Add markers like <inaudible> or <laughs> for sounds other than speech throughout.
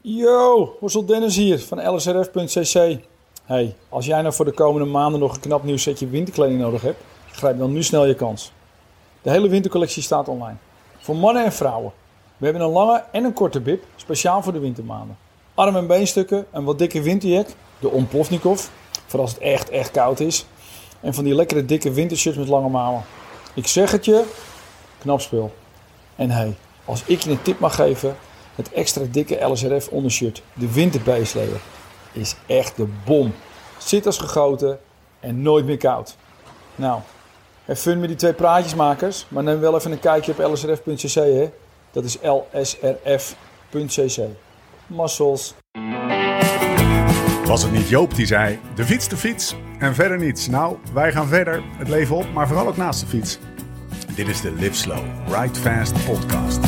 Yo, Hossel Dennis hier van lsrf.cc. Hey, als jij nou voor de komende maanden nog een knap nieuw setje winterkleding nodig hebt, grijp dan nu snel je kans. De hele wintercollectie staat online. Voor mannen en vrouwen. We hebben een lange en een korte bib, speciaal voor de wintermaanden. Arm- en beenstukken, een wat dikke winterjack, de Omplovnikov, voor als het echt, echt koud is. En van die lekkere dikke wintershirts met lange mouwen. Ik zeg het je, knap spul. En hey, als ik je een tip mag geven, het extra dikke LSRF ondershirt, de winterbeeslayer, is echt de bom. Zit als gegoten en nooit meer koud. Nou, heb fun met die twee praatjesmakers, maar neem wel even een kijkje op lsrf.cc hè. Dat is lsrf.cc. Massels. Was het niet Joop die zei: de fiets, de fiets en verder niets? Nou, wij gaan verder, het leven op, maar vooral ook naast de fiets. Dit is de Live Slow, Ride Fast podcast.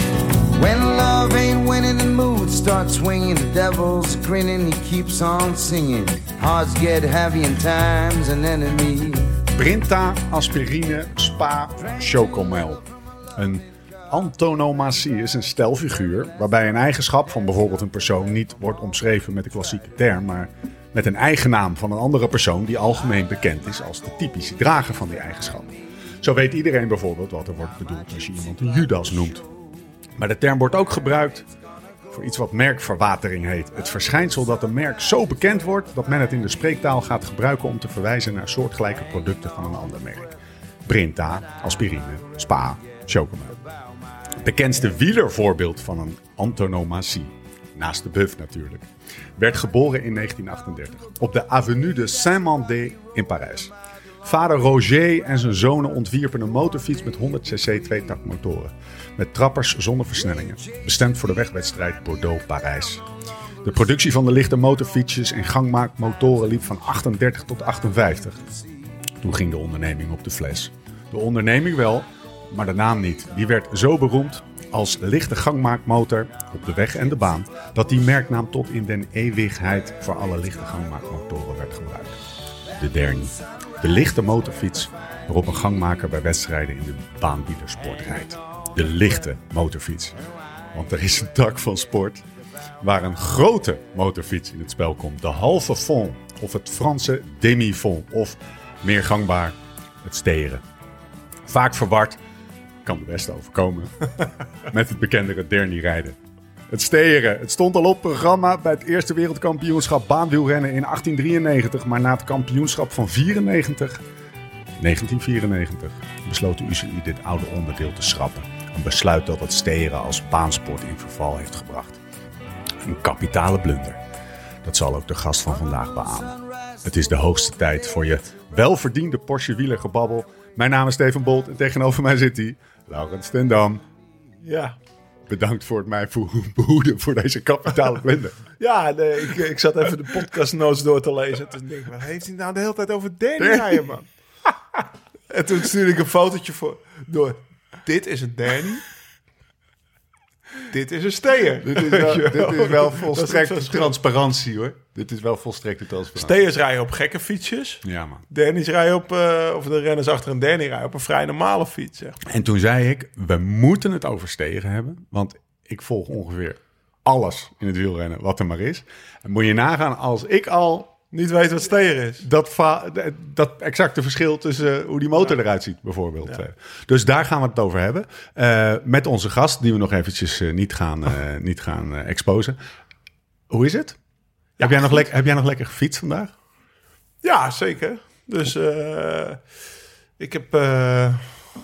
When love ain't winning, the mood starts swinging. The devil's grinning, he keeps on singing. Hearts get heavy and time's an enemy. Brinta, aspirine, spa, chocomel. Een antonomatie is een stelfiguur waarbij een eigenschap van bijvoorbeeld een persoon niet wordt omschreven met de klassieke term, maar met een eigen naam van een andere persoon die algemeen bekend is als de typische drager van die eigenschap. Zo weet iedereen bijvoorbeeld wat er wordt bedoeld als je iemand een Judas noemt. Maar de term wordt ook gebruikt voor iets wat merkverwatering heet. Het verschijnsel dat een merk zo bekend wordt dat men het in de spreektaal gaat gebruiken om te verwijzen naar soortgelijke producten van een ander merk. Brinta, aspirine, spa, chocomel. Het bekendste wielervoorbeeld van een antonomatie, naast de buff natuurlijk, werd geboren in 1938 op de Avenue de Saint-Mandé in Parijs. Vader Roger en zijn zonen ontwierpen een motorfiets met 100 cc tweetaktmotoren. Met trappers zonder versnellingen. Bestemd voor de wegwedstrijd Bordeaux-Parijs. De productie van de lichte motorfietsjes en gangmaakmotoren liep van 38 tot 58. Toen ging de onderneming op de fles. De onderneming wel, maar de naam niet. Die werd zo beroemd als lichte gangmaakmotor op de weg en de baan, dat die merknaam tot in den eeuwigheid voor alle lichte gangmaakmotoren werd gebruikt. De Derny. De lichte motorfiets waarop een gangmaker bij wedstrijden in de baanwielersport rijdt. De lichte motorfiets. Want er is een tak van sport waar een grote motorfiets in het spel komt. De halve fond of het Franse demi-fond of meer gangbaar het steren. Vaak verward, kan de beste overkomen, <laughs> met het bekendere Derny rijden. Het steren. Het stond al op programma bij het eerste wereldkampioenschap baanwielrennen in 1893. Maar na het kampioenschap van 94, 1994 besloot de UCI dit oude onderdeel te schrappen. Een besluit dat het steren als baansport in verval heeft gebracht. Een kapitale blunder. Dat zal ook de gast van vandaag beamen. Het is de hoogste tijd voor je welverdiende Porsche wielergebabbel. Mijn naam is Steven Bolt en tegenover mij zit hij, Laurens Stendam. Ja. Bedankt voor het mij behoeden voor deze kapitale <laughs> blunder. Ja, nee, ik, ik zat even de podcast notes door te lezen. Toen denk ik, wat heeft hij nou de hele tijd over Danny man? en toen stuurde ik een fotootje voor, door. Dit is een Danny. Dit is een Steer. Dit is wel, dit is wel volstrekte transparantie hoor. Dit is wel volstrekte transparantie. Steers rijden op gekke fietsjes. Ja man. Danny's rijden op, eh, of de renners achter een Danny rijden op een vrij normale fiets. Zeg. En toen zei ik, we moeten het over stegen hebben. Want ik volg ongeveer alles in het wielrennen wat er maar is. En moet je nagaan als ik al Niet weten wat Steer is. dat, dat exacte verschil tussen eh, hoe die motor eruit ziet bijvoorbeeld. Eh, Dus daar gaan we het over hebben. Eh, met onze gast, die we nog eventjes niet gaan, eh, niet gaan exposen. Hoe is het? heb, jij nog heb jij nog lekker gefietst vandaag? Ja, zeker. Dus ik, heb,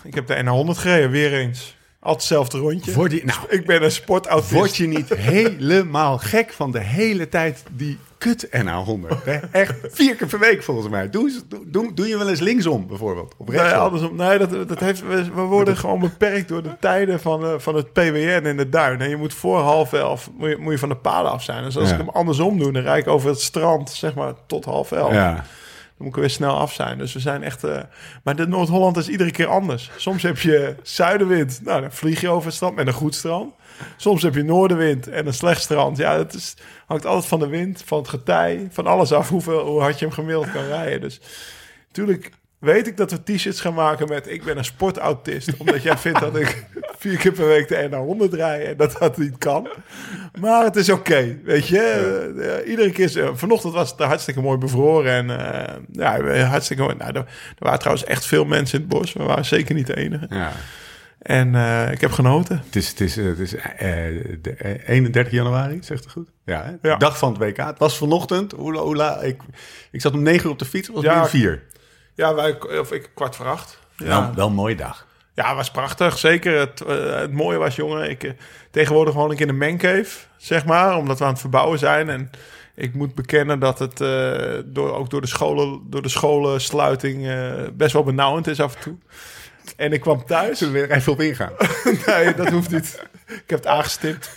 ik heb de NA100 gereden, weer eens. Altijd hetzelfde rondje. Word je, nou, Ik ben een sportautist. Word je niet <laughs> helemaal gek van de hele tijd die kut NA100? Hè? Echt vier keer per week volgens mij. Doe, doe, doe, je wel eens linksom bijvoorbeeld? Of Nee, andersom. Nee, dat, dat heeft, we, worden gewoon beperkt door de tijden van, eh, van het PWN in de duin. En je moet voor half elf moet je, moet je van de paden af zijn. Dus als Ja. ik hem andersom doe, dan rijd ik over het strand, zeg maar, tot half elf. Ja. Dan moet ik weer snel af zijn. Dus we zijn echt... eh, maar de Noord-Holland is iedere keer anders. Soms heb je zuidenwind. Nou, dan vlieg je over het strand met een goed strand. Soms heb je noordenwind en een slecht strand. Ja, het is, hangt altijd van de wind, van het getij, van alles af hoeveel, hoe hard je hem gemiddeld kan rijden. Dus natuurlijk weet ik dat we t-shirts gaan maken met ik ben een sportautist. Omdat jij vindt dat ik <laughs> vier keer per week de NA 100 rijden. En dat dat niet kan. Maar het is oké, weet je. Eh, iedere keer... eh, vanochtend was het hartstikke mooi bevroren. En eh, ja, hartstikke mooi. Nou, er, er waren trouwens echt veel mensen in het bos. We waren zeker niet de enige. Ja. En eh, ik heb genoten. Het is, het is, het is eh, de, eh, 31 januari, zegt het goed? Ja, dag van het WK. Het was vanochtend. Hoe, la- hoe la- ik, ik zat om 9 uur op de fiets, was Ja. nu 4. Ja, wij, of ik kwart voor acht. Ja. Wel, wel een mooie dag. Ja, was prachtig. Zeker. Het, eh, het mooie was, jongen, ik eh, tegenwoordig woon ik in een mancave, zeg maar, omdat we aan het verbouwen zijn. En ik moet bekennen dat het eh, door, ook door de, scholen, door de scholensluiting eh, best wel benauwend is af en toe. En ik kwam thuis. Zullen we er even op ingaan? <laughs> nee, dat hoeft niet. Ik heb het aangestipt.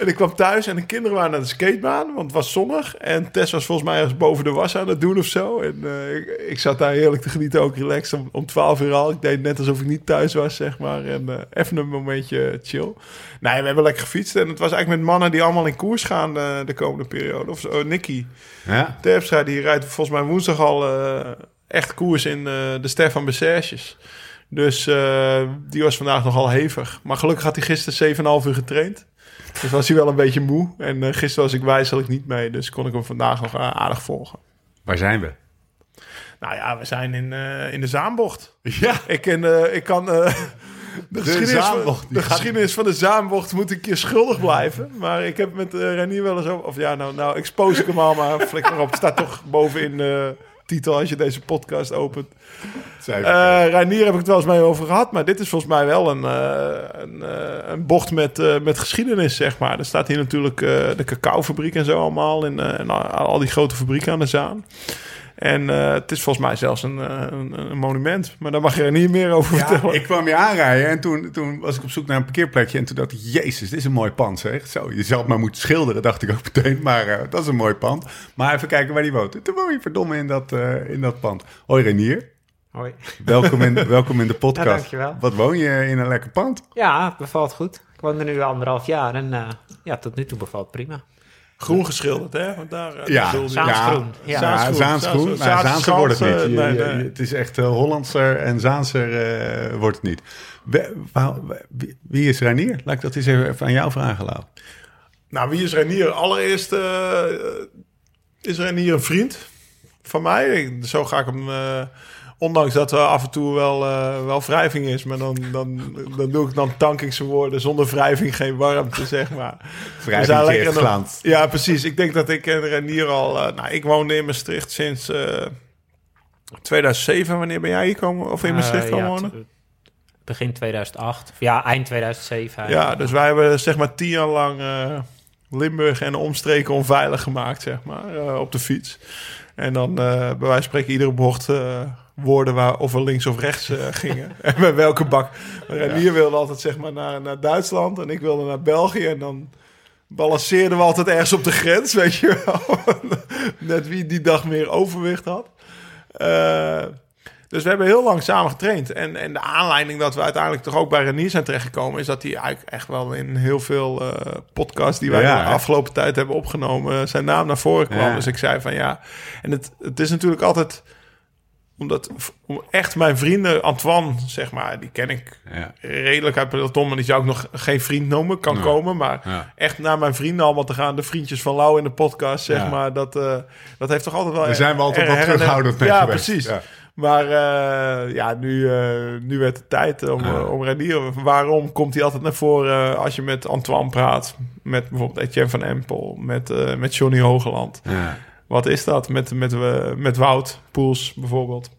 En ik kwam thuis en de kinderen waren naar de skatebaan, want het was zonnig. En Tess was volgens mij ergens boven de was aan het doen of zo. En eh, ik, ik zat daar heerlijk te genieten, ook relaxed om, om 12 uur al. Ik deed net alsof ik niet thuis was, zeg maar. En eh, even een momentje chill. Nee, we hebben lekker gefietst. En het was eigenlijk met mannen die allemaal in koers gaan eh, de komende periode. Of zo. Nicky Ja? Terpstra, die rijdt volgens mij woensdag al echt koers in eh, de Stefan Bessèges. Dus eh, die was vandaag nogal hevig. Maar gelukkig had hij gisteren 7,5 uur getraind. Dus was hij wel een beetje moe. En eh, gisteren was ik wijselijk niet mee. Dus kon ik hem vandaag nog aardig volgen. Waar zijn we? Nou ja, we zijn in, in de Zaanbocht. Ja. Ik, eh, ik kan... eh, de, geschiedenis, Zaanbocht, van, de geschiedenis van de Zaanbocht moet ik je schuldig blijven. Maar ik heb met Renier wel eens over... Of ja, nou, nou expose ik hem al, maar flikker op. Het staat toch bovenin de titel als je deze podcast opent. Eh Reinier heb ik het wel eens mee over gehad. Maar dit is volgens mij wel een, eh, een, eh, een bocht met, met geschiedenis, zeg maar. Er staat hier natuurlijk de cacaofabriek en zo allemaal. En, en al, al die grote fabrieken aan de Zaan. En eh, het is volgens mij zelfs een, eh, een, een monument. Maar daar mag je er niet meer over Ja, vertellen. ik kwam je aanrijden en toen, toen was ik op zoek naar een parkeerplekje. En toen dacht ik, jezus, dit is een mooi pand zeg. Zo, je zou het maar moeten schilderen, dacht ik ook meteen. Maar eh, dat is een mooi pand. Maar even kijken waar die woont. Toen woon je verdomme in dat, eh, in dat pand. Hoi Renier, Hoi. welkom in, <laughs> welkom in de podcast. Ja, dankjewel. Wat woon je in een lekker pand? Ja, bevalt goed. Ik woon er nu anderhalf jaar en ja, tot nu toe bevalt het prima. Groen geschilderd, hè? Want daar, eh, Ja, daar. Zaansgroen. Ja. Ja, Zaansgroen. Zaansgroen. Zaanse- Zaanse wordt het niet. Zaanse- Je- nee, je- nee. je- het is echt eh, Hollandser en Zaanser eh, wordt het niet. Wie, wie is Renier? Laat ik dat eens even even aan jou vragen, Lau. Nou, wie is Renier? Allereerst eh, is Renier een vriend van mij. Ik- Zo ga ik hem... eh, ondanks dat er af en toe wel, eh, wel wrijving is... maar dan, dan, dan, doe ik, dan tank ik zijn woorden. Zonder wrijving geen warmte, zeg maar. Wrijving zijn geeft lekker in de- glans. Ja, precies. Ik denk dat ik en Renier al... eh, nou, ik woonde in Maastricht sinds eh, 2007. Wanneer ben jij hier komen? Of in Maastricht Eh, komen ja, wonen? Begin 2008. Of ja, eind 2007. Ja, dus wij hebben zeg maar tien jaar lang eh, Limburg en de omstreken onveilig gemaakt, zeg maar, eh, op de fiets. En dan eh, bij wijze van spreken iedere bocht eh, woorden waar of we links of rechts eh, gingen. <laughs> en met welke bak. Renier wilde altijd zeg maar naar, naar Duitsland en ik wilde naar België. En dan balanceerden we altijd ergens op de grens, <laughs> weet je wel. <laughs> Net wie die dag meer overwicht had. Eh, dus we hebben heel lang samen getraind. En, en de aanleiding dat we uiteindelijk toch ook bij Renier zijn terechtgekomen... is dat hij eigenlijk echt wel in heel veel eh, podcasts... die wij Ja, de afgelopen tijd hebben opgenomen... zijn naam naar voren kwam. Ja. Dus ik zei van ja... En het, het is natuurlijk altijd... omdat om echt mijn vrienden... Antoine, zeg maar, die ken ik Ja. redelijk uit peloton... maar die zou ik nog geen vriend noemen, kan Nee. komen. Maar Ja. echt naar mijn vrienden allemaal te gaan... de vriendjes van Lau in de podcast, zeg Ja. maar... Dat, eh, dat heeft toch altijd wel... Daar zijn we altijd wat terughoudend mee Ja, geweest. precies. Maar eh, ja, nu, eh, nu werd het tijd om, eh, om Renier. Waarom komt hij altijd naar voren als je met Antoine praat? Met bijvoorbeeld Etienne van Empel, met, met Johnny Hogeland. Wat is dat? Met, met, eh, met Wout Poels bijvoorbeeld.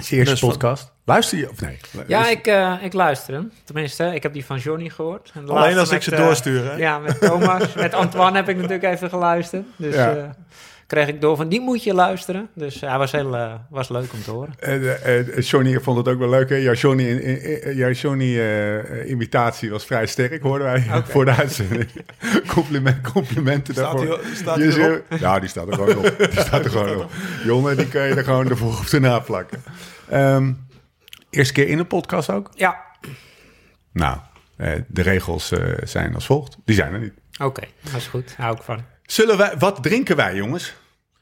Is je eerste Dus van- podcast. Luister je of nee? Ja, ik, eh, ik luister hem. Tenminste, ik heb die van Johnny gehoord. En Alleen als ik ze eh, doorstuur. Hè? Ja, met Thomas. met Antoine heb ik natuurlijk even geluisterd. Dus Ja. eh, kreeg ik door van, die moet je luisteren. Dus hij was, heel, eh, was leuk om te horen. Eh, eh, Johnny vond het ook wel leuk. Hè? Jouw Johnny, in- in- in- jouw Johnny eh, imitatie was vrij sterk, hoorden wij voor de uitzending. <laughs> Compliment, complimenten Staat daarvoor. staat erop? heel- Ja, die staat er gewoon op. Die staat er gewoon op. Jongen, die kan je er gewoon de voor op de na plakken. Ehm, eerste keer in een podcast ook? Ja, Nou, eh, de regels eh, zijn als volgt. Die zijn er niet. oké. Dat is goed. Hou ik van. Zullen wij, wat drinken wij, jongens?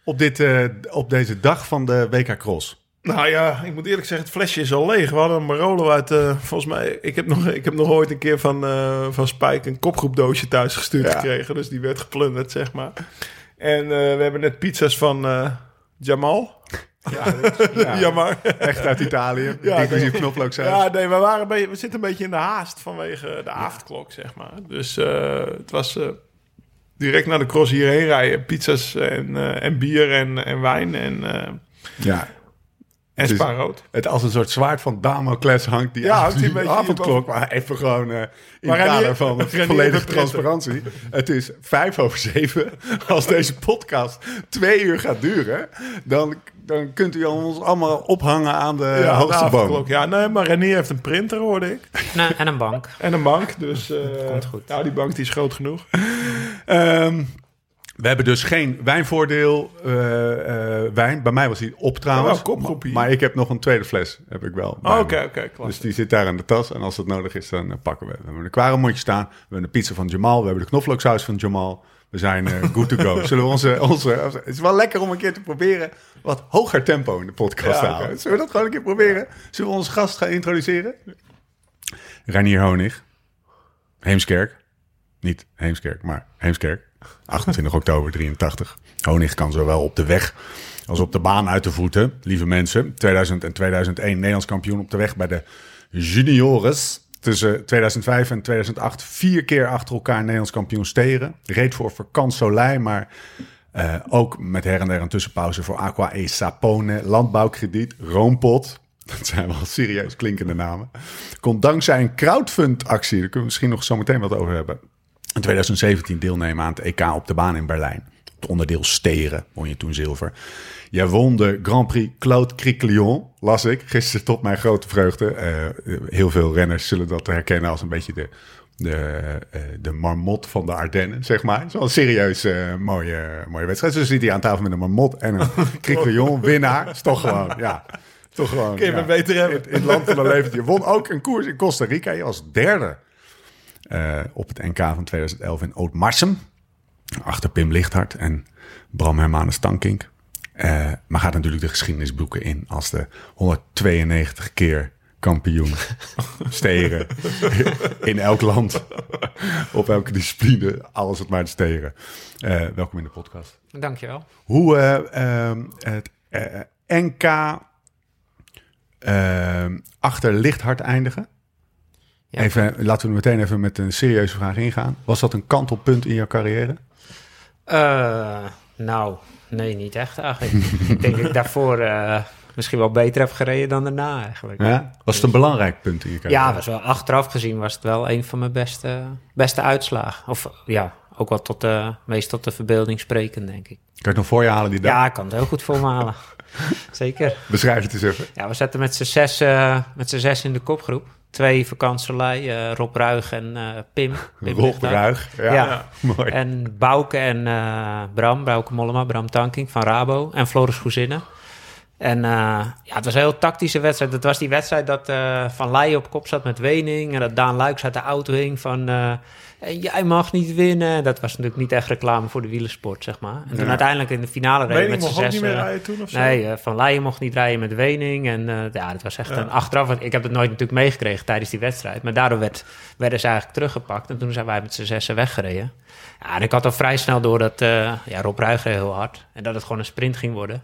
Op, dit, eh, op deze dag van de WK Cross. Nou ja, ik moet eerlijk zeggen, het flesje is al leeg. We hadden een Marolo uit, eh, volgens mij... Ik heb, nog, ik heb nog ooit een keer van, eh van Spike een kopgroepdoosje thuis gestuurd Ja. gekregen. Dus die werd geplunderd, zeg maar. En we hebben net pizza's van Jamal. Ja, <laughs> Jammer. Echt uit Italië. Ja, inclusief nee. knoflooksaus. Ja, nee, we, waren een beetje, we zitten een beetje in de haast vanwege de avondklok, zeg maar. Dus het was direct naar de cross hierheen rijden. Pizza's en, eh, en bier en, en wijn en, eh ja. En Dus- spa rood. Het als een soort zwaard van Damocles hangt die, Ja, hangt die avondklok. Maar even gewoon eh, in Maar kader van <laughs> volledige transparantie. Het is vijf over zeven. Als deze podcast twee uur gaat duren, dan, dan kunt u ons allemaal ophangen aan de ja, de hoogste boom. avondklok. Ja, nee, maar Renier heeft een printer, hoorde ik. Nou, en een bank. En een bank, dus... <laughs> eh Komt goed. Nou, die bank die is groot genoeg. Ehm, we hebben dus geen wijnvoordeel eh, eh, wijn. Bij mij was die op trouwens. Wel kopgroepie. maar ik heb nog een tweede fles. Heb ik wel. Oh. Oké, oké. Dus die zit daar in de tas. En als dat nodig is, dan eh, pakken we. We hebben een kwaremondje staan. We hebben de pizza van Jamal. We hebben de knoflooksaus van Jamal. We zijn good to go. <laughs> Zullen we onze, onze... Het is wel lekker om een keer te proberen... wat hoger tempo in de podcast Ja, te houden. Zullen we dat gewoon een keer proberen? Zullen we onze gast gaan introduceren? Reinier Honig. Heemskerk. Niet Heemskerk, maar Heemskerk. 28 oktober 83. Honig kan zowel op de weg als op de baan uit de voeten. Lieve mensen, 2000 en 2001 Nederlands kampioen op de weg bij de juniores. Tussen 2005 en 2008 vier keer achter elkaar Nederlands kampioen steren. Reed voor Vakant Soleil, maar eh, ook met her en der een tussenpauze voor Aqua e Sapone, Landbouwkrediet, Roompot. Dat zijn wel serieus klinkende namen. Kon dankzij een crowdfund-actie, daar kunnen we misschien nog zo meteen wat over hebben. In 2017 deelnemen aan het EK op de baan in Berlijn. Het onderdeel steren won je toen zilver. Jij won de Grand Prix Claude Criquelion, las ik. Gisteren tot mijn grote vreugde. Eh, heel veel renners zullen dat herkennen als een beetje de, de, eh, de marmot van de Ardennen, zeg maar. Het is wel een serieus eh, mooie, mooie wedstrijd. Zo zit hij aan tafel met een marmot en een <laughs> Criquelion winnaar. Is toch gewoon, ja. Toch gewoon, Kun je ja. beter hebben. In, in het land van een leventje. Je won ook een koers in Costa Rica. Je was derde eh, op het NK van 2011 in Oud-Marsum. Achter Pim Lichthart en Bram Hermanus Tankink. Eh, maar gaat natuurlijk de geschiedenisboeken in als de 192 keer kampioen <laughs> steren in elk land. Op elke discipline, alles het maar te steren. Eh, welkom in de podcast. Dankjewel. Hoe eh, ehm, het NK ehm, achter Lichthart eindigen? Ja, Even, laten we meteen even met een serieuze vraag ingaan. Was dat een kantelpunt in jouw carrière? Eh, nou, nee, niet echt eigenlijk. <laughs> ik denk dat ik daarvoor eh, misschien wel beter heb gereden dan daarna eigenlijk. Ja? Was het een belangrijk punt in je carrière? Ja, was wel, achteraf gezien was het wel een van mijn beste, beste uitslagen. Of ja, ook wel tot de, meest tot de verbeelding spreken, denk ik. Kan je het nog voor je halen die dag? Ja, ik kan het heel goed voor me halen. <laughs> Zeker. Beschrijf het eens even. Ja, we zaten met z'n zes, eh, met z'n zes in de kopgroep. Twee vakantselei, eh Rob Ruig en eh, Pim. <laughs> Pim Rob. Ruig. Ja, Ja. <laughs> mooi. En Bouke en eh, Bram, Bouke Mollema, Bram Tanking van Rabo en Floris Goezinnen. En ja, het was een heel tactische wedstrijd. Het was die wedstrijd dat Van Leijen op kop zat met Wening... en dat Daan Luiks uit de auto hing van... eh, "Hey, jij mag niet winnen. Dat was natuurlijk niet echt reclame voor de wielersport, zeg maar. En toen Ja. uiteindelijk in de finale reden met z'n zes... niet meer eh, rijden toen of zo? Nee, eh, Van Leijen mocht niet rijden met Wening. En eh, ja, dat was echt Ja. een achteraf. want Ik heb het nooit natuurlijk meegekregen tijdens die wedstrijd. Maar daardoor werd, werden ze eigenlijk teruggepakt. En toen zijn wij met z'n zessen weggereden. Ja, en ik had al vrij snel door dat uh, ja, Rob Ruig reed heel hard. En dat het gewoon een sprint ging worden.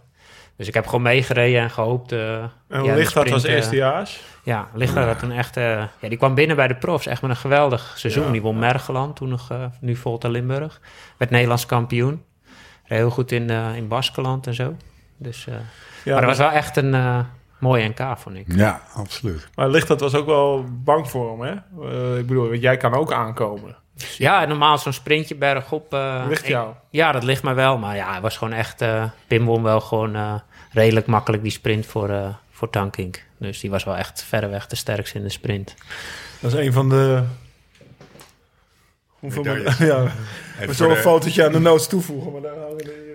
Dus ik heb gewoon meegereden en gehoopt. Uh, En ja, Lichthart was sprint, eh, eerstejaars. ja, Lichthart had toen echt... eh, ja, die kwam binnen bij de profs. Echt met een geweldig seizoen. Ja, die won. Mergeland, toen nog, eh, nu Volta Limburg. Werd Nederlands kampioen. Reed heel goed in, eh, in Baskeland en zo. Dus, eh, Ja, maar dat was wel echt een uh, mooi NK, vond ik. Ja, absoluut. Maar Lichthart was ook wel bang voor hem, hè? Uh, ik bedoel, jij kan ook aankomen. Ja, en normaal zo'n sprintje bergop... Uh, ligt jou? Ik, ja, dat ligt mij wel. Maar ja, hij was gewoon echt... Uh, Pim won wel gewoon uh, redelijk makkelijk die sprint voor, uh, voor Tankink. Dus die was wel echt verreweg de sterkste in de sprint. Dat is een van de... Hoeveel <laughs> ja, we zullen een fotootje aan de notes toevoegen, maar daar hier uh,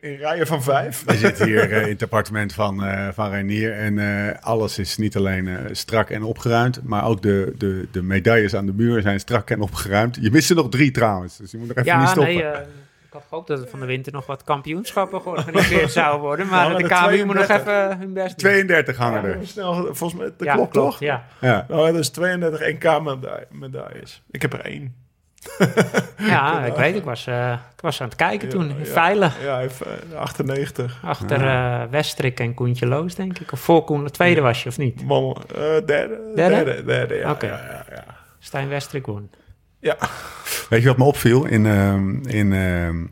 in rijen van vijf. We zitten hier eh, in het appartement van, eh van Reinier. En eh, alles is niet alleen eh, strak en opgeruimd. Maar ook de, de, de medailles aan de muur zijn strak en opgeruimd. Je mist er nog drie trouwens. Dus je moet nog even niet stoppen. nee, uh, Ik had gehoopt dat er van de winter nog wat kampioenschappen georganiseerd zouden worden. Maar Ja, maar de de KMU moet nog 32. even hun best doen. 32 hangen er. Snel, volgens mij, dat ja, klopt, toch? Ja. Ja. Nou, dat is 32 NK-medailles. Ik heb er één. <laughs> ja, ik weet, ik was, eh, ik was aan het kijken toen, in Ja, Veilen. Ja, hij heeft eh, 98. Achter eh Westrik en Koentje Loos, denk ik. Of voor Koen, de tweede was je, of niet? Eh, derde. Derde? Derde, derde, ja. Oké. ja, ja, ja. Stijn Westrik won. Ja. <laughs> Weet je wat me opviel in, ehm, in, ehm,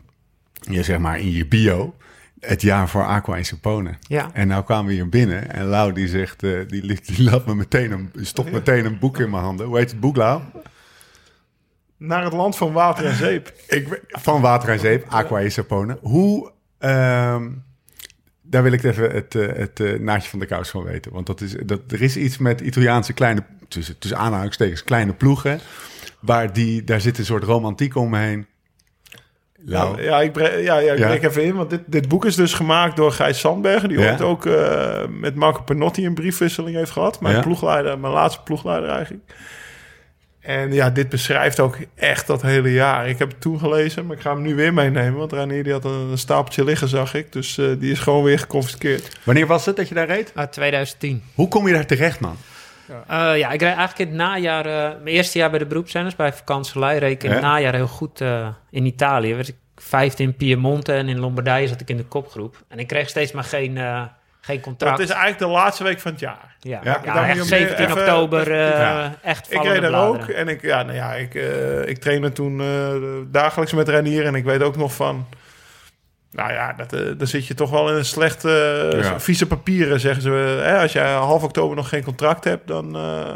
je, zeg maar in je bio? Het jaar voor Aqua in Sapone. Ja. En nou kwamen we hier binnen en Lau die zegt, eh, die, die, die laat me meteen een, stopt meteen een boek in mijn handen. Hoe heet het boek, Lau? Naar het land van water en zeep. <laughs> Ik, van Water en Zeep, Aqua in Sapone. Hoe, ehm, daar wil ik even het, eh, het eh, naadje van de kous van weten. Want dat is, dat, er is iets met Italiaanse kleine, tussen, tussen aanhalingstekens, kleine ploegen. Waar die, daar zit een soort romantiek omheen. Ja, ja, ik breek, ja, ja, ik Ja. even in, want dit, dit boek is dus gemaakt door Gijs Sandbergen... die Ja. ooit ook eh, met Marco Penotti een briefwisseling heeft gehad. Mijn ploegleider, mijn laatste ploegleider eigenlijk. En ja, dit beschrijft ook echt dat hele jaar. Ik heb het toen gelezen, maar ik ga hem nu weer meenemen... want Reinier die had een, stapeltje liggen, zag ik. Dus eh, die is gewoon weer geconfiskeerd. Wanneer was het dat je daar reed? Uit 2010. Hoe kom je daar terecht, man? Eh, ja, ik reed eigenlijk in het najaar... eh, mijn eerste jaar bij de beroepszenders, bij vakantselij... reed ik in het Ja. najaar heel goed eh, in Italië. Werd ik vijfde in Piemonte en in Lombardije zat ik in de kopgroep. En ik kreeg steeds maar geen, eh, geen contract. Dat is eigenlijk de laatste week van het jaar. Ja, Ja, ja, echt moet je meer 17 even- oktober, eh, Ja. echt Ik reed daar ook en ik, ja, nou ja, ik, eh, ik trainde toen eh, dagelijks met Renier en ik weet ook nog van, nou ja, dat, dan zit je toch wel in een slechte, eh, Ja. vieze papieren, zeggen ze. Hè, als jij half oktober nog geen contract hebt, dan, eh,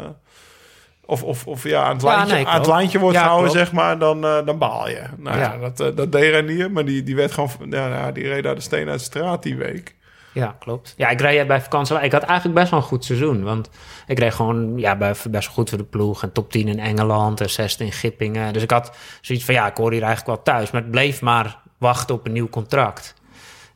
of, of, of ja, aan het, Ja, lijntje, nee, aan het lijntje wordt Ja, gehouden, klopt. zeg maar, dan, dan baal je. Nou ja, Ja. dat, eh, dat deed Renier, maar die, die werd gewoon, ja, nou, die reed daar de steen uit de straat die week. Ja, klopt. Ja, ik reed bij vakantie. Ik had eigenlijk best wel een goed seizoen. Want ik reed gewoon ja, best wel goed voor de ploeg. En top 10 in Engeland en 16 in Gippingen. Dus ik had zoiets van, ja, ik hoor hier eigenlijk wel thuis. Maar het bleef maar wachten op een nieuw contract.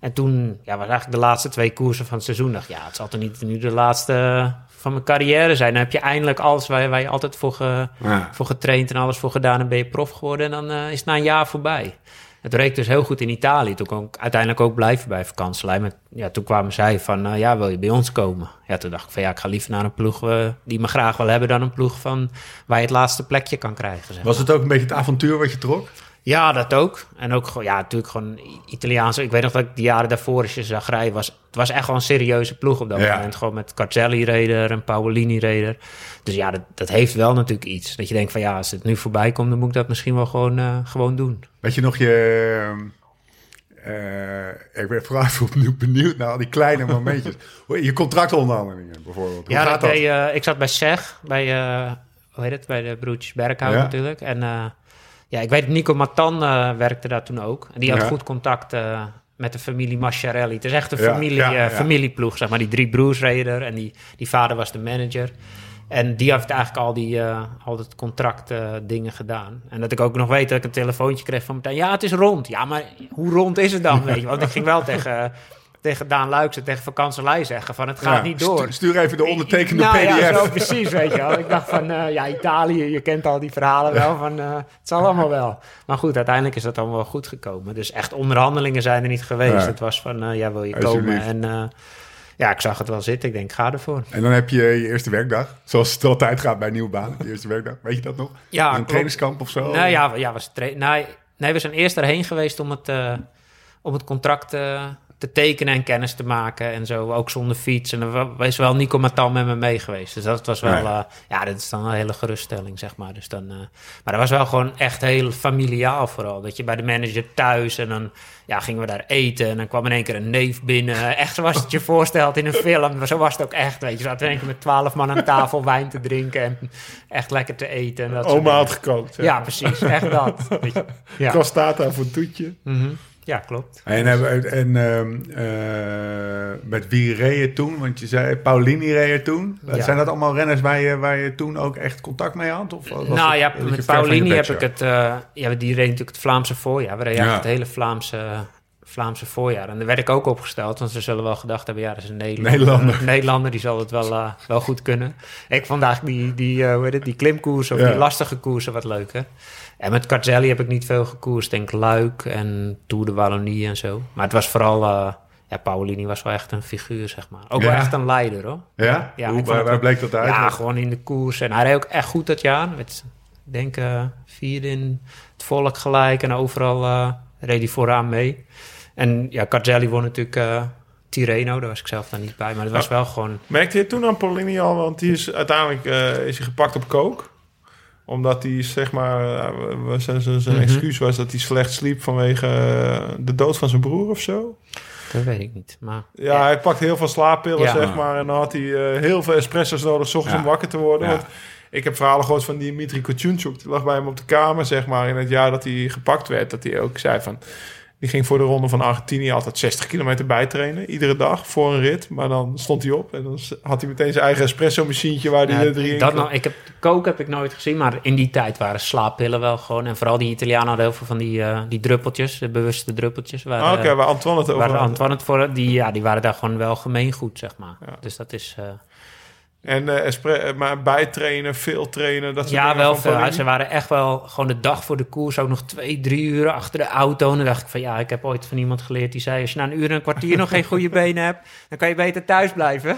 En toen ja, was eigenlijk de laatste twee koersen van het seizoen. dacht ja, het zal toch niet nu de laatste van mijn carrière zijn. Dan heb je eindelijk alles waar je, waar je altijd voor, ge- Ja. voor getraind en alles voor gedaan. En ben je prof geworden. En dan eh, is het na een jaar voorbij. Het reek dus heel goed in Italië. Toen kon ik uiteindelijk ook blijven bij vakantielijn. Ja, toen kwamen zij van, eh, ja, wil je bij ons komen? Ja, toen dacht ik van, ja, ik ga liever naar een ploeg eh, die me graag wil hebben... dan een ploeg van waar je het laatste plekje kan krijgen. Zeg. Was het ook een beetje het avontuur wat je trok? Ja, dat ook. En ook gewoon, ja, natuurlijk gewoon I- Italiaans. Ik weet nog dat ik de jaren daarvoor, als je zag rijden, was, het was echt wel een serieuze ploeg op dat Ja. moment. Gewoon met Carzelli-reder en Paolini-reder. Dus ja, dat, dat heeft wel natuurlijk iets. Dat je denkt van, ja, als het nu voorbij komt, dan moet ik dat misschien wel gewoon, eh, gewoon doen. Weet je nog je... eh, ik ben vooral <laughs> benieuwd naar al die kleine momentjes. <laughs> Je contractonderhandelingen bijvoorbeeld. Hoe ja, gaat dat eh, ik zat bij SEG, bij, hoe heet het, bij de broertjes Berghout Ja. natuurlijk. En ja, ik weet, Nico Matan eh, werkte daar toen ook. En die had goed contact eh, met de familie Masciarelli. Het is echt een familie, eh, familieploeg, zeg maar. Die drie broers reden er en die, die vader was de manager. En die heeft eigenlijk al die eh, al het contract dingen gedaan. En dat ik ook nog weet dat ik een telefoontje kreeg van meteen... Ja, het is rond. Ja, maar hoe rond is het dan, weet je? Want ik ging wel tegen, tegen Daan Luikse, tegen Vakantselij zeggen van... Het gaat Ja, niet door. stu- Stuur even de ondertekende Nou PDF. Ja, zo precies, weet je wel. Ik dacht van, eh, ja, Italië, je kent al die verhalen wel van, eh, het zal allemaal wel. Maar goed, uiteindelijk is dat allemaal wel goed gekomen. Dus echt onderhandelingen zijn er niet geweest. Ja. Het was van, eh, ja, wil je komen? En ja, ik zag het wel zitten. Ik denk, ga ervoor. En dan heb je je eerste werkdag. Zoals het altijd gaat bij nieuwe banen. Je eerste werkdag. Weet je dat nog? Ja, een trainingskamp of zo? Nou ja, ja was nee, nee, we zijn eerst erheen geweest om het, om het contract te tekenen en kennis te maken en zo. Ook zonder fiets. En er is wel Nico Matan met me mee geweest. Dus dat was wel, Nee. eh, ja, dat is dan een hele geruststelling, zeg maar. Dus dan, eh, maar dat was wel gewoon echt heel familiaal vooral. Dat je bij de manager thuis en dan ja, gingen we daar eten. En dan kwam in één keer een neef binnen. Echt zoals het je <laughs> voorstelt in een film. Maar zo was het ook echt, weet je. We zaten in één keer met twaalf man aan tafel wijn te drinken en echt lekker te eten. En dat Oma had gekookt. Ja, precies. Echt dat. Weet je. <laughs> Ja. Costata voor een toetje. Mhm. Ja, klopt. En, hebben- en ehm, eh, met wie reed je toen? Want je zei Paulini reed je toen. Ja. Zijn dat allemaal renners waar je, waar je toen ook echt contact mee had? Of was nou het- ja, met Paulini heb ik het... eh, ja, die reed natuurlijk het Vlaamse voorjaar. We reden Ja. het hele Vlaamse, Vlaamse voorjaar. En daar werd ik ook opgesteld. Want ze zullen wel gedacht hebben... Ja, dat is een Nederlander. Nederlander. Die zal het wel, eh, wel goed kunnen. Ik eigenlijk die, die, eh, hoe heet het, die klimkoersen... of Ja. die lastige koersen wat leuker. En met Carzelli heb ik niet veel gekoerst. Denk Luik en Tour de Wallonie en zo. Maar het was vooral... eh, ja, Paulini was wel echt een figuur, zeg maar. Ook wel echt een leider, hoor. Ja? Ja, Hoe, waar, bleek dat uit? Ja, gewoon in de koers. En hij reed ook echt goed dat jaar. Met, ik denk, eh vierde in het volk gelijk. En overal eh, reed hij vooraan mee. En ja, Carzelli won natuurlijk eh, Tirreno. Daar was ik zelf dan niet bij. Maar het was Ja. wel gewoon... Merkte je toen aan Polini al, want die is uiteindelijk is hij gepakt op kook. Omdat hij, zeg maar, eh, was- zijn, zijn, Mhm. excuus was dat hij slecht sliep vanwege eh, de dood van zijn broer of zo. Dat weet ik niet. Maar Ja, hij pakte heel veel slaappillen, Ja. zeg maar. En dan had hij eh, heel veel espresso's nodig, s ochtends Ja. om wakker te worden. Want ik heb verhalen gehoord van Dimitri Kotjunchuk. Die lag bij hem op de kamer, zeg maar, in het jaar dat hij gepakt werd. Dat hij ook zei van... Die ging voor de ronde van Argentinië altijd 60 kilometer bijtrainen. Iedere dag voor een rit. Maar dan stond hij op en dan had hij meteen zijn eigen espresso-machientje waar hij Ja, de drie in dat nou, ik heb, kook heb ik nooit gezien, maar in die tijd waren slaappillen wel gewoon. En vooral die Italianen hadden heel veel van die, eh, die druppeltjes, de bewuste druppeltjes. Waar, Ah, Oké, eh, waar Antoine het over waar had. Antoine het voor, die, ja, die waren daar gewoon wel gemeengoed, zeg maar. Ja. Dus dat is... eh, En eh, eh, maar bijtrainen, veel trainen, dat soort ja, wel veel. Ze waren echt wel gewoon de dag voor de koers ook nog twee, drie uur achter de auto. En dan dacht ik van ja, ik heb ooit van iemand geleerd die zei... als je na een uur en een kwartier nog geen goede benen hebt... dan kan je beter thuis blijven.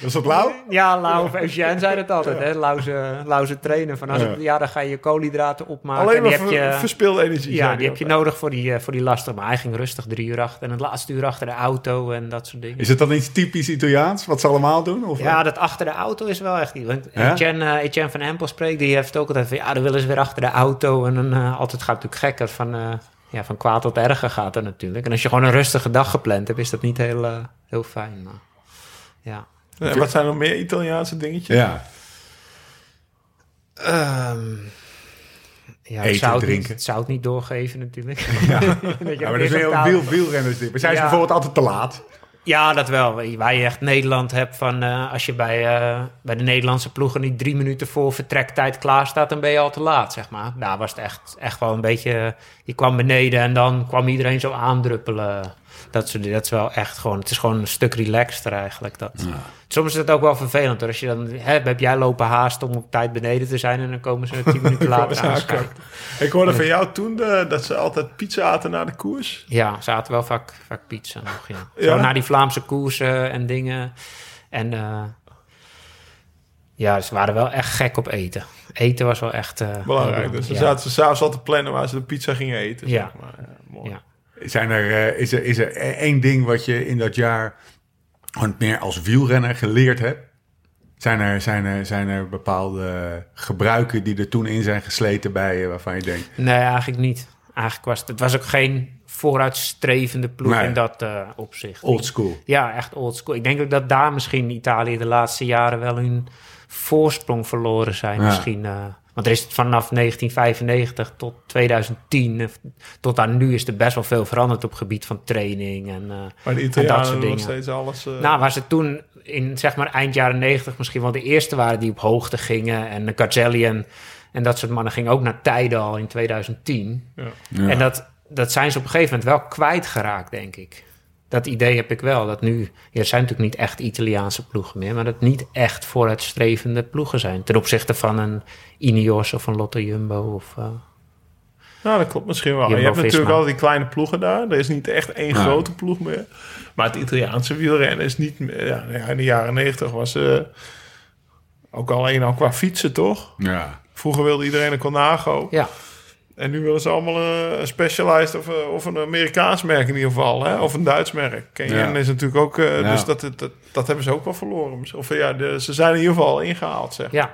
Was dat lauw? Ja, Lau of Eugène zei dat altijd, hè. Lauze, lauze trainen. Van als Ja. het- ja, dan ga je je koolhydraten opmaken. Alleen en maar die heb je, verspilde energie. ja, die heb je nodig voor die, eh, voor die lastig. Maar hij ging rustig drie uur achter. En het laatste uur achter de auto en dat soort dingen. Is het dan iets typisch Italiaans, wat ze allemaal doen? Of Ja, dat achter de auto is wel echt. Want Ja? Etienne, eh, Etienne van Empel spreekt, die heeft ook altijd van... ja, dan willen ze weer achter de auto. En dan eh, altijd gaat het natuurlijk gekker. Van, ja, van kwaad tot erger gaat er natuurlijk. En als je gewoon een rustige dag gepland hebt... is dat niet heel, heel fijn. Maar, ja. En wat zijn nog meer Italiaanse dingetjes? Ja. Ehm, ja, ik Eten, zou het drinken. Niet, ik zou het niet doorgeven natuurlijk. <laughs> Ja. <laughs> Dat je Ja, maar dat eerst is touw- wiel, wielrennersding. Maar zijn bijvoorbeeld altijd te laat? Ja, dat wel. Waar je echt Nederland hebt van... eh, als je bij, eh, bij de Nederlandse ploegen niet drie minuten voor vertrektijd klaar staat... dan ben je al te laat, zeg maar. Daar was het echt, echt wel een beetje... Je kwam beneden en dan kwam iedereen zo aandruppelen. Dat, soort, dingen. dat is wel echt gewoon... Het is gewoon een stuk relaxter eigenlijk. Dat. Soms is het ook wel vervelend. Hoor. Als je dan... Hè, heb jij lopen haast om op tijd beneden te zijn... en dan komen ze tien minuten <laughs> later Ja, aanschuiven. klopt. Ik hoorde van jou toen eh, dat ze altijd pizza aten na de koers. Ja, ze hadden wel vaak, vaak pizza nog, ja. Ja? Zo naar die Vlaamse koersen en dingen. En eh, ja, ze waren wel echt gek op eten. Eten was wel echt... eh, Belangrijk. Dus ja. zaten ze s'avonds al te plannen waar ze de pizza gingen eten. Ja. Zeg maar. ja, mooi. Ja. Zijn er, eh, is, er, is er één ding wat je in dat jaar meer als wielrenner geleerd hebt? Zijn er, zijn, er, zijn er bepaalde gebruiken die er toen in zijn gesleten bij je waarvan je denkt... Nee, eigenlijk niet. Eigenlijk was het... Het was ook geen vooruitstrevende ploeg Nee. in dat eh, opzicht. Old school. Ja, echt old school. Ik denk ook dat daar misschien Italië de laatste jaren wel hun voorsprong verloren zijn. Ja. Misschien, eh, want er is vanaf 1995 tot 2010, eh, tot aan nu is er best wel veel veranderd op gebied van training. En, eh, Maar de En dat soort nog dingen. steeds alles... eh, nou, waar ze toen in zeg maar eind jaren 90 misschien wel de eerste waren die op hoogte gingen. En de Carzelli en, en dat soort mannen gingen ook naar tijden al in 2010. Ja. En dat, dat zijn ze op een gegeven moment wel kwijtgeraakt, denk ik. Dat idee heb ik wel. Dat nu, ja, er zijn natuurlijk niet echt Italiaanse ploegen meer, maar dat niet echt vooruitstrevende ploegen zijn. Ten opzichte van een Ineos of een Lotto Jumbo. Of, eh, Nou, dat klopt misschien wel. Je hebt natuurlijk al die kleine ploegen daar. Er is niet echt één grote ploeg meer. Maar het Italiaanse wielrennen is niet meer... Ja, in de jaren negentig was eh ook alleen al qua fietsen, toch? Ja. Vroeger wilde iedereen een Conago. ja, En nu willen ze allemaal een Specialized of, eh, of een Amerikaans merk in ieder geval. Hè? Of een Duits merk. Ja. is natuurlijk ook... eh, Ja. Dus dat, dat, dat hebben ze ook wel verloren. Of ja, de, ze zijn in ieder geval ingehaald, zeg. ja.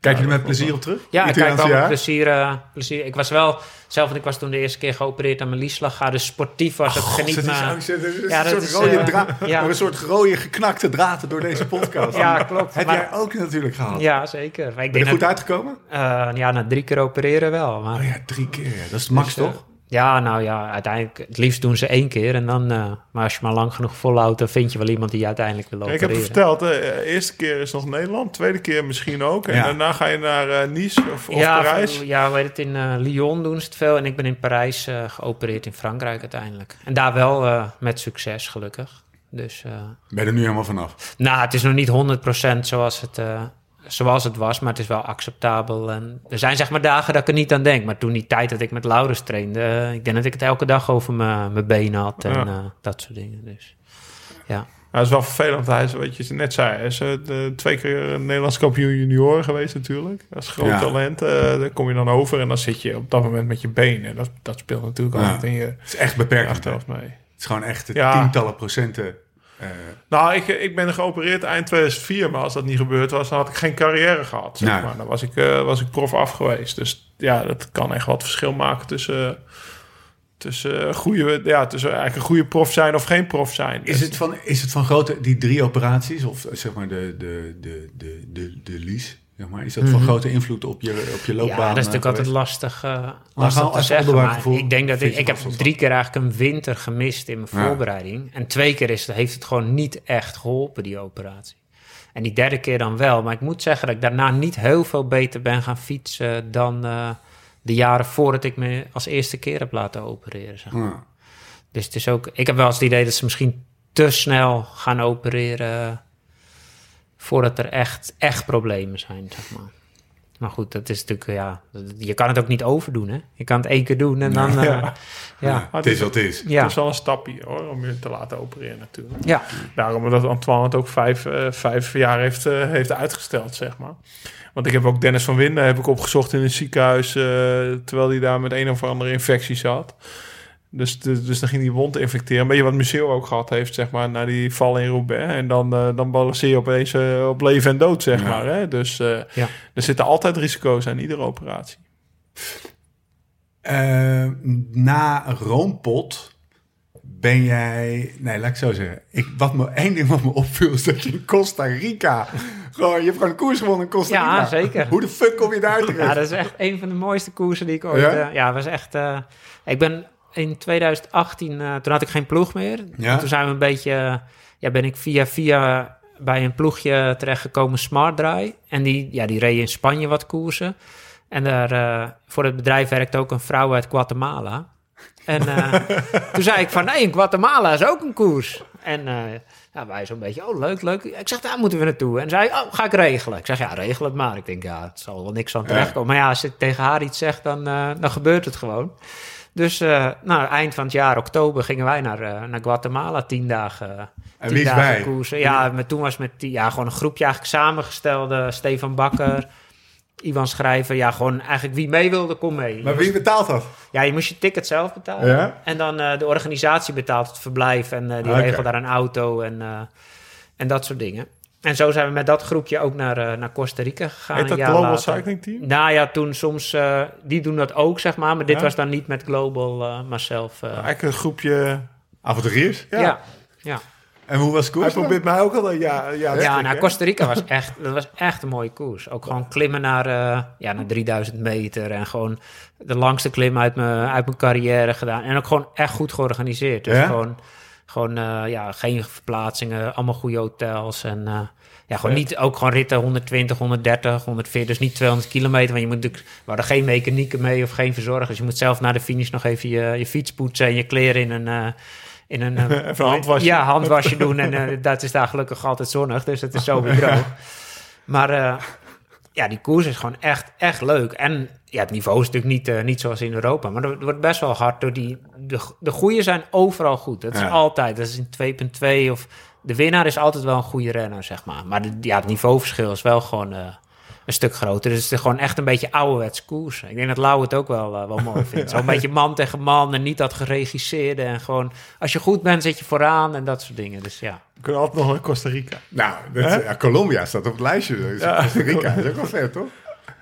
Kijk je er met plezier op terug? Ja, ik kijk wel met plezier, eh, plezier. Ik was wel, zelf, want ik was toen de eerste keer geopereerd aan mijn liesslagader. Dus sportief was het geniet is, is een Ja, dat soort rode draad, ja. een soort rode geknakte draad door deze podcast. Ja, klopt. Heb Maar- jij ook natuurlijk gehad? Ja, zeker. Maar ik Ben je er goed uitgekomen? eh, ja, na drie keer opereren wel. Maar, Oh ja, drie keer. Dat is het max, Dus, eh, toch? Ja, nou ja, uiteindelijk, het liefst doen ze één keer. En dan, eh, maar als je maar lang genoeg volhoudt, dan vind je wel iemand die je uiteindelijk wil Kijk, ik heb het verteld, de eerste keer is nog Nederland, tweede keer misschien ook. En Ja. daarna ga je naar eh, Nice of, of ja, Parijs. ja, weet het, in eh, Lyon doen ze het veel. En ik ben in Parijs eh, geopereerd in Frankrijk uiteindelijk. En daar wel eh, met succes, gelukkig. Dus, eh, Ben je er nu helemaal vanaf? nou, het is nog niet 100% zoals het, eh, zoals het was, maar het is wel acceptabel. En er zijn zeg maar dagen dat ik er niet aan denk. Maar toen die tijd dat ik met Laurens trainde, eh, ik denk dat ik het elke dag over mijn mijn benen had en Ja. eh, dat soort dingen. Dus ja. Nou, dat is wel vervelend. Hij is, wat je net zei, hij is eh, de, twee keer Nederlands kampioen junioren geweest natuurlijk. Dat is groot Ja. talent. eh, daar kom je dan over en dan zit je op dat moment met je benen. Dat, dat speelt natuurlijk Ja. altijd in je Het is echt beperkt. achterhoofd mee. Het is gewoon echt Ja. tientallen procenten. Eh, Nou, ik, ik ben geopereerd eind 2004, maar als dat niet gebeurd was, dan had ik geen carrière gehad. Zeg Nee. maar. Dan was ik, eh, was ik prof af geweest. Dus ja, dat kan echt wat verschil maken tussen, tussen, goede, ja, tussen eigenlijk een goede prof zijn of geen prof zijn. is, het van, is het van grote, die drie operaties, of zeg maar de, de, de, de, de, de lease, zeg maar, is dat van grote invloed op je, op je loopbaan? ja, dat is eh, natuurlijk altijd lastig, eh gaan lastig te zeggen. Maar ik denk dat ik, ik heb drie keer eigenlijk een winter gemist in mijn Ja. voorbereiding. En twee keer is, heeft het gewoon niet echt geholpen, die operatie. En die derde keer dan wel. Maar ik moet zeggen dat ik daarna niet heel veel beter ben gaan fietsen dan eh, de jaren voordat ik me als eerste keer heb laten opereren. Zeg. maar. Ja. Dus het is ook, ik heb wel eens het idee dat ze misschien te snel gaan opereren voordat er echt, echt problemen zijn, zeg maar. Maar goed, dat is natuurlijk, ja, je kan het ook niet overdoen, hè. Je kan het één keer doen en dan, eh, ja, ja. het is wat het is. Ja. Het is wel een stapje hoor, om je te laten opereren natuurlijk. ja. Daarom dat Antoine het ook vijf, eh, vijf jaar heeft, eh, heeft uitgesteld, zeg maar. Want ik heb ook Dennis van Winden heb ik opgezocht in het ziekenhuis... eh, terwijl hij daar met een of andere infectie zat. Dus, dus, dus dan ging die wond infecteren. Een beetje wat Museo ook gehad heeft, zeg maar, na die val in Roubaix. En dan, eh, dan balanceer je opeens eh, op leven en dood, zeg Ja. maar. Hè? Dus eh, Ja. er zitten altijd risico's aan iedere operatie. Eh, na Roompot ben jij... Nee, laat ik zo zeggen. Ik, wat me, één ding wat me opviel is dat je in Costa Rica... gewoon, je hebt gewoon een koers gewonnen in Costa Ja, Rica. zeker. Hoe de fuck kom je daar terecht? Ja, dat is echt een van de mooiste koersen die ik ooit... Ja? Ja, ja was echt... eh, ik ben in 2018, eh, toen had ik geen ploeg meer. Ja? Toen zijn we een beetje... ja, ben ik via via bij een ploegje terechtgekomen, Smart Dry. En die, ja, die reed in Spanje wat koersen. En daar, eh, voor het bedrijf werkte ook een vrouw uit Guatemala. En eh, <laughs> toen zei ik van, nee, in Guatemala is ook een koers. En eh, ja, wij zo'n beetje, oh, leuk, leuk. Ik zeg, daar moeten we naartoe. En zei, oh, ga ik regelen. Ik zeg, ja, regel het maar. Ik denk, ja, het zal wel niks aan terechtkomen. Maar ja, als ik tegen haar iets zeg, dan, dan gebeurt het gewoon. Dus eh, nou, eind van het jaar, oktober, gingen wij naar, eh, naar Guatemala. Tien dagen, En tien wie is dagen bij? koersen. Ja, maar toen was met die, ja, gewoon een groepje eigenlijk samengestelde. Stefan Bakker, Ivan Schrijver. Ja, gewoon eigenlijk wie mee wilde, kom mee. Maar wie betaalt dat? Ja, je moest je ticket zelf betalen. Ja? En dan eh, de organisatie betaalt het verblijf en eh, die regelt daar een auto en, eh, en dat soort dingen. En zo zijn we met dat groepje ook naar, eh, naar Costa Rica gegaan. Heet een dat jaar Global later. Cycling Team? Nou ja, toen soms, eh, die doen dat ook, zeg maar. Maar dit Ja? was dan niet met Global, eh, maar zelf. eh, Eigenlijk een groepje... Avonturiers? ja. ja. ja. En hoe was de koers Hij dan? probeert mij ook al... Ja, ja, Ja, nou, Costa Rica was echt, dat was echt een mooie koers. Ook gewoon klimmen naar, eh, ja, naar 3000 meter. En gewoon de langste klim uit mijn, uit mijn carrière gedaan. En ook gewoon echt goed georganiseerd. Dus Ja? gewoon, gewoon eh, ja, geen verplaatsingen, allemaal goede hotels. En eh, ja, gewoon niet, ook gewoon ritten 120, 130, 140. Dus niet 200 kilometer. Want je moet natuurlijk, we hadden geen mechanieken mee of geen verzorgers. Je moet zelf na de finish nog even je, je fiets poetsen en je kleren in een... eh, in een, <laughs> handwasje. Ja, handwasje doen. En dat is daar gelukkig altijd zonnig. Dus het is zo weer <laughs> droog. Maar ja, die koers is gewoon echt, echt leuk. En ja, het niveau is natuurlijk niet, eh, niet zoals in Europa. Maar het wordt best wel hard. Door die, de, de goede zijn overal goed. Dat is Ja. altijd. Dat is in 2.2 of... De winnaar is altijd wel een goede renner, zeg maar. Maar de, ja, het niveauverschil is wel gewoon eh, een stuk groter. Dus het is gewoon echt een beetje ouderwets koers. Ik denk dat Lau het ook wel, eh, wel mooi vindt. Zo'n beetje man tegen man en niet dat geregisseerde. En gewoon, als je goed bent, zit je vooraan en dat soort dingen. Dus ja. We kunnen altijd nog naar Costa Rica. Nou, dat, ja, Colombia staat op het lijstje. Dus Costa Rica is ook wel vet, toch?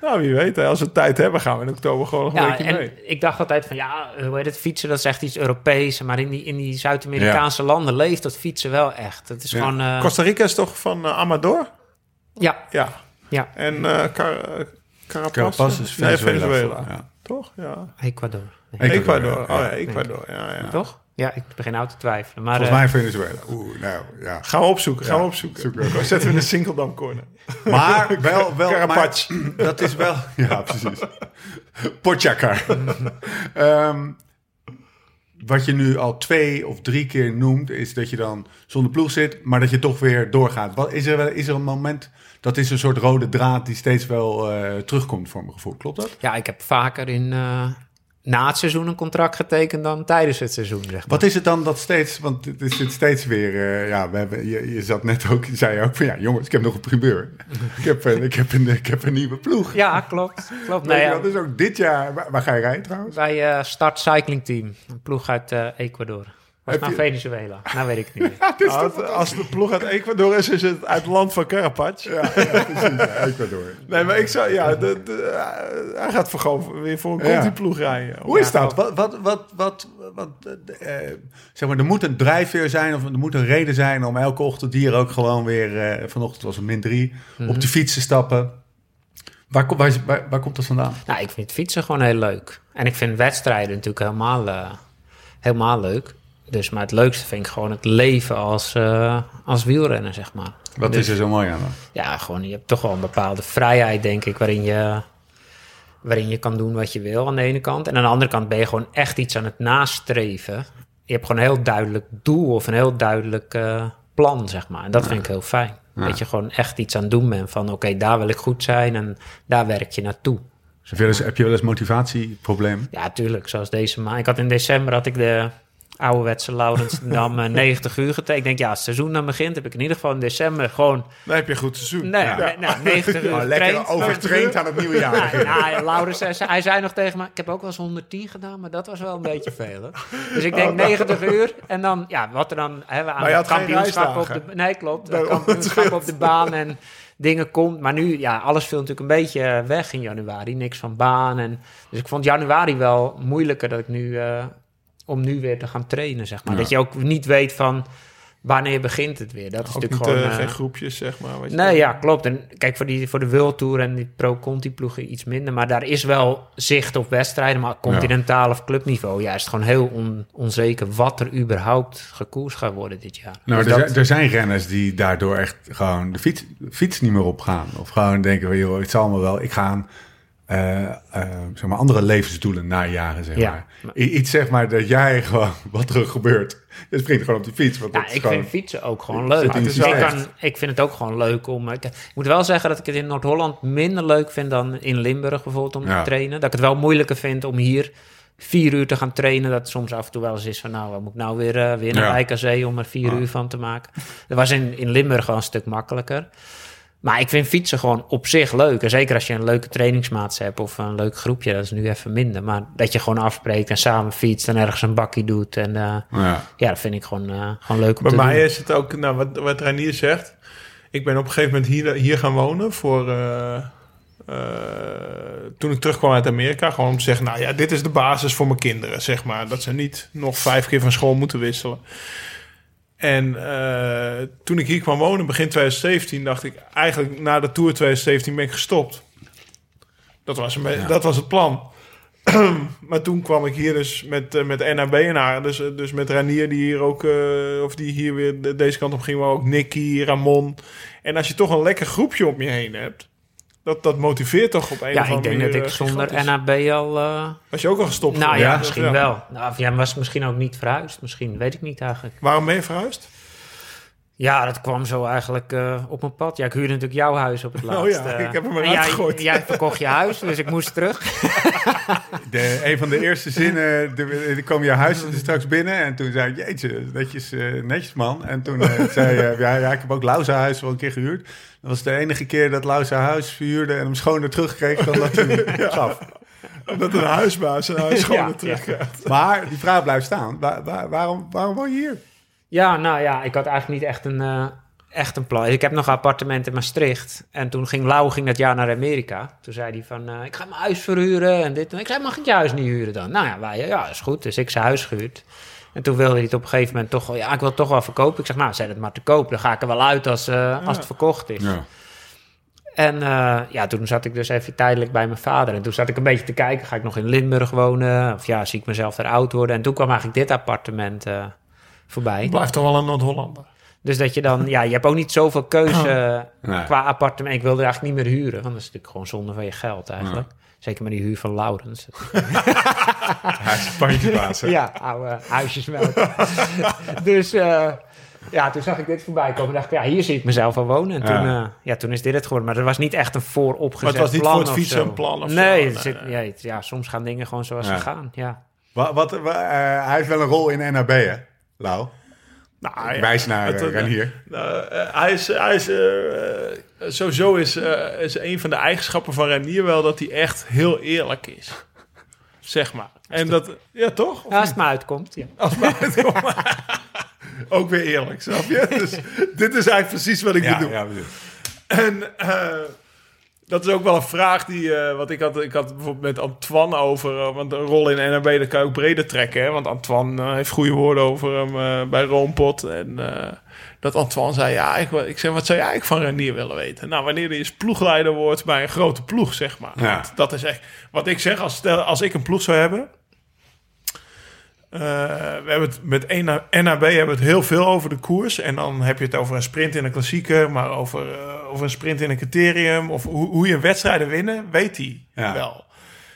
Nou, wie weet. Als we tijd hebben, gaan we in oktober gewoon nog een Ja, weekje en mee. ik dacht altijd van ja, hoe heet het, fietsen, dat is echt iets Europees. Maar in die, in die Zuid-Amerikaanse landen leeft dat fietsen wel echt. Het is Ja. gewoon... eh, Costa Rica is toch van eh, Amador? ja, Ja. Ja, En eh Car eh, Carapaz? Carapaz is Nee, Venezuela. Ja. Toch? Ja. Ecuador. Nee, Ecuador, Ecuador. ja. Oh ja, Ecuador. Ja, ja. Toch? Ja, ik begin nou te twijfelen. Maar Volgens eh, mij Venezuela. Oeh, nou, ja. Gaan we opzoeken. Gaan Ja, we opzoeken. zoeken we. Zetten we in de Sinkeldam corner. Maar wel, <laughs> wel Carapaz. maar <clears throat> dat is wel... <laughs> Ja, precies. Potjakar. <laughs> Ehm, wat je nu al twee of drie keer noemt, is dat je dan zonder ploeg zit, maar dat je toch weer doorgaat. Wat, is, er, wel- is er een moment, dat is een soort rode draad die steeds wel eh, terugkomt voor mijn gevoel. Klopt dat? Ja, ik heb vaker in, eh, na het seizoen een contract getekend dan tijdens het seizoen, zeg maar. Wat is het dan dat steeds, want het is het steeds weer, eh, ja, we hebben, je, je zat net ook, je zei ook van ja jongens, ik heb nog een primeur. ik, heb, een- ik, heb een, ik heb een nieuwe ploeg. Ja, klopt. klopt. Nee, ja, wel, dus ook dit jaar, waar, waar ga je rijden trouwens? bij Start Cycling Team, een ploeg uit Ecuador. Nou je- Venezuela? Nou weet ik <laughs> het niet meer. Dus Als, als de ploeg uit Ecuador is, is het uit het land van Carapaz. Ja, ja, precies, Ecuador. Nee, maar ik zou, ja, de, de, eh, hij gaat voor gewoon weer voor een Ja. Conti-ploeg rijden. Hoe is dat? Wat, wat, wat, wat, wat eh, eh, zeg maar, er moet een drijfveer zijn of er moet een reden zijn om elke ochtend hier ook gewoon weer, eh, vanochtend was het min drie, op de fiets te stappen. Waar, kom- waar, waar, waar komt dat vandaan? Nou, ik vind fietsen gewoon heel leuk. En ik vind wedstrijden natuurlijk helemaal, eh, helemaal leuk. Dus, maar het leukste vind ik gewoon het leven als, eh, als wielrenner, zeg maar. Wat Dus- is er zo mooi aan dan? Ja, gewoon, je hebt toch wel een bepaalde vrijheid, denk ik, waarin je, waarin je kan doen wat je wil aan de ene kant. En aan de andere kant ben je gewoon echt iets aan het nastreven. Je hebt gewoon een heel duidelijk doel of een heel duidelijk eh, plan, zeg maar. En dat vind ik heel fijn. Dat je gewoon echt iets aan het doen bent van, oké, daar wil ik goed zijn en daar werk je naartoe. Dus heb, je wel eens, heb je wel eens motivatieproblemen? Ja, tuurlijk, zoals deze maand. Ik had in december had ik de ouderwetse Laurensdam <laughs> eh, 90 uur getekend. Ik denk, ja, als het seizoen dan begint, heb ik in ieder geval in december gewoon... Dan heb je een goed seizoen. Nee, Ja. nee, nou, 90 uur Oh, lekker overtraind aan het nieuwe jaar. Ja, ja, ja, Laurens, eh, hij zei nog tegen me, ik heb ook wel eens 110 gedaan, maar dat was wel een beetje veel. Hè? Dus ik denk 90 uur en dan, ja, wat er dan hè, we aan Maar je had geen kampioenschap op de, nee, klopt, Nee, <laughs> kampioenschap op de baan en dingen komt. Maar nu, ja, alles viel natuurlijk een beetje weg in januari, niks van baan. En, dus ik vond januari wel moeilijker dat ik nu, eh, om nu weer te gaan trainen, zeg maar. Ja. Dat je ook niet weet van, wanneer begint het weer. Dat is natuurlijk niet, gewoon... eh, eh, geen groepjes, zeg maar. Nee, ja, klopt. En kijk, voor, die, voor de World Tour en die Pro-Conti-ploegen iets minder. Maar daar is wel zicht op wedstrijden. Maar continentaal of clubniveau, ja, is het gewoon heel on- onzeker wat er überhaupt gekoers gaat worden dit jaar. Nou, Dus er, dat- zijn, er zijn renners die daardoor echt gewoon de fiets, fiets niet meer opgaan. Of gewoon denken, van, joh, het zal me wel. Ik ga een, eh, eh, zeg maar andere levensdoelen najagen, zeg Ja. maar. Iets zeg maar dat jij <laughs> gewoon, wat er gebeurt. Je springt gewoon op die fiets. Want ja, dat ik gewoon, vind fietsen ook gewoon leuk. ik, kan, ik vind het ook gewoon leuk om... Ik, ik moet wel zeggen dat ik het in Noord-Holland minder leuk vind dan in Limburg bijvoorbeeld om Ja. te trainen. Dat ik het wel moeilijker vind om hier vier uur te gaan trainen. Dat soms af en toe wel eens is van nou, wat moet ik nou weer, eh, weer naar Ja. Om er vier uur van te maken. Dat was in, in Limburg wel een stuk makkelijker. Maar ik vind fietsen gewoon op zich leuk. En zeker als je een leuke trainingsmaats hebt of een leuk groepje, dat is nu even minder. Maar dat je gewoon afspreekt en samen fietst en ergens een bakkie doet. En eh, ja. ja, dat vind ik gewoon, eh, gewoon leuk om Bij te mij doen. is het ook, nou, wat, wat Reinier zegt. Ik ben op een gegeven moment hier, hier gaan wonen voor... eh, toen ik terugkwam uit Amerika, gewoon om te zeggen... nou ja, dit is de basis voor mijn kinderen, zeg maar. Dat ze niet nog vijf keer van school moeten wisselen. En eh, toen ik hier kwam wonen, begin 2017... dacht ik eigenlijk na de Tour 2017 ben ik gestopt. Dat was, een dat was het plan. <clears throat> maar toen kwam ik hier dus met, eh, met NAB en haar. Dus, eh, dus met Ranier die hier ook, of die hier weer de- deze kant op ging, maar ook Nicky, Ramon. En als je toch een lekker groepje om je heen hebt, dat, dat motiveert toch op een Ja, of ik andere denk dat manier. ik eh, zonder. NAB al... eh, Was je ook al gestopt? nou ja, misschien wel. Nou, of jij was misschien ook niet verhuisd. Misschien, weet ik niet eigenlijk. Waarom ben je verhuisd? Ja, dat kwam zo eigenlijk eh, op mijn pad. Ja, ik huurde natuurlijk jouw huis op het Oh laatst. ja, eh. ik heb hem eruit jij, gegooid. Jij verkocht je huis, dus ik moest terug. <laughs> De, een van de eerste zinnen, de, de kwam je huis er straks binnen en toen zei ik, jeetje, netjes, eh, netjes man. En toen eh, zei je, ja, ja, ik heb ook Lauza huis wel een keer gehuurd. Dat was de enige keer dat Lauza huis verhuurde en hem schoner terugkreeg dan dat hij <laughs> gaf. Omdat een huisbaas een huis <laughs> gewoon Ja, terugkrijgt. Maar die vraag blijft staan. Waar, waar- waarom, waarom woon je hier? Ja, nou ja, ik had eigenlijk niet echt een, eh, echt een plan. Ik heb nog een appartement in Maastricht. En toen ging Lau ging dat jaar naar Amerika. Toen zei hij van, eh, ik ga mijn huis verhuren en dit. En ik zei, mag ik je huis niet huren dan? Nou ja, wij, ja, is goed. Dus ik zijn huis gehuurd. En toen wilde hij het op een gegeven moment toch wel... Ja, ik wil het toch wel verkopen. Ik zeg, nou, zet het maar te koop. Dan ga ik er wel uit als, eh, als het verkocht is. Ja. En ja, toen zat ik dus even tijdelijk bij mijn vader. En toen zat ik een beetje te kijken, ga ik nog in Limburg wonen? Of ja, zie ik mezelf er oud worden? En toen kwam eigenlijk dit appartement voorbij. Blijft toch wel een Noord-Hollander. Dus dat je dan, ja, je hebt ook niet zoveel keuze <laughs> Nee. qua appartement. Ik wilde eigenlijk niet meer huren, want dat is natuurlijk gewoon zonde van je geld eigenlijk. Zeker met die huur van Laurens. <laughs> Ja, oude huisjesmelk. <laughs> dus eh, ja, toen zag ik dit voorbij komen. dacht ik, ja, hier zie ik mezelf al wonen. En toen, Ja. ja. ja, toen is dit het geworden. Maar er was niet echt een vooropgezet Maar het was niet plan voor het of fietsen zo. een plan of zo. nee, zit- nee. Ja, soms gaan dingen gewoon zoals Ja. ze gaan. Ja. Wat, wat, wa- eh, hij heeft wel een rol in NAB, hè? Lau. Nou, ja, Wijs naar het, uh, eh, Renier. Nou, eh, hij is, hij is eh, sowieso is, eh, is een van de eigenschappen van Renier wel dat hij echt heel eerlijk is. Zeg maar. En dat, ja toch? Ja, als het maar uitkomt. Ja. Als het maar uitkomt. <laughs> Ook weer eerlijk, snap je? Dus dit is eigenlijk precies wat ik Ja, bedoel. ja, precies. En eh, dat is ook wel een vraag die... eh, wat ik had, ik had bijvoorbeeld met Antoine over... eh, want een rol in NRB, dat kan je ook breder trekken. Hè? Want Antoine eh, heeft goede woorden over hem bij Roompot. En dat Antoine zei... Ja, ik, ik zeg, wat zou jij eigenlijk van Renier willen weten? Nou, wanneer hij eens ploegleider wordt bij een grote ploeg, zeg maar. Ja. Want Dat is echt... Wat ik zeg, als, stel, als ik een ploeg zou hebben... Eh, we hebben het met NA NAB hebben we het heel veel over de koers. En dan heb je het over een sprint in een klassieker, maar over, eh, over een sprint in een criterium. Of hoe, hoe je wedstrijden winnen, weet hij Ja. wel.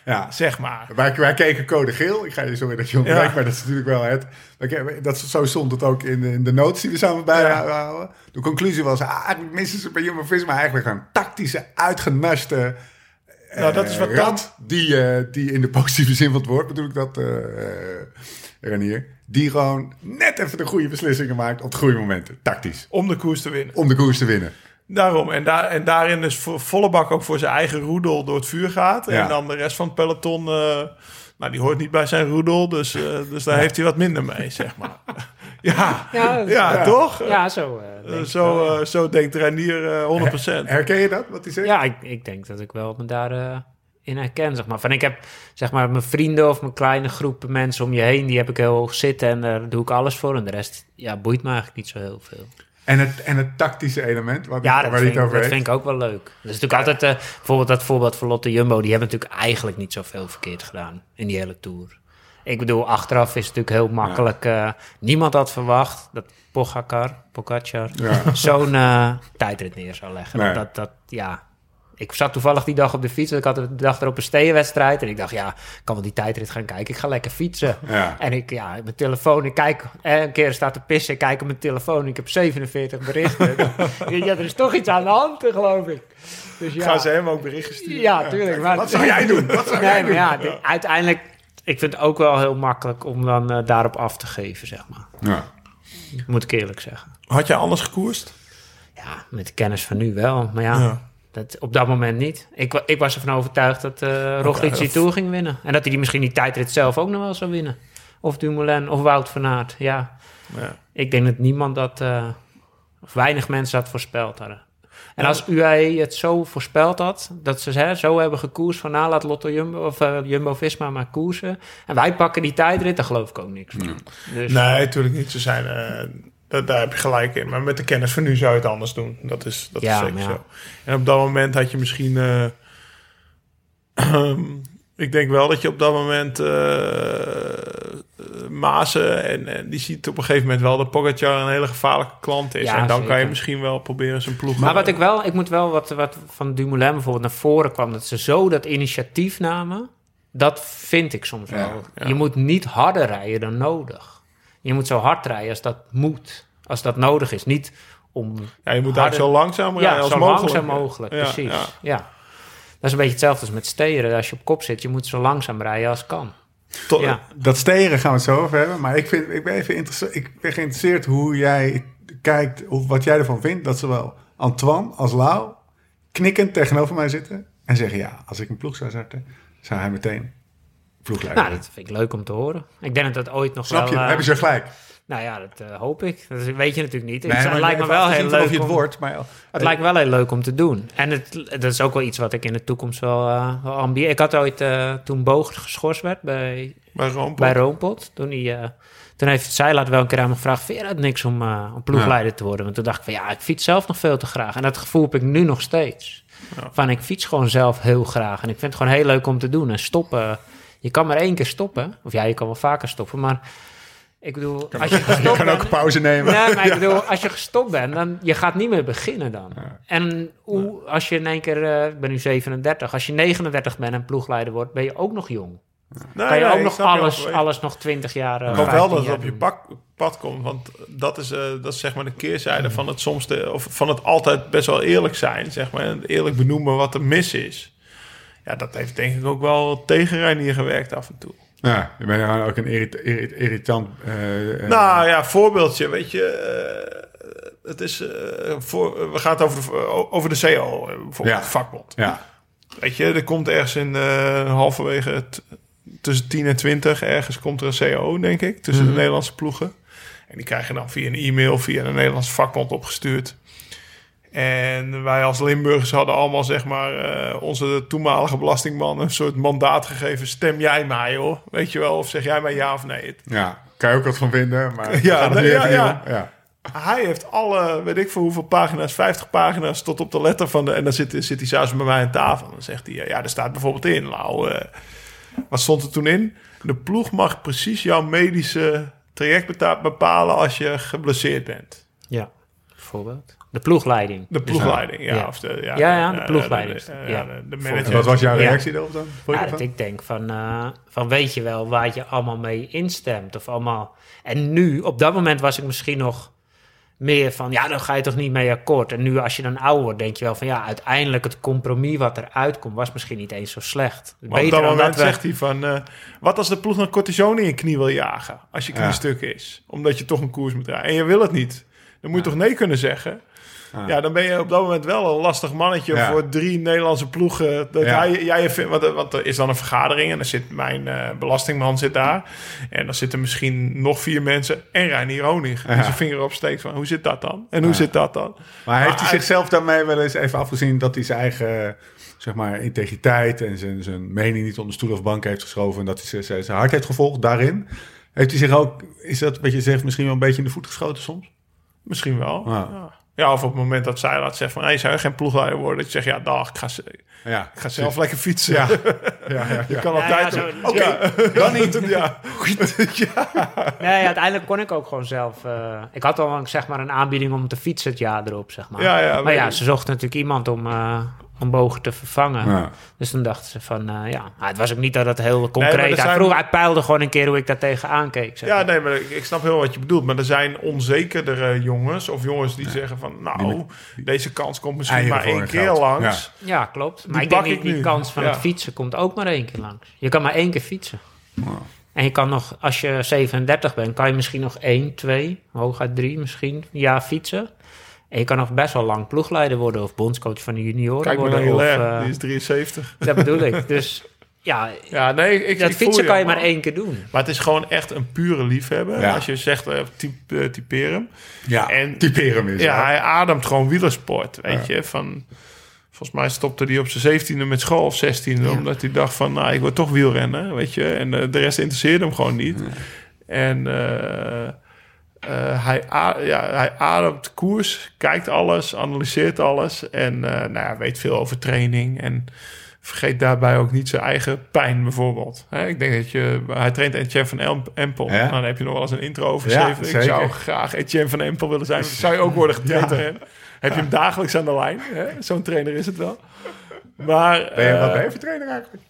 Ja. Zeg maar. Wij, wij keken code geel. Ik ga je sorry dat je ontbreekt, Ja. maar dat is natuurlijk wel het. Dat, zo stond het ook in de, in de notes die we samen bijhouden. De conclusie was, ah, eigenlijk missen ze bij Jumbo-Visma eigenlijk een tactische, uitgenaste Nou, dat is wat eh, rat die, eh, die in de positieve zin van het woord bedoel ik dat, eh Renier, die gewoon net even de goede beslissingen maakt op de goede momenten, tactisch, Om de koers te winnen. om de koers te winnen. Daarom. En, daar, en daarin dus voor volle bak ook voor zijn eigen roedel door het vuur gaat. Ja. En dan de rest van het peloton... nou, die hoort niet bij zijn roedel. Dus, dus daar heeft hij wat minder mee, zeg maar. <laughs> ja, ja, Ja, toch? ja, zo. eh, Eh, zo, eh, zo denkt Renier eh 100%. Herken je dat, wat hij zegt? Ja, ik, ik denk dat ik wel me daar in herken, zeg maar. Van ik heb, zeg maar, mijn vrienden of mijn kleine groepen mensen om je heen, die heb ik heel hoog zitten en daar doe ik alles voor. En de rest, ja, boeit me eigenlijk niet zo heel veel. En, het, en het tactische element, waar, Ja, waar dat, vind, het ik- over dat vind ik ook wel leuk. Dat is natuurlijk altijd, bijvoorbeeld dat voorbeeld van Lotte Jumbo, die hebben natuurlijk eigenlijk niet zoveel verkeerd gedaan in die hele Tour. Ik bedoel, achteraf is het natuurlijk heel makkelijk. eh, niemand had verwacht dat Pogacar, Pogacar Ja. <laughs> zo'n eh, tijdrit neer zou leggen. Nee. Dat, dat, ja. Ik zat toevallig die dag op de fiets. Ik had de dag erop een steeënwedstrijd. En ik dacht, ja, ik kan wel die tijdrit gaan kijken. Ik ga lekker fietsen. Ja. En ik, ja, mijn telefoon, ik kijk, eh, een keer staat te pissen, ik kijk op mijn telefoon, ik heb 47 berichten. <laughs> ja, er is toch iets aan de hand, geloof ik. Dus ja, Gaan ze hem ook berichten sturen? ja, tuurlijk. Maar, Wat zou jij doen? Wat zou nee, jij maar ja, de- uiteindelijk, ik vind het ook wel heel makkelijk om dan eh, daarop af te geven, zeg maar. Ja. Moet ik eerlijk zeggen. Had jij anders gekoerst? Ja, met de kennis van nu wel, maar ja, Ja. Dat, op dat moment niet. Ik, ik was ervan overtuigd dat eh Roglic die Tour ging winnen. En dat hij die misschien die tijdrit zelf ook nog wel zou winnen. Of Dumoulin, of Wout van Aert, ja. Ja. Ik denk dat niemand dat, eh, of weinig mensen dat voorspeld hadden. En als UAE het zo voorspeld had, dat ze hè, zo hebben gekoers van nou laat Lotto Jumbo of eh, Jumbo-Visma maar koersen. En wij pakken die tijdrit, daar geloof ik ook niks van. Dus, Nee, natuurlijk niet. Ze zijn, eh, dat, daar heb je gelijk in. Maar met de kennis van nu zou je het anders doen. Dat is, dat Ja, is zeker ja. zo. En op dat moment had je misschien... eh, <clears throat> ik denk wel dat je op dat moment eh Mazen en, en die ziet op een gegeven moment wel dat Pogacar een hele gevaarlijke klant is. Ja, en dan kan je misschien wel proberen zijn ploeg... Maar eh, wat ik wel, ik moet wel wat, wat van Dumoulin bijvoorbeeld naar voren kwam, dat ze zo dat initiatief namen, dat vind ik soms wel. ja. Je moet niet harder rijden dan nodig. Je moet zo hard rijden als dat moet, als dat nodig is. Niet om ja, je moet harder- daar zo langzaam rijden ja, als zo mogelijk. langzaam mogelijk, Ja, precies. ja. Ja. Dat is een beetje hetzelfde als met steren. Als je op kop zit, je moet zo langzaam rijden als kan. Ja. Dat steren gaan we het zo over hebben. Maar ik, vind, ik, ben even interesse- ik ben geïnteresseerd hoe jij kijkt, of wat jij ervan vindt, dat zowel Antoine als Lau knikkend tegenover mij zitten en zeggen: Ja, als ik een ploeg zou starten, zou hij meteen ploegleider Nou, dat vind ik leuk om te horen. Ik denk dat dat ooit nog Snap je? wel... eh, Hebben ze gelijk? Nou ja, dat eh, hoop ik. Dat weet je natuurlijk niet. Nee, het maar lijkt me wel heel leuk of je het om- maar Het lijkt me wel heel leuk om te doen. En het, dat is ook wel iets wat ik in de toekomst wel, eh wel ambieer. Ik had ooit, eh, toen Boog geschorst werd bij, Bij Roompot. bij Roompot, toen, hij, eh, toen heeft Zeilaat wel een keer aan me gevraagd... vind je dat niks om, eh, om ploegleider te worden? Want toen dacht ik van ja, ik fiets zelf nog veel te graag. En dat gevoel heb ik nu nog steeds. Van ik fiets gewoon zelf heel graag. En ik vind het gewoon heel leuk om te doen. En stoppen, je kan maar één keer stoppen. Of ja, je kan wel vaker stoppen, maar... Ik bedoel, als je je gestopt kan bent... ook pauze nemen. Nee, maar ik bedoel, als je gestopt bent, dan je gaat niet meer beginnen dan. En hoe, als je in één keer, eh, ik ben nu 37, als je 39 bent en ploegleider wordt, ben je ook nog jong. Nee, kan je nee, ook nog alles, wel. alles nog 20 jaar. eh, Ik hoop wel 15 dat het op je pak, pad komt, want dat is, eh, dat is zeg maar de keerzijde van het soms de, of van het altijd best wel eerlijk zijn, zeg maar, en eerlijk benoemen wat er mis is. Ja, dat heeft denk ik ook wel tegen Reinier gewerkt af en toe. Ja, je bent gewoon ook een irrit- irrit- irritant... eh, eh, nou ja, voorbeeldje, weet je, eh, het is voor, we gaan het over de, over de CO, eh, bijvoorbeeld, Ja. vakbond. Ja, Weet je, er komt ergens in halverwege het, tussen 10 en 20 ergens komt er een CO, denk ik, tussen de Nederlandse ploegen. En die krijgen dan via een e-mail, via een Nederlandse vakbond opgestuurd. En wij als Limburgers hadden allemaal, zeg maar, eh, onze toenmalige belastingman een soort mandaat gegeven. Stem jij mij, hoor. Weet je wel, of zeg jij mij ja of nee. Het- <laughs> ja, kan je ook wat van vinden, maar <laughs> Ja, gaat het nee, ja, ja. ja. Hij heeft alle, weet ik veel hoeveel pagina's, 50 pagina's tot op de letter van de. En dan zit, zit hij zelfs bij mij aan tafel. Dan zegt hij: Ja, er staat bijvoorbeeld in. Nou, eh, wat stond er toen in? De ploeg mag precies jouw medische traject bepalen als je geblesseerd bent. Ja, bijvoorbeeld. De ploegleiding. De ploegleiding, ja. Ja. Of de, ja, Ja, ja, de ploegleiding. De, de, Ja. de, manager. wat was jouw Ja. reactie daarop dan? Vond je Ja, dat ik denk van, eh, van weet je wel waar je allemaal mee instemt of allemaal. En nu, op dat moment was ik misschien nog meer van, ja, dan ga je toch niet mee akkoord. En nu als je dan ouder wordt, denk je wel van, ja, uiteindelijk het compromis wat eruit komt, was misschien niet eens zo slecht. Maar op dat moment zegt hij van... eh, wat als de ploeg naar cortisone in je knie wil jagen? Als je knie Ja. stuk is. Omdat je toch een koers moet rijden. En je wil het niet. Dan moet je toch nee kunnen zeggen? Ja, dan ben je op dat moment wel een lastig mannetje Ja. voor drie Nederlandse ploegen. Dat Ja. hij, jij vindt, want, want er is dan een vergadering en dan zit mijn eh, belastingman zit daar. En dan zitten misschien nog vier mensen en Reinier Honig. Die zijn vinger opsteekt van hoe zit dat dan? En hoe zit dat dan? Maar heeft hij hij- zichzelf daarmee wel eens even afgezien dat hij zijn eigen zeg maar, integriteit en zijn, zijn mening niet onder stoel of bank heeft geschoven en dat hij zijn- zijn, zijn hart heeft gevolgd daarin? Heeft hij zich ook, is dat wat je zegt, misschien wel een beetje in de voet geschoten soms? Misschien wel. Ja. Ja. Ja, of op het moment dat zij laat zeggen van... Hey, zou je geen ploegleider worden? Dat je zegt, ja, dag, ik ga, ze- Ja, ik ga zelf lekker fietsen. <laughs> Ja, ja, ja. Je kan Ja, altijd... Oké, dan niet. Ja. Nee, uiteindelijk kon ik ook gewoon zelf. eh, ik had al zeg maar een aanbieding om te fietsen het jaar erop, zeg maar. Ja, ja, maar ja, ze zochten natuurlijk iemand om, eh om Bogen te vervangen. Ja. Dus toen dachten ze van, eh, ja, maar het was ook niet dat het heel maar concreet er Hij zijn- vroeg, hij peilde gewoon een keer hoe ik daar tegenaan keek. Zeg Ja, maar. nee, maar ik, ik snap heel wat je bedoelt. Maar er zijn onzekerdere jongens of jongens die zeggen van... Nou, deze kans komt misschien Eieren maar één keer geld. langs. Ja, klopt. Maar Die ik denk pak niet, ik die nu. kans van Ja. het fietsen komt ook maar één keer langs. Je kan maar één keer fietsen. En je kan nog, als je 37 bent, kan je misschien nog één, twee, hooguit drie misschien, ja, fietsen. En je kan nog best wel lang ploegleider worden of bondscoach van de junioren Kijk worden. Of, Hilaire, eh, die is 73. dat bedoel ik. <laughs> Dus ja, Ja, nee, ik, dat ik voel fietsen kan je maar één keer doen. Maar het is gewoon echt een pure liefhebber. Ja. Als je zegt, eh, typ, eh, typeer hem. ja. En- typeer hem eens. Ja, hè. hij ademt gewoon wielersport, weet je. Van, volgens mij stopte hij op zijn zeventiende met school of zestiende... omdat hij dacht van, nou, ik wil toch wielrennen, weet je. En de rest interesseerde hem gewoon niet. En eh, hij, ja, hij ademt koers, kijkt alles, analyseert alles... en eh, nou ja, weet veel over training en... Vergeet daarbij ook niet zijn eigen pijn, bijvoorbeeld. Hè, ik denk dat je... Hij traint Etienne van Em- Empel. Ja. Nou, dan heb je nog wel eens een intro over Ja, geschreven. ik zou graag Etienne van Empel willen zijn. <laughs> Zou je ook worden getraind? Heb je hem dagelijks aan de lijn? hè? Zo'n trainer is het wel. Maar... Ben je, wat eh, ben je voor trainer eigenlijk?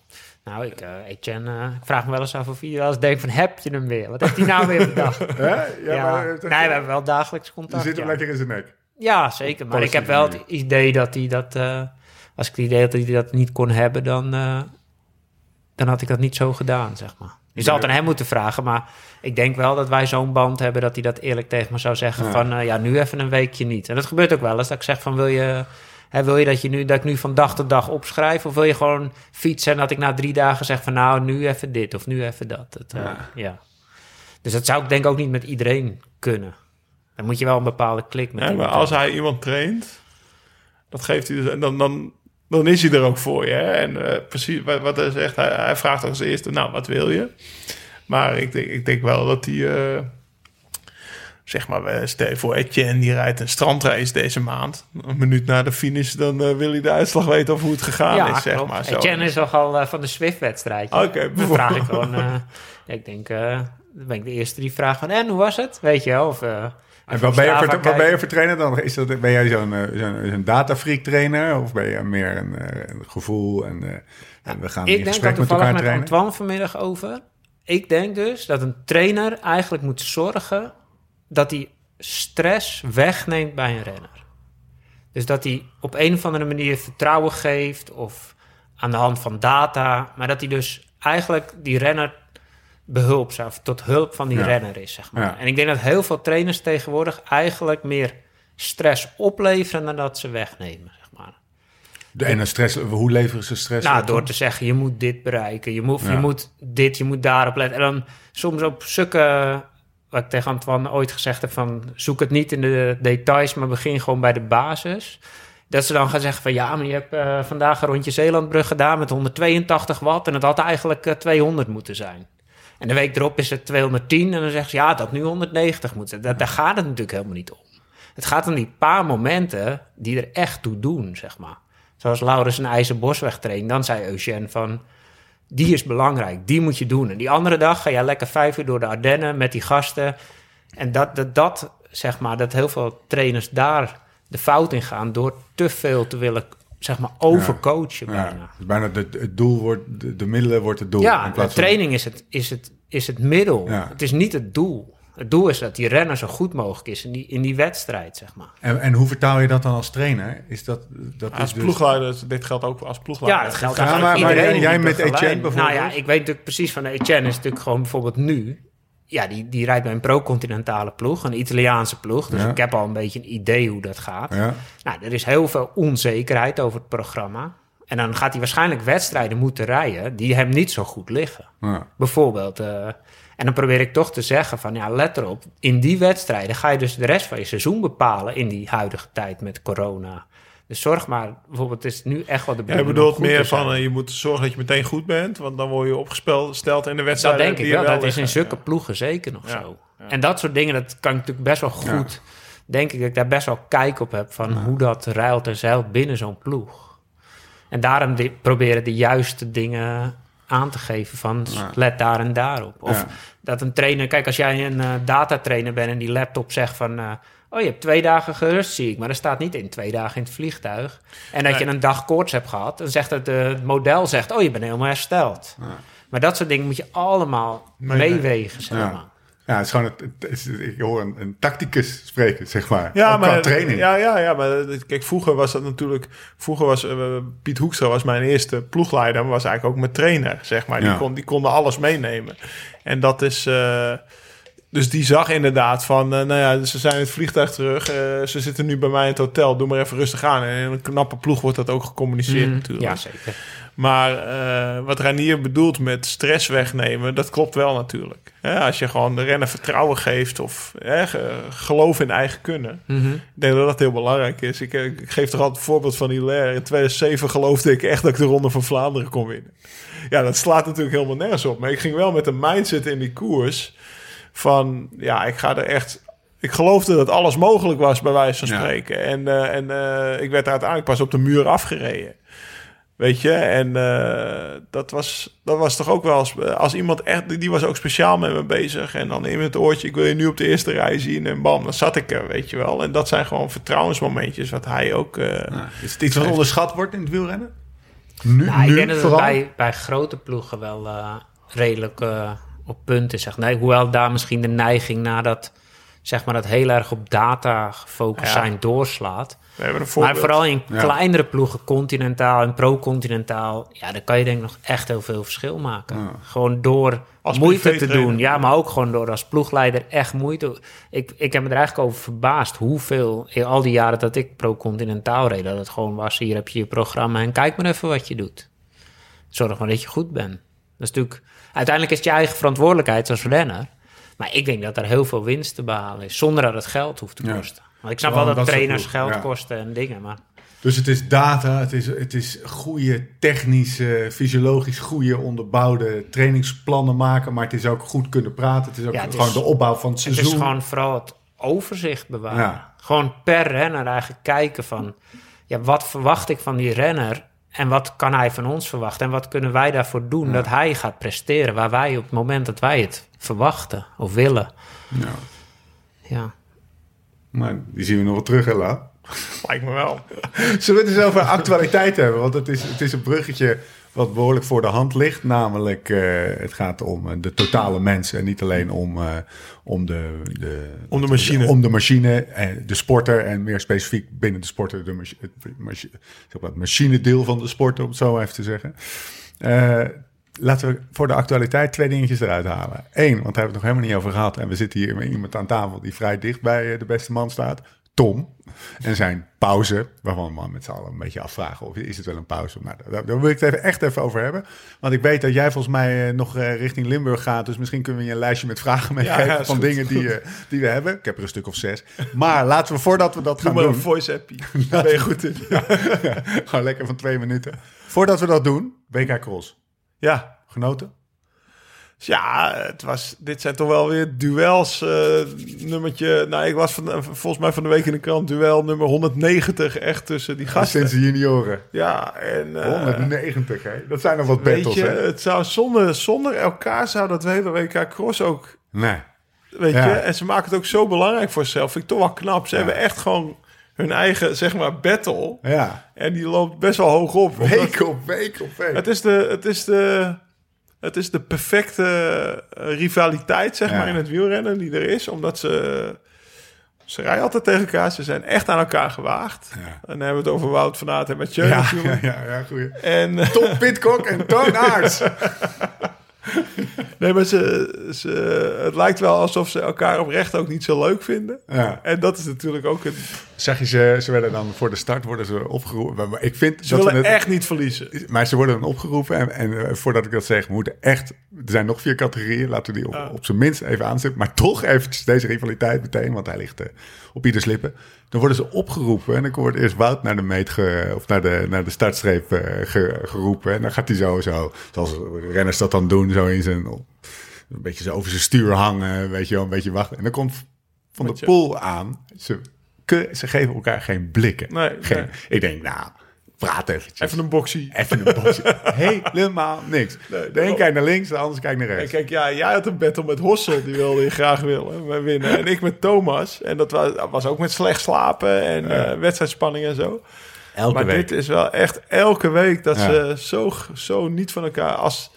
Nou, ik, eh Etienne, eh, ik vraag me wel eens af of je wel eens denkt van, heb je hem weer? Wat heeft hij nou weer bedacht? <laughs> Hè? Ja, Ja, maar, nee, eh, we hebben wel dagelijks Je contact. zit hem ja. lekker in zijn nek. Ja, zeker. Maar ik heb wel het idee dat hij dat... als ik het idee dat hij dat niet kon hebben, dan, dan had ik dat niet zo gedaan, zeg maar. Je zou het aan hem moeten vragen, maar ik denk wel dat wij zo'n band hebben... dat hij dat eerlijk tegen me zou zeggen Ja. van... ja, nu even een weekje niet. En dat gebeurt ook wel eens, dat ik zeg van... wil je, hè, wil je dat, je nu, dat ik nu van dag tot dag opschrijf... of wil je gewoon fietsen en dat ik na drie dagen zeg van... nou, nu even dit of nu even dat. Het, eh, ja. Dus dat zou ik denk ook niet met iedereen kunnen. Dan moet je wel een bepaalde klik met ja, maar als hij iemand traint, dat geeft hij dus... En dan, dan, dan is hij er ook voor je. Hè? En eh, precies wat, wat hij zegt, hij, hij vraagt als eerste... Nou, wat wil je? Maar ik denk, ik denk wel dat hij... eh, zeg maar, eh, stel voor Etienne, die rijdt een strandrace deze maand. Een minuut na de finish, dan eh, wil hij de uitslag weten of hoe het gegaan ja, is, zeg klopt. maar. Zo. Etienne is nogal eh, van de Swift-wedstrijd. Oké, dan vraag ik gewoon... eh, ja, ik denk, eh, dan ben ik de eerste die vraagt van... En, hoe was het? Weet je wel? Of, eh, En wat ben, je voor, wat ben je voor trainer dan? Is dat, ben jij zo'n zo'n zo'n datafreak trainer? Of ben je meer een, eh, een gevoel en, eh, en we gaan Ik in denk gesprek dat met toevallig elkaar met trainen? Antoine vanmiddag over. Ik denk dus dat een trainer eigenlijk moet zorgen dat hij stress wegneemt bij een renner. Dus dat hij op een of andere manier vertrouwen geeft of aan de hand van data, maar dat hij dus eigenlijk die renner behulpzaam tot hulp van die Ja. renner is, zeg maar. Ja. En ik denk dat heel veel trainers tegenwoordig eigenlijk meer stress opleveren dan dat ze wegnemen, zeg maar. De, en een stress, hoe leveren ze stress Nou, door te zeggen, je moet dit bereiken. Je moet, Ja. je moet dit, je moet daarop letten. En dan soms op zulke... Wat ik tegen Antoine ooit gezegd heb van... zoek het niet in de details, maar begin gewoon bij de basis. Dat ze dan gaan zeggen van... ja, maar je hebt eh, vandaag een rondje Zeelandbrug gedaan... met 182 watt en het had eigenlijk eh, 200 moeten zijn. En de week erop is het 210 en dan zeggen ze... ja, had nu 190 moeten zijn. Dat, daar gaat het natuurlijk helemaal niet om. Het gaat om die paar momenten die er echt toe doen, zeg maar. Zoals Laurens een IJzerbosweg traint. Dan zei Eugène van, die is belangrijk, die moet je doen. En die andere dag ga jij lekker vijf uur door de Ardennen met die gasten. En dat, dat, dat zeg maar, dat heel veel trainers daar de fout in gaan... door te veel te willen, zeg maar, overcoachen Ja, bijna. dus bijna de, het doel wordt, de, de middelen wordt het doel. Ja, in de van- training is het, is, het, is het middel. Ja. Het is niet het doel. Het doel is dat die renner zo goed mogelijk is in die, in die wedstrijd, zeg maar. En, en hoe vertaal je dat dan als trainer? Is dat, dat Als is dus- ploegleider, dit geldt ook als ploegleider. Ja, dat geldt Ja, maar- maar iedereen jij- met. Etienne bijvoorbeeld? Nou ja, ik weet natuurlijk precies van Etienne is natuurlijk gewoon bijvoorbeeld nu... Ja, die, die rijdt bij een pro-continentale ploeg, een Italiaanse ploeg. Dus Ja. ik heb al een beetje een idee hoe dat gaat. Ja, Nou, er is heel veel onzekerheid over het programma. En dan gaat hij waarschijnlijk wedstrijden moeten rijden die hem niet zo goed liggen. ja. Bijvoorbeeld. eh, en dan probeer ik toch te zeggen van ja, let erop. In die wedstrijden ga je dus de rest van je seizoen bepalen in die huidige tijd met corona. Dus zorg maar, bijvoorbeeld, het is nu echt wel de bedoeling om bedoelt meer van, eh, je moet zorgen dat je meteen goed bent, want dan word je opgesteld in de Dat wedstrijd. denk ik wel. Dat is in zulke ploegen zeker nog Ja, zo. En dat soort dingen, dat kan ik natuurlijk best wel goed. Denk ik dat ik daar best wel kijk op heb van hoe dat ruilt en zeilt binnen zo'n ploeg. En daarom die, proberen de juiste dingen aan te geven van let daar en daarop. Of Ja. dat een trainer, kijk als jij een eh, datatrainer bent en die laptop zegt van... eh, oh je hebt twee dagen gerust zie ik, maar er staat niet in twee dagen in het vliegtuig. En dat je een dag koorts hebt gehad, dan zegt het, eh, het model zegt oh je bent helemaal hersteld. Maar dat soort dingen moet je allemaal meewegen, zeg maar. Ja, het is gewoon, het, het is- ik hoor een, een tacticus spreken, zeg maar. Ja, Ook qua maar training. Ja, ja, ja, maar eh, kijk, vroeger was dat natuurlijk. Vroeger was eh, Piet Hoekstra was mijn eerste ploegleider, maar was eigenlijk ook mijn trainer, zeg maar. Die, Ja. kon, die konden alles meenemen. En dat is. eh, dus die zag inderdaad van, nou ja, ze zijn in het vliegtuig terug. ze zitten nu bij mij in het hotel. Doe maar even rustig aan. En in een knappe ploeg wordt dat ook gecommuniceerd Mm, natuurlijk. Ja, zeker. Maar eh, wat Ranier bedoelt met stress wegnemen, dat klopt wel natuurlijk. Hè, als je gewoon de renner vertrouwen geeft of geloof in eigen kunnen. Mhm. Ik denk dat dat heel belangrijk is. Ik, eh, ik geef toch altijd het voorbeeld van Hilaire. In 2007 geloofde ik echt dat ik de Ronde van Vlaanderen kon winnen. Ja, dat slaat natuurlijk helemaal nergens op. Maar ik ging wel met een mindset in die koers van... Ja, ik ga er echt... Ik geloofde dat alles mogelijk was, bij wijze van Ja. spreken. En, eh, en eh, ik werd uiteindelijk pas op de muur afgereden. Weet je, en eh, dat, was, dat was toch ook wel als, als iemand echt, die was ook speciaal met me bezig. En dan in het oortje, ik wil je nu op de eerste rij zien. En bam, dan zat ik er, weet je wel. En dat zijn gewoon vertrouwensmomentjes, wat hij ook. eh, Ja. Is het iets wat onderschat wordt in het wielrennen? Nu, Nou, ik nu denk dat het vooral? bij, bij grote ploegen wel eh, redelijk eh, op punt is. Zeg. Nee, hoewel daar misschien de neiging naar dat, zeg maar, dat heel erg op data gefocust Ja. zijn doorslaat. we hebben een voorbeeld. Maar vooral in Ja. kleinere ploegen, continentaal en pro-continentaal, ja, daar kan je denk ik nog echt heel veel verschil maken. Ja. Gewoon door Als moeite te doen. Ja, maar ook gewoon door als ploegleider echt moeite. Ik, ik heb me er eigenlijk over verbaasd hoeveel, in al die jaren dat ik pro-continentaal reed, dat het gewoon was, hier heb je je programma en kijk maar even wat je doet. Zorg maar dat je goed bent. Dat is natuurlijk, uiteindelijk is het je eigen verantwoordelijkheid als renner. Maar ik denk dat er heel veel winst te behalen is, zonder dat het geld hoeft te Ja. kosten. Want ik snap wel dat, trainers geld ja. kosten en dingen, maar... Dus het is data, het is, het is goede technische, fysiologisch goede onderbouwde trainingsplannen maken. Maar het is ook goed kunnen praten. Het is ook Ja, het gewoon is- de opbouw van het Het seizoen. is gewoon vooral het overzicht bewaren. Ja. Gewoon per renner eigenlijk kijken van... Ja, wat verwacht ik van die renner... en wat kan hij van ons verwachten... en wat kunnen wij daarvoor doen dat hij gaat presteren... waar wij op het moment dat wij het verwachten of willen. Ja. Ja, Maar die zien we nog wel terug, hè, Lau? Lijkt me wel. <laughs> Zullen we het eens over actualiteit hebben? Want het is, het is een bruggetje wat behoorlijk voor de hand ligt. Namelijk, eh, het gaat om eh, de totale mens en niet alleen om, eh, om, de, de, Om de machine. Om de machine, en de sporter en meer specifiek binnen de sporter de machi- het, machi- zeg maar, het machinedeel van de sport, om het zo even te zeggen. Laten we voor de actualiteit twee dingetjes eruit halen. Eén, want daar hebben we het nog helemaal niet over gehad. En we zitten hier met iemand aan tafel die vrij dicht bij eh, de beste man staat. Tom. En zijn pauze, waarvan we met z'n allen een beetje afvragen of is het wel een pauze. Nou, daar, daar wil ik het even, echt even over hebben. Want ik weet dat jij volgens mij eh, nog eh, richting Limburg gaat. Dus misschien kunnen we je een lijstje met vragen meegeven ja, van goed. dingen die, die we hebben. Ik heb er een stuk of zes. Maar laten we voordat we dat Doe gaan maar doen... een voice appie. <laughs> Daar ben je goed in. <laughs> Ja. Gewoon lekker van twee minuten. Voordat we dat doen, WK Cross. Ja. Genoten? Dus ja, het was, dit zijn toch wel weer duels. eh, nummertje, nou, ik was van, volgens mij van de week in de krant duel nummer 190 echt tussen die gasten. Sinds de junioren. Ja, en eh, 190, hè? Dat zijn nog wat weet battles, je, hè? het zou zonder, zonder elkaar zou dat hele WK Cross ook, Nee. weet Ja. je, en ze maken het ook zo belangrijk voor zichzelf. Vind ik toch wel knap. Ze Ja. hebben echt gewoon hun eigen, zeg maar, battle. Ja. En die loopt best wel hoog op. <laughs> Week op week op week. Het is de, het is de, het is de perfecte eh, rivaliteit, zeg Ja. maar, in het wielrennen die er is. Omdat ze, ze rijden altijd tegen elkaar. Ze zijn echt aan elkaar gewaagd. Ja. En dan hebben we het over Wout van Aert en Mathieu Ja, <laughs> ja, natuurlijk. ja, ja, goeie. En, Tom Pitcock en Toon Aerts. <laughs> <laughs> nee, maar ze, ze, het lijkt wel alsof ze elkaar oprecht ook niet zo leuk vinden. Ja. En dat is natuurlijk ook een... Zag je ze, ze werden dan voor de start worden ze opgeroepen. Maar Ik vind Ze dat willen we het, echt niet verliezen. Maar ze worden dan opgeroepen. En, en eh, voordat ik dat zeg, we moeten echt. Er zijn nog vier categorieën. Laten we die op, Ja. op zijn minst even aanzetten. Maar toch eventjes deze rivaliteit meteen. Want hij ligt eh, op ieders lippen. Dan worden ze opgeroepen. En dan wordt eerst Wout naar de meet ge- of naar de, naar de startstreep eh, ge- geroepen. En dan gaat hij zo, zo. Zoals renners dat dan doen. Zo in zijn. Een beetje zo over zijn stuur hangen. Weet je wel, een beetje wachten. En dan komt Van de Poel aan. Ze, ze geven elkaar geen blikken. Nee, geen, nee. Ik denk, nou, praat eventjes. Even een boxie. Even een boxje. <laughs> Helemaal niks. Nee, de een kijkt naar links, de ander kijkt naar En rechts. kijk, ja, jij had een battle met Hossel, die wilde je graag willen, wij winnen. En ik met Thomas. En dat was, was ook met slecht slapen en eh, wedstrijdspanning en zo. Elke maar week. dit is wel echt elke week dat Ja. ze zo, zo niet van elkaar... Als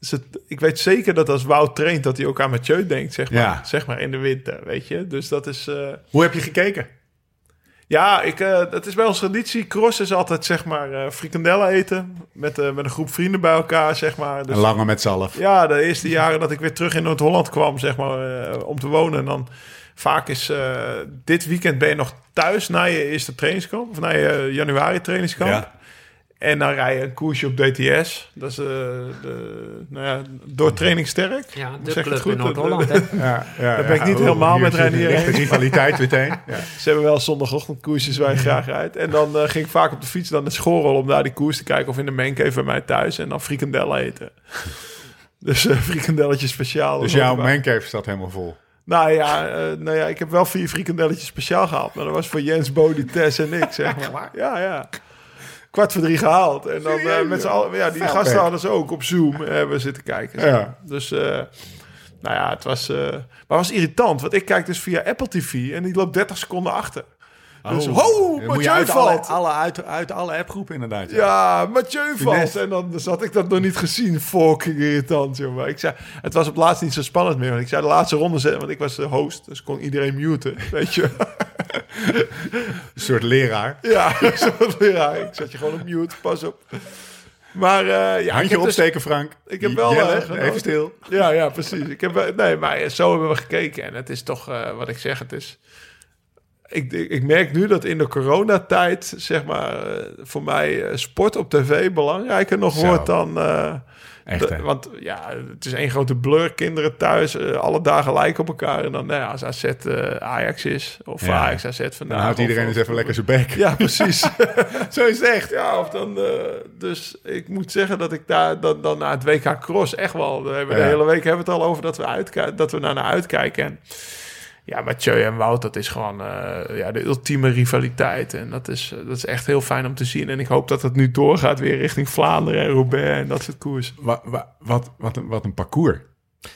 ze, ik weet zeker dat als Wout traint, dat hij ook aan Mathieu denkt, zeg maar. Ja. Zeg maar in de winter, weet je. Dus dat is... eh, Hoe heb je gekeken? Ja, ik, eh, het is bij ons traditie. Cross is altijd, zeg maar, eh frikandellen eten. Met, eh, met een groep vrienden bij elkaar, zeg maar. Dus, Een lange met zalf. ja, de eerste jaren dat ik weer terug in Noord-Holland kwam, zeg maar, om te wonen. En dan vaak is uh, dit weekend ben je nog thuis na je eerste trainingskamp. Of na je januari trainingskamp. Ja. En dan rij je een koersje op DTS. Dat is uh, de, nou ja, door training sterk. Ja, de zeg club het in goed? Noord-Holland. <laughs> hè? Ja, ja, Daar ben ik niet oh, helemaal met zit Reinier een echte eens. rivaliteit meteen. <laughs> Ja. Ze hebben wel zondagochtend koersjes waar je graag rijdt. En dan uh, ging ik vaak op de fiets dan naar schoolrol om daar die koers te kijken. Of in de mancave bij mij thuis. En dan frikandellen eten. <laughs> Dus uh, frikandelletjes speciaal. Dus jouw mancave staat helemaal vol. Nou ja, uh, nou ja, ik heb wel vier frikandelletjes speciaal gehaald. Maar dat was voor Jens, Bodie, Tess en ik, zeg maar. Ja, ja. Kwart voor drie gehaald. En dan uh, met z'n allen... Ja, die gasten hadden ze ook op Zoom hebben zitten kijken. zeg Ja. Dus, uh, nou ja, het was... uh, maar was irritant. Want ik kijk dus via Apple TV en die loopt 30 seconden achter. Dus, Oh. ho, Dan moet je Mathieu uit alle, valt. alle, uit, uit alle appgroepen inderdaad. Ja, Mathieu valt. En dan zat ik dat nog niet gezien. Fucking irritant, jongen. Ik zei, het was op laatst niet zo spannend meer. Want ik zei de laatste ronde zetten, want ik was de host. Dus kon iedereen muten, <laughs> weet je. Een soort leraar. ja, <laughs> zo leraar. Ik zet je gewoon op mute, pas op. Maar uh, ja, Handje dus- opsteken, Frank. ik heb wel, Jelle, eh, even stil. Ja, ja, precies. Ik heb, eh, nee, maar zo hebben we gekeken. En het is toch, uh, wat ik zeg, het is... Ik, ik, ik, merk nu dat in de coronatijd, zeg maar, voor mij sport op tv belangrijker nog Zo. wordt dan... Echt, hè? want ja, het is één grote blur. Kinderen thuis, alle dagen lijken op elkaar. En dan, nou ja, als AZ Ajax is, of Ja. Ajax AZ vandaag. Dan houdt iedereen of, eens even lekker zijn bek. Ja, precies. <laughs> Zo is het echt. Ja, of dan, uh, dus ik moet zeggen dat ik daar dan, dan naar het WK Cross echt wel. We hebben Ja. De hele week hebben we het al over dat we, uitkijken, dat we naar, naar uitkijken. En ja, Mathieu en Wout, dat is gewoon uh, ja, de ultieme rivaliteit. En dat is, uh, dat is echt heel fijn om te zien. En ik hoop dat het nu doorgaat weer richting Vlaanderen en Roubaix en dat soort koers. Wat, wat, wat, wat, een, wat een parcours.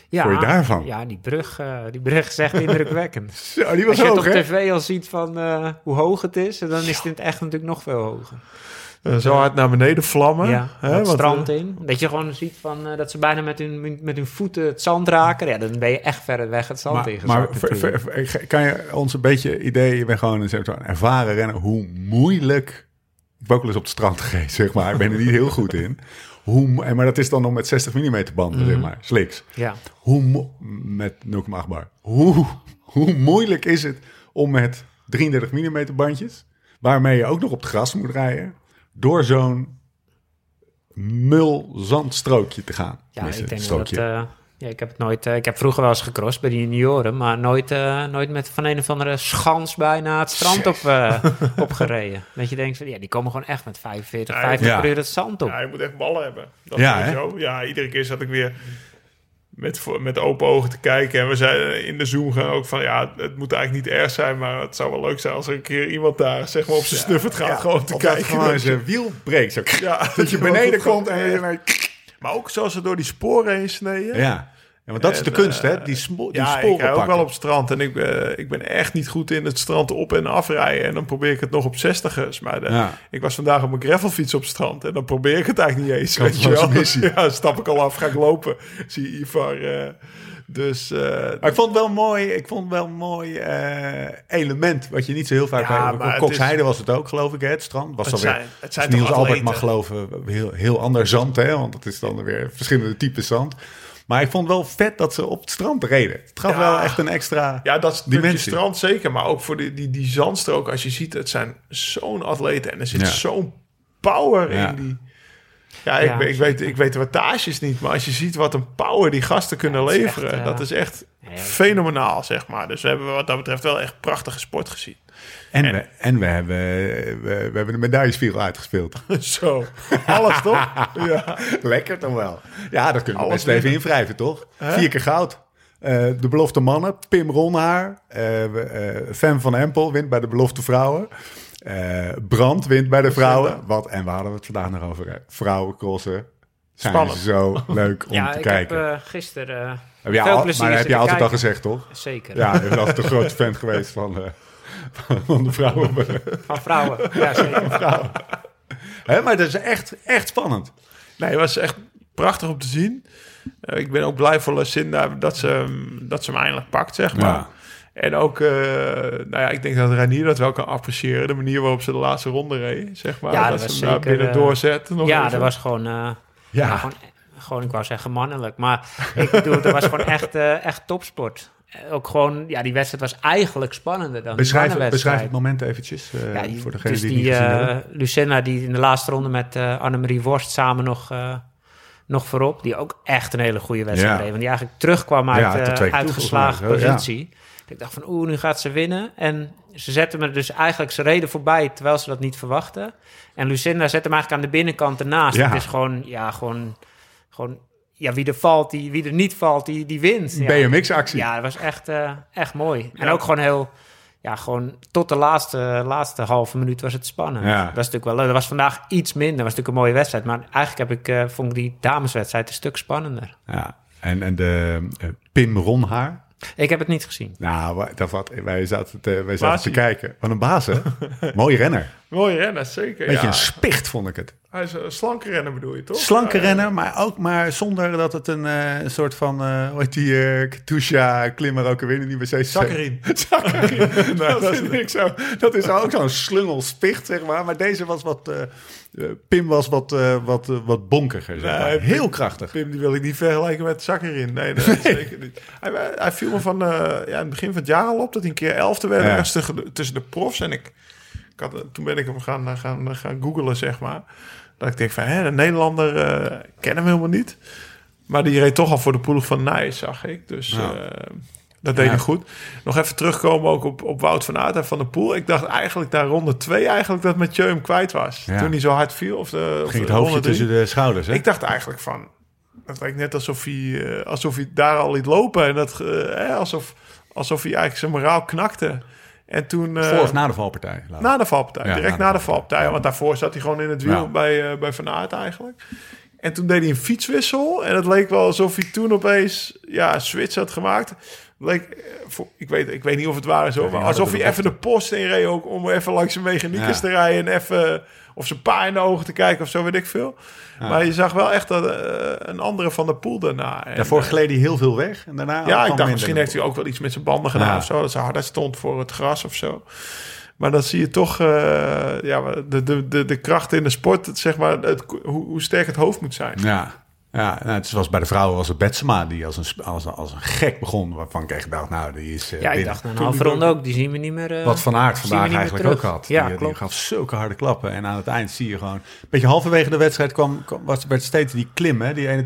Ja, Vond je daarvan? Ja, die brug, eh, die brug is echt indrukwekkend. <laughs> Zo, die Als was je het hoog, op hè? tv al ziet van eh, hoe hoog het is, dan is het in het echt natuurlijk nog veel hoger. Eh, zo hard naar beneden vlammen. ja, hè, het strand eh, in. Dat je gewoon ziet van, eh, dat ze bijna met hun, met hun voeten het zand raken. Ja, dan ben je echt ver weg het zand Maar, ingezakt maar ver- natuurlijk. ver- ver- kan je ons een beetje idee, je bent gewoon een ervaren renner, hoe moeilijk, ik heb ook wel eens op het strand <laughs> geweest, zeg maar, ik ben er niet heel goed in. Hoe, maar dat is dan nog met 60 mm banden, zeg maar, sliks. Ja. Hoe, met 0,8 bar. Hoe, hoe moeilijk is het om met 33 mm bandjes, waarmee je ook nog op het gras moet rijden, door zo'n mul-zandstrookje te gaan? Ja, ik denk dat... eh, ja, ik heb het nooit... eh, ik heb vroeger wel eens gecrossed bij de junioren, maar nooit, eh, nooit met van een of andere schans bijna het strand op, eh, <laughs> opgereden. Dat je denkt van, ja, die komen gewoon echt met 45, Ja, 50 ja. per uur het zand op. Ja, je moet echt ballen hebben. Dat Ja, zo. Ja, iedere keer zat ik weer met, met open ogen te kijken. En we zeiden in de Zoom gaan ook van... Ja, het moet eigenlijk niet erg zijn, maar het zou wel leuk zijn... als er een keer iemand daar zeg maar op zijn snuffert gaat gewoon te Of dat kijken. gewoon zijn wiel breekt. Zo. Ja, Dat je <laughs> beneden komt en je... Maar ook zoals ze door die sporen heen sneden. Ja. Want dat is de kunst, hè? eh, Die, smo- die Ja, sporen ik rij ook pakken. wel op het strand. En ik, ben ik ben echt niet goed in het strand op- en afrijden. En dan probeer ik het nog op 60ers. Maar de- Ja. ik was vandaag op mijn gravelfiets op het strand. En dan probeer ik het eigenlijk niet eens. Weet je wel. missie. <laughs> Ja, stap ik al af, ga ik lopen. Zie je Ivar. eh, dus eh, Maar ik vond het wel mooi, ik vond het wel een mooi eh, element, wat je niet zo heel vaak Ja, bij... Koksheide was het ook, geloof ik, hè, het strand. Was Het dan zijn- weer, het zijn Niels Albert mag geloven, heel, heel ander zand, hè, want het is dan weer verschillende typen zand. Maar ik vond het wel vet dat ze op het strand reden. Het gaf Ja. wel echt een extra... ja, dat Dimensie. strand zeker. Maar ook voor die, die, die zandstrook. Als je ziet, het zijn zo'n atleten. En er zit Ja. zo'n power Ja. in die... Ja, ik, Ja. weet- ik, weet, ik weet de wattages niet. Maar als je ziet wat een power die gasten kunnen leveren... echt, eh, dat is echt ja. fenomenaal, zeg maar. Dus we hebben wat dat betreft wel echt prachtige sport gezien. En, En- we, en we, hebben, we, we hebben de medaillespiegel uitgespeeld. <laughs> Zo, alles toch? <laughs> Ja. Lekker toch wel? Ja, dat kunnen we Alles best even invrijven, toch? Vier keer goud. Eh, de belofte mannen, Pim Ronhaar. eh we- eh, Fem van Empel wint bij de belofte vrouwen. Eh Brand wint bij de vrouwen. Wat, en we hadden het vandaag nog over. Vrouwencrossen zijn Spannend. zo <laughs> leuk om ja, te ik kijken. heb eh, gisteren heb je veel al- plezier maar dat heb je altijd al gezegd, toch? Zeker. Ja, je bent altijd een grote fan geweest van, eh, <laughs> van de vrouwen. Van vrouwen. Ja, zeker. Hè, maar dat is echt, echt spannend. Nee, het was echt prachtig om te zien. Eh, ik ben ook blij voor Lucinda dat ze, hem- dat ze hem eindelijk pakt, zeg maar. Ja. En ook, eh, nou ja, ik denk dat Ranier dat wel kan appreciëren. De manier waarop ze de laatste ronde reed, zeg maar. Ja, dat, dat ze was hem daar zeker, binnen eh, doorzet. Nog Ja, even. dat was gewoon... eh, Ja. gewoon, gewoon, ik wou zeggen mannelijk. Maar ik bedoel, dat was gewoon echt, echt topsport. Eh, Ook gewoon, ja, die wedstrijd was eigenlijk spannender dan Beschrijf, de beschrijf het moment eventjes eh, Ja, die, voor degene dus die, die, het niet gezien eh. Lucinda die in de laatste ronde met eh Annemarie Worst samen nog, nog voorop. Die ook echt een hele goede wedstrijd Ja. reed. Want die eigenlijk terugkwam uit Ja, toe, uitgeslagen positie. Ik dacht van oeh, nu gaat ze winnen. En ze zetten me dus eigenlijk, ze reden voorbij terwijl ze dat niet verwachten. En Lucinda zette hem eigenlijk aan de binnenkant ernaast. Ja. Het is gewoon, ja, gewoon, gewoon ja, wie er valt, die, wie er niet valt, die, die wint. Ja. BMX-actie. Ja, dat was echt, eh, echt mooi. En ook gewoon heel... Ja, gewoon tot de laatste, laatste halve minuut was het spannend. Ja. Dat was natuurlijk wel leuk. Dat was vandaag iets minder. Dat was natuurlijk een mooie wedstrijd. Maar eigenlijk heb ik, eh, vond ik die dameswedstrijd een stuk spannender. Ja, en, en de eh, Pim Ronhaar. Ik heb het niet gezien. Nou, dat wat, wij zaten, te, wij zaten te kijken. Wat een baas, hè? <laughs> Mooie renner. Mooie renner, zeker. Beetje ja. een spicht, vond ik het. Hij is een slanke renner, bedoel je, toch? Slanke Ja, renner, maar ook maar zonder dat het een eh, een soort van... eh hoe heet die uh, Katusha klimmer ook weer in die wc Zakkerin. Zakkerin. dat, vind ik zo, dat is ook zo'n slungelspicht, zeg maar. Maar deze was wat... Pim was wat, eh, wat, wat bonkiger, zeg Nee, maar. Pim- Heel krachtig. Pim, die wil ik niet vergelijken met Zakkerin. Nee, nee, zeker niet. Hij, hij viel me van eh, ja, in het begin van het jaar al op dat hij een keer elfde werd Ja. ergens tussen, de, profs. En ik had, toen ben ik hem gaan, gaan, gaan googlen, zeg maar. Dat ik denk van, hè, de Nederlander eh ken hem helemaal niet. Maar die reed toch al voor de ploeg van Nijs, zag ik. Dus Ja. eh, dat deed Ja. hij goed. Nog even terugkomen ook op, op Wout van Aert en Van der Poel. Ik dacht eigenlijk daar ronde twee eigenlijk dat Mathieu hem kwijt was. Ja. Toen hij zo hard viel. Of de, of Ging het de hoofdje tussen de schouders, hè? Ik dacht eigenlijk van... Het lijkt net alsof hij, eh, alsof hij daar al liet lopen. En dat, eh, alsof, alsof hij eigenlijk zijn moraal knakte. En toen... eh, Voor of na de valpartij? Na de valpartij. Ja, direct na na de valpartij. Want daarvoor zat hij gewoon in het wiel Ja. bij, eh, bij Van Aert eigenlijk. En toen deed hij een fietswissel. En het leek wel alsof hij toen opeens ja, een switch had gemaakt. Leek, eh, ik, weet, ik weet niet of het waar is, maar alsof hij even de post inreed ook om even langs zijn mechaniekers te rijden en even of zijn pa in de ogen te kijken of zo, weet ik veel. Maar je zag wel echt dat, eh, een andere van de pool daarna. En, Daarvoor eh, gleed hij heel veel weg. En daarna ja, ik dacht misschien heeft hij ook wel iets met zijn banden gedaan Ja. of zo. Dat ze harder stond voor het gras of zo. Maar dan zie je toch eh, ja, de, de, de, de kracht in de sport, zeg maar, het, hoe, hoe sterk het hoofd moet zijn. Ja, ja nou, het was bij de vrouwen was het Betsema die als een, als, als een gek begon. Waarvan ik echt dacht, nou, die is eh, Ja, ik dacht een Toen halve ronde ook. Die zien we niet meer. eh, Wat Van Aert vandaag eigenlijk ook had. Ja, die, gaf zulke harde klappen. En aan het eind zie je gewoon... Een beetje halverwege de wedstrijd kwam, kwam, was, werd steeds die klim, hè, die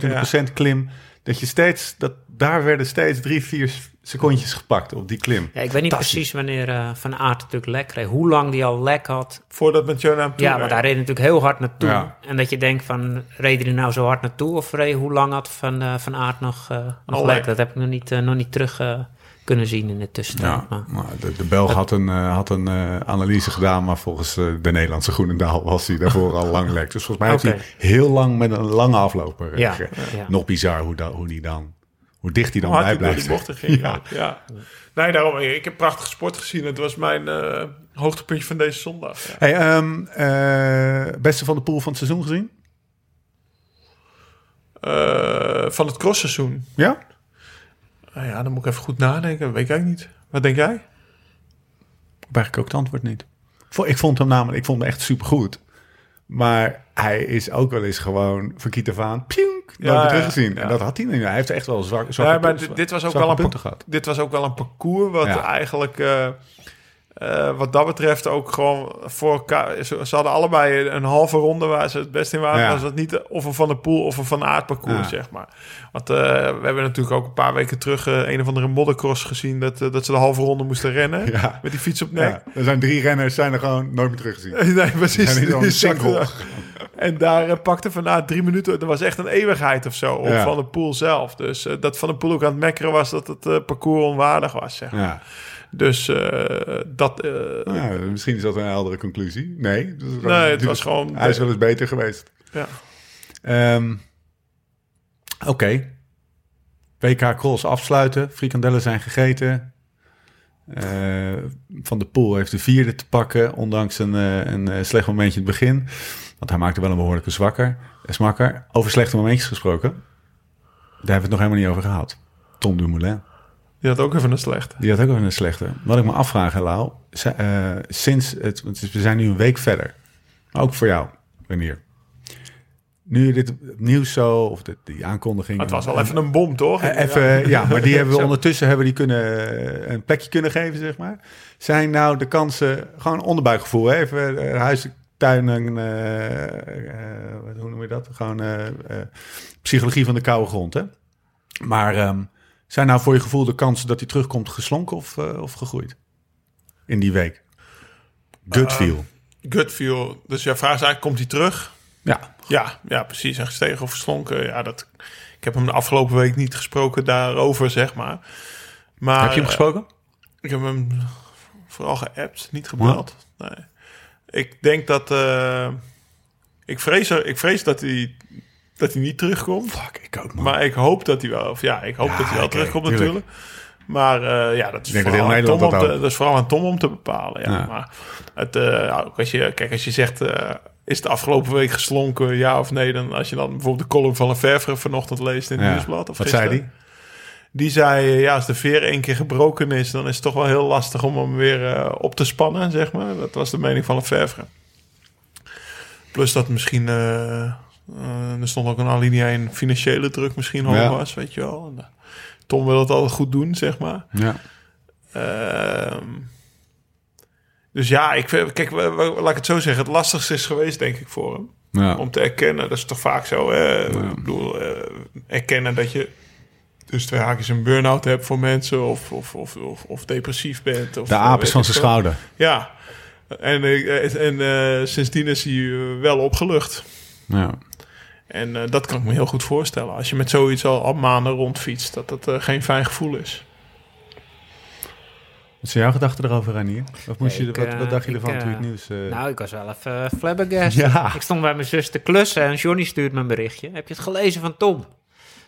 21% klim. Dat je steeds... Dat, daar werden steeds drie, vier secondjes gepakt op die klim. Ja, ik weet niet precies wanneer eh, Van Aert natuurlijk lek kreeg. Hoe lang die al lek had. Voordat met jou naar hem toe Ja, want hij reed natuurlijk heel hard naartoe. Ja. En dat je denkt van, reed hij nou zo hard naartoe? Of reed, hoe lang had Van, eh, van Aert nog, eh nog lek? lek. Dat heb ik nog niet, nog niet terug kunnen zien in de tussentijd. Ja, Maar, maar de, de Belg had een, had een analyse gedaan, maar volgens de Nederlandse Groenendaal was hij daarvoor al lang lek. Dus volgens mij heeft hij heel lang met een lange afloper. ja. Nog bizar hoe, dat, hoe die dan, hoe dicht hij dan hard bij door blijft. die bochten ging. <laughs> Ja. Ja. Nee, daarom. Ik heb prachtige sport gezien. Het was mijn eh, hoogtepuntje van deze zondag. Ja. Hey, ehm, eh, beste van de pool van het seizoen gezien? Eh, van het crossseizoen. Ja? Nou ja, dan moet ik even goed nadenken. Dat weet ik eigenlijk niet. Wat denk jij? Ik heb eigenlijk ook het antwoord niet. Ik vond hem namelijk, ik vond hem echt supergoed. Maar hij is ook wel eens gewoon van Kiet af aan, nooit meer teruggezien. En dat had hij nu. Hij heeft echt wel zwak, Ja, maar dit, dit was ook wel een gehad. Dit was ook wel een parcours wat eigenlijk eh, eh, wat dat betreft ook gewoon voor elkaar. Ze, ze hadden allebei een halve ronde waar ze het best in waren. Ja. Was het niet of een van de pool of een van aard parcours, Ja. zeg maar. Want eh, we hebben natuurlijk ook een paar weken terug een of andere moddercross gezien dat, dat ze de halve ronde moesten rennen Ja. met die fiets op nek. Er zijn drie renners, zijn er gewoon nooit meer teruggezien. <laughs> Nee, precies. <laughs> Ja, niet single. En daar eh, pakte Van Aert drie minuten. Er was echt een eeuwigheid of zo op Ja. Van de Poel zelf. Dus eh, dat Van de Poel ook aan het mekkeren was dat het eh, parcours onwaardig was, zeg maar. Ja. Dus dat... Ja, misschien is dat een heldere conclusie. Nee, dat Nee, het was gewoon- Hij is wel eens beter geweest. ja. Ehm, Oké. WK Cross afsluiten. Frikandellen zijn gegeten. Eh, Van de Poel heeft de vierde te pakken, ondanks een, eh, een eh, slecht momentje in het begin. Want hij maakte wel een behoorlijke zwakker, smakker. Over slechte momentjes gesproken. Daar hebben we het nog helemaal niet over gehad. Tom Dumoulin. Die had ook even een slechte. Die had ook wel een slechte. Wat ik me afvraag, Lau, sinds het, we zijn nu een week verder, maar ook voor jou, Renier. Nu dit nieuws zo, of de, die aankondiging. Maar het was wel even een bom, toch? Eh, Even, ja, maar die <laughs> hebben we ondertussen hebben die kunnen, eh, een plekje kunnen geven, zeg maar. Zijn nou de kansen, gewoon onderbuikgevoel, hè? even huis, tuin eh, eh, hoe noem je dat? Gewoon eh, eh, psychologie van de koude grond, hè? Maar ehm, zijn nou voor je gevoel de kansen dat hij terugkomt geslonken of, eh, of gegroeid? In die week. Gut feel. Gut feel. Dus jouw vraag is eigenlijk, komt hij terug? Ja, Ja, ja, precies. En gestegen of verslonken. Ja, dat, ik heb hem de afgelopen week niet gesproken daarover, zeg maar. maar heb je hem eh, gesproken? Ik heb hem vooral geappt, niet gebeld. Nee. Ik denk dat... eh, ik, vrees er, ik vrees dat hij, dat hij niet terugkomt. Fuck, ik ook, man. Maar ik hoop dat hij wel... Of ja, ik hoop Ja, dat hij wel terugkomt tuurlijk. natuurlijk. Maar eh, ja, dat is, vooral aan Tom om te, dat is vooral aan Tom om te bepalen. Ja. Ja. Maar het, als je, kijk, als je zegt... is de afgelopen week geslonken, ja of nee? Dan als je dan bijvoorbeeld de column van Lefevre vanochtend leest in het Ja. nieuwsblad. Of Wat gisteren, zei hij? die zei, eh, ja, als de veer één keer gebroken is, dan is het toch wel heel lastig om hem weer eh, op te spannen, zeg maar. Dat was de mening van Lefevre. Plus dat misschien, eh, er stond ook een alinea in financiële druk misschien hoog Ja. was, weet je wel. Tom wil het altijd goed doen, zeg maar. Ja. Dus ja, ik, vind- kijk, laat ik het zo zeggen. Het lastigste is geweest, denk ik, voor hem Ja. om te erkennen. Dat is toch vaak zo. Hè? Ik bedoel, eh, erkennen dat je dus twee haakjes een burn-out hebt voor mensen of, of, of, of, of depressief bent. Of, De eh, aap is van zijn schouder. Ja. En, eh, en sindsdien is hij wel opgelucht. Ja. En dat kan ik me heel goed voorstellen. Als je met zoiets al, al maanden rondfietst, dat dat geen fijn gevoel is. Wat zijn jouw gedachten erover, Ranier? Of moest je, wat, eh, wat dacht je ik, ervan toen je eh, het nieuws... eh, Nou, ik was wel even flabbergast. Ja. Ik stond bij mijn zus te klussen en Johnny stuurt me een berichtje. Heb je het gelezen van Tom?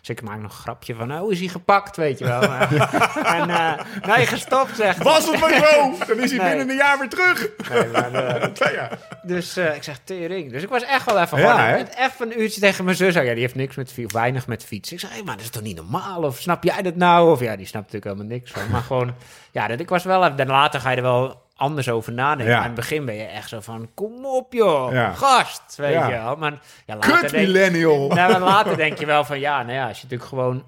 Dus ik maak nog een grapje van, nou is hij gepakt, weet je wel. <laughs> En eh, nee, gestopt, zegt. Was het maar zo? Dan is hij Nee. binnen een jaar weer terug. Nee, maar, eh, <laughs> Twee jaar. dus ik zeg, tering. Dus ik was echt wel even Ja, even een uurtje tegen mijn zus. Ja, die heeft niks met weinig met fietsen. Ik zeg, hé, maar dat is toch niet normaal? Of snap jij dat nou? Of ja, die snapt natuurlijk helemaal niks van. Maar gewoon, ja, dat, ik was wel even... Dan later ga je er wel anders over nadenken. Ja. Maar in het begin ben je echt zo van, kom op joh, Ja. gast, weet Ja. je wel. Maar ja, later Kut denk- millennial. <laughs> nou, maar later denk je wel van ja, nou ja, als je natuurlijk gewoon